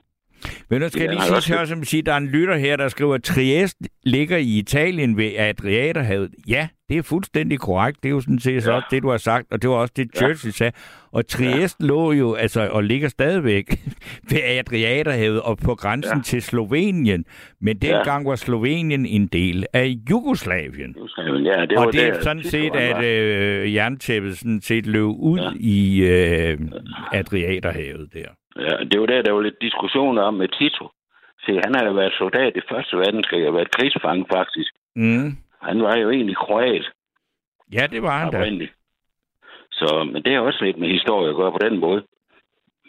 Men nu skal jeg Ja, lige sige, også- som sige, der er en lytter her, der skriver, at Trieste ligger i Italien ved Adriaterhavet. Ja, det er fuldstændig korrekt. Det er jo sådan set ja. også det, du har sagt, og det var også det, Churchill sagde. Og Trieste ja. lå jo, altså, og ligger stadigvæk ved Adriaterhavet og på grænsen ja. til Slovenien. Men dengang var Slovenien en del af Jugoslavien. Ja, det var og det er der, sådan set, Tyskland at øh, jerntæppet sådan set løb ud ja. i øh, Adriaterhavet der. Ja, det var der, der var lidt diskussioner om med Tito. Se, han har jo været soldat i Første Verdenskrig og været krigsfange faktisk. Mm. Han var jo egentlig kroat Ja, det var han da. Så, men det er også lidt med historie at gøre på den måde.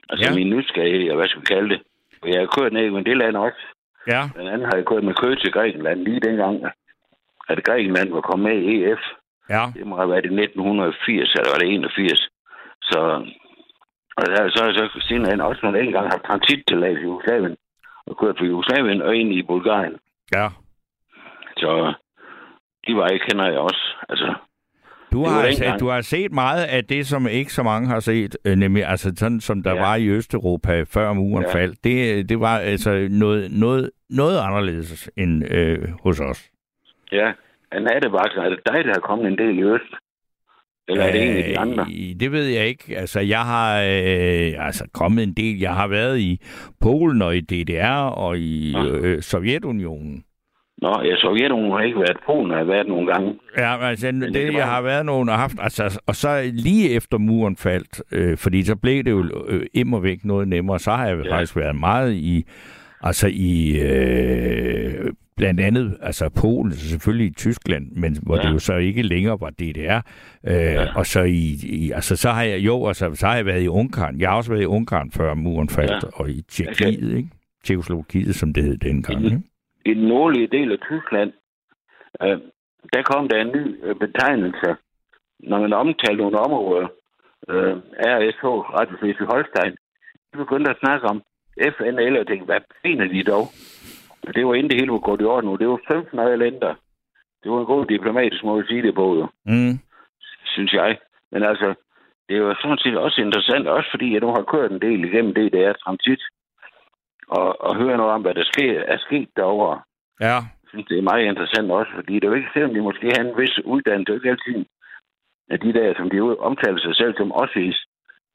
Altså Ja. min nysgerrighed, og hvad skal vi kalde det. Og jeg har kørt ned i det land også. Ja. Blandt andet har jeg kørt med kød til Grækenland lige dengang, at Grækenland var kommet med i EF. Ja. Det må have været i 1980, eller var det 81. Så, og der, så har jeg så siden hen også nogle engang haft transit til i Jugoslavien. Og kørt fra Jugoslavien og ind i Bulgarien. Ja. Så de veje kender jeg også. Altså, Du har, dengang. du har set meget af det, som ikke så mange har set, øh, nemlig altså sådan, som der ja. Var i Østeuropa før muren. Ja. faldt. Det, det var altså noget, noget, noget anderledes end øh, hos os. ja, en nattevagt, er det dig, der har kommet en del i Øst? Eller er det en af de andre? Øh, Det ved jeg ikke. Altså, jeg har øh, altså kommet en del. Jeg har været i Polen og i DDR og i Nå. øh, Sovjetunionen. Nå, ja, Sovjetunionen har ikke været Polen, har været nogle gange. Ja, altså, det, det det jeg har været nogen og haft, altså, og så lige efter muren faldt, øh, fordi så blev det jo øh, immer væk noget nemmere, så har jeg. Ja. faktisk været meget i, altså i, øh, blandt andet, altså Polen, så selvfølgelig i Tyskland, men hvor ja. Det jo så ikke længere var DDR, øh, ja. og så i, i, altså så har jeg, jo, altså så har jeg været i Ungarn, jeg har også været i Ungarn før muren faldt, ja. Og i Tjekkiet, ikke? Tjekoslovakiet, som det hed dengang, ikke? I den nordlige del af Tyskland, øh, der kom der en ny øh, betegnelse, når man omtalte nogle områder, øh, RSH, Radio Slesvig Holstein, de begyndte at snakke om FNL, og tænkte, hvad mener de dog? Det var inden det hele var gået i orden nu. Det var 15 af lænder. Det var en god diplomatisk måde at sige det på, jo, Mm. synes jeg. Men altså, det jo sådan set også interessant, også fordi jeg nu har kørt en del igennem det, der er transit, og, og høre noget om, hvad der sker, er sket derovre. Ja, Jeg synes, det er meget interessant også, fordi det er jo ikke, selvom de måske har en vis uddannelse, det er jo ikke altid, at de der, som de omtaler sig selv som ossis,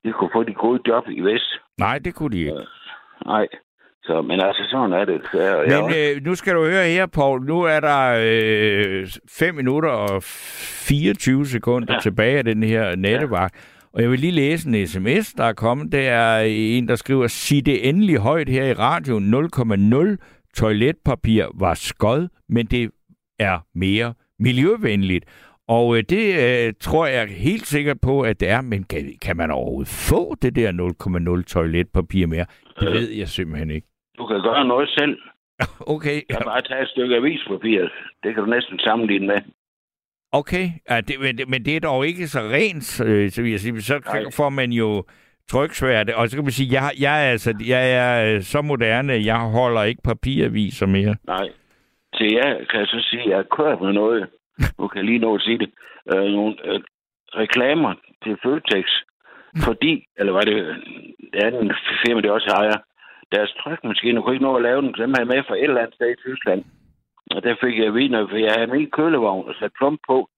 de kunne få de gode job i Vest. nej, det kunne de ikke. Nej. Så, men altså, sådan er det. Så, jeg Men øh, nu skal du høre her, Paul. Nu er der øh, 5 minutter og 24 sekunder ja. Ja. tilbage af den her nattevagt. Og jeg vil lige læse en sms, der er kommet. Det er en, der skriver, sig det endelig højt her i radioen. 0,0 toiletpapir var skod, men det er mere miljøvenligt. Og øh, det øh, tror jeg helt sikkert på, at det er. Men kan, kan man overhovedet få det der 0,0 toiletpapir mere? Det ved jeg simpelthen ikke. Du kan gøre noget selv. Okay, Jeg kan bare tage et stykke avispapir. Det kan du næsten sammenligne med. Okay, ja, det, men, det, men det er dog ikke så rent, øh, så jeg sige. Så Nej. får man jo tryksværte, og så kan man sige, jeg, jeg, er, altså, jeg er øh, så moderne, jeg holder ikke papiraviser mere. Nej. Til jeg kan jeg så sige, at jeg kørt med noget. Nu kan lige nå at sige det. Øh, nogle øh, reklamer til Føtex. Fordi, eller var det det andet firma, det også ejer, deres trykmaskine kunne ikke nå at lave den, dem havde jeg med fra et eller andet sted i Tyskland. Og der fik jeg viner, for jeg havde min kølevogn og sat plump på.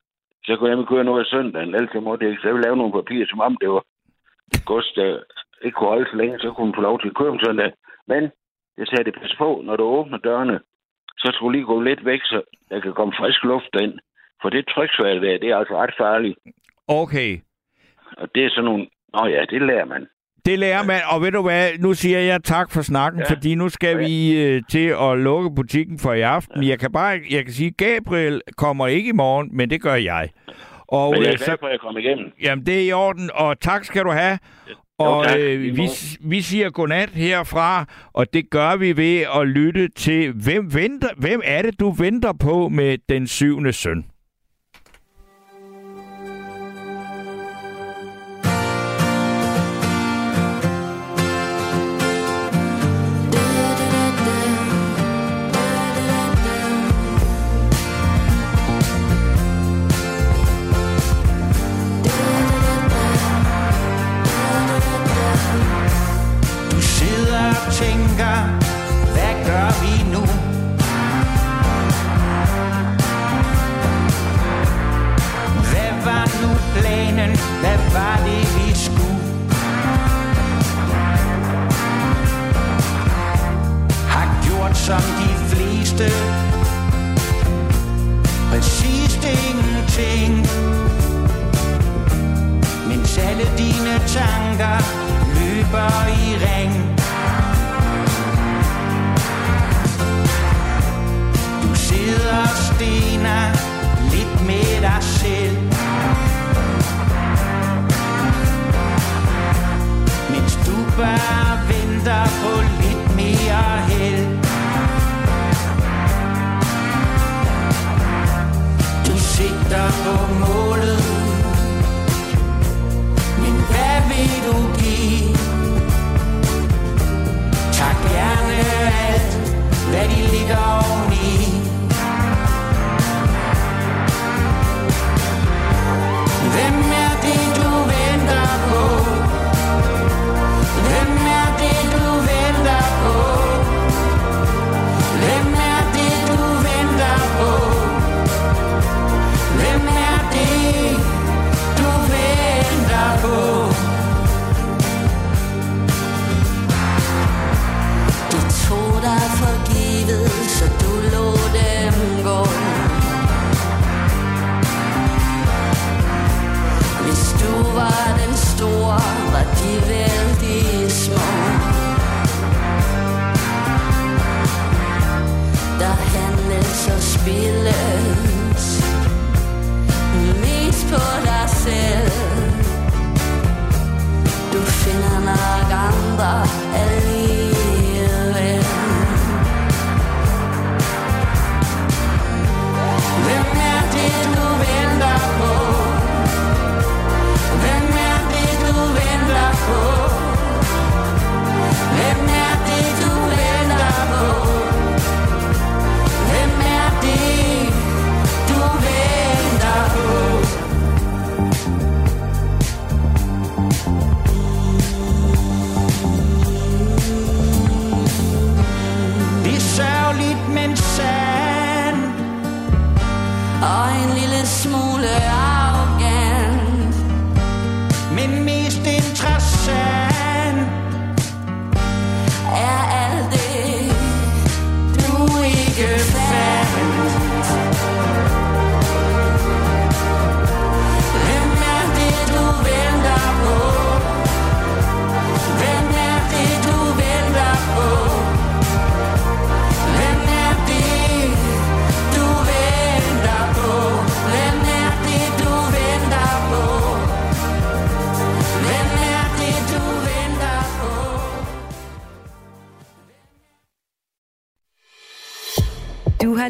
Så kunne jeg køre noget af søndagen, ellers så måtte jeg ikke. Så jeg ville lave nogle papirer, som om det var gods, der ikke kunne holde så længe, så kunne man få lov til at køre om søndag. Men jeg sagde, det pas på, når du åbner dørene, så skulle lige gå lidt væk, så der kan komme frisk luft ind. For det tryksværte der, det er altså ret farligt. Okay, Og det er sådan nogle... Nå ja, det lærer man. Det lærer man, og ved du hvad, nu siger jeg tak for snakken, ja. Ja. fordi nu skal vi øh, til at lukke butikken for i aften. Ja. Jeg kan bare, jeg kan sige, Gabriel kommer ikke i morgen, men det gør jeg. Og Men jeg er øh, glad for, at jeg kom igennem. jamen, det er i orden, og tak skal du have. Og tak. øh, vi, vi siger godnat herfra, og det gør vi ved at lytte til, hvem, venter, hvem er det, du venter på med den syvende søn?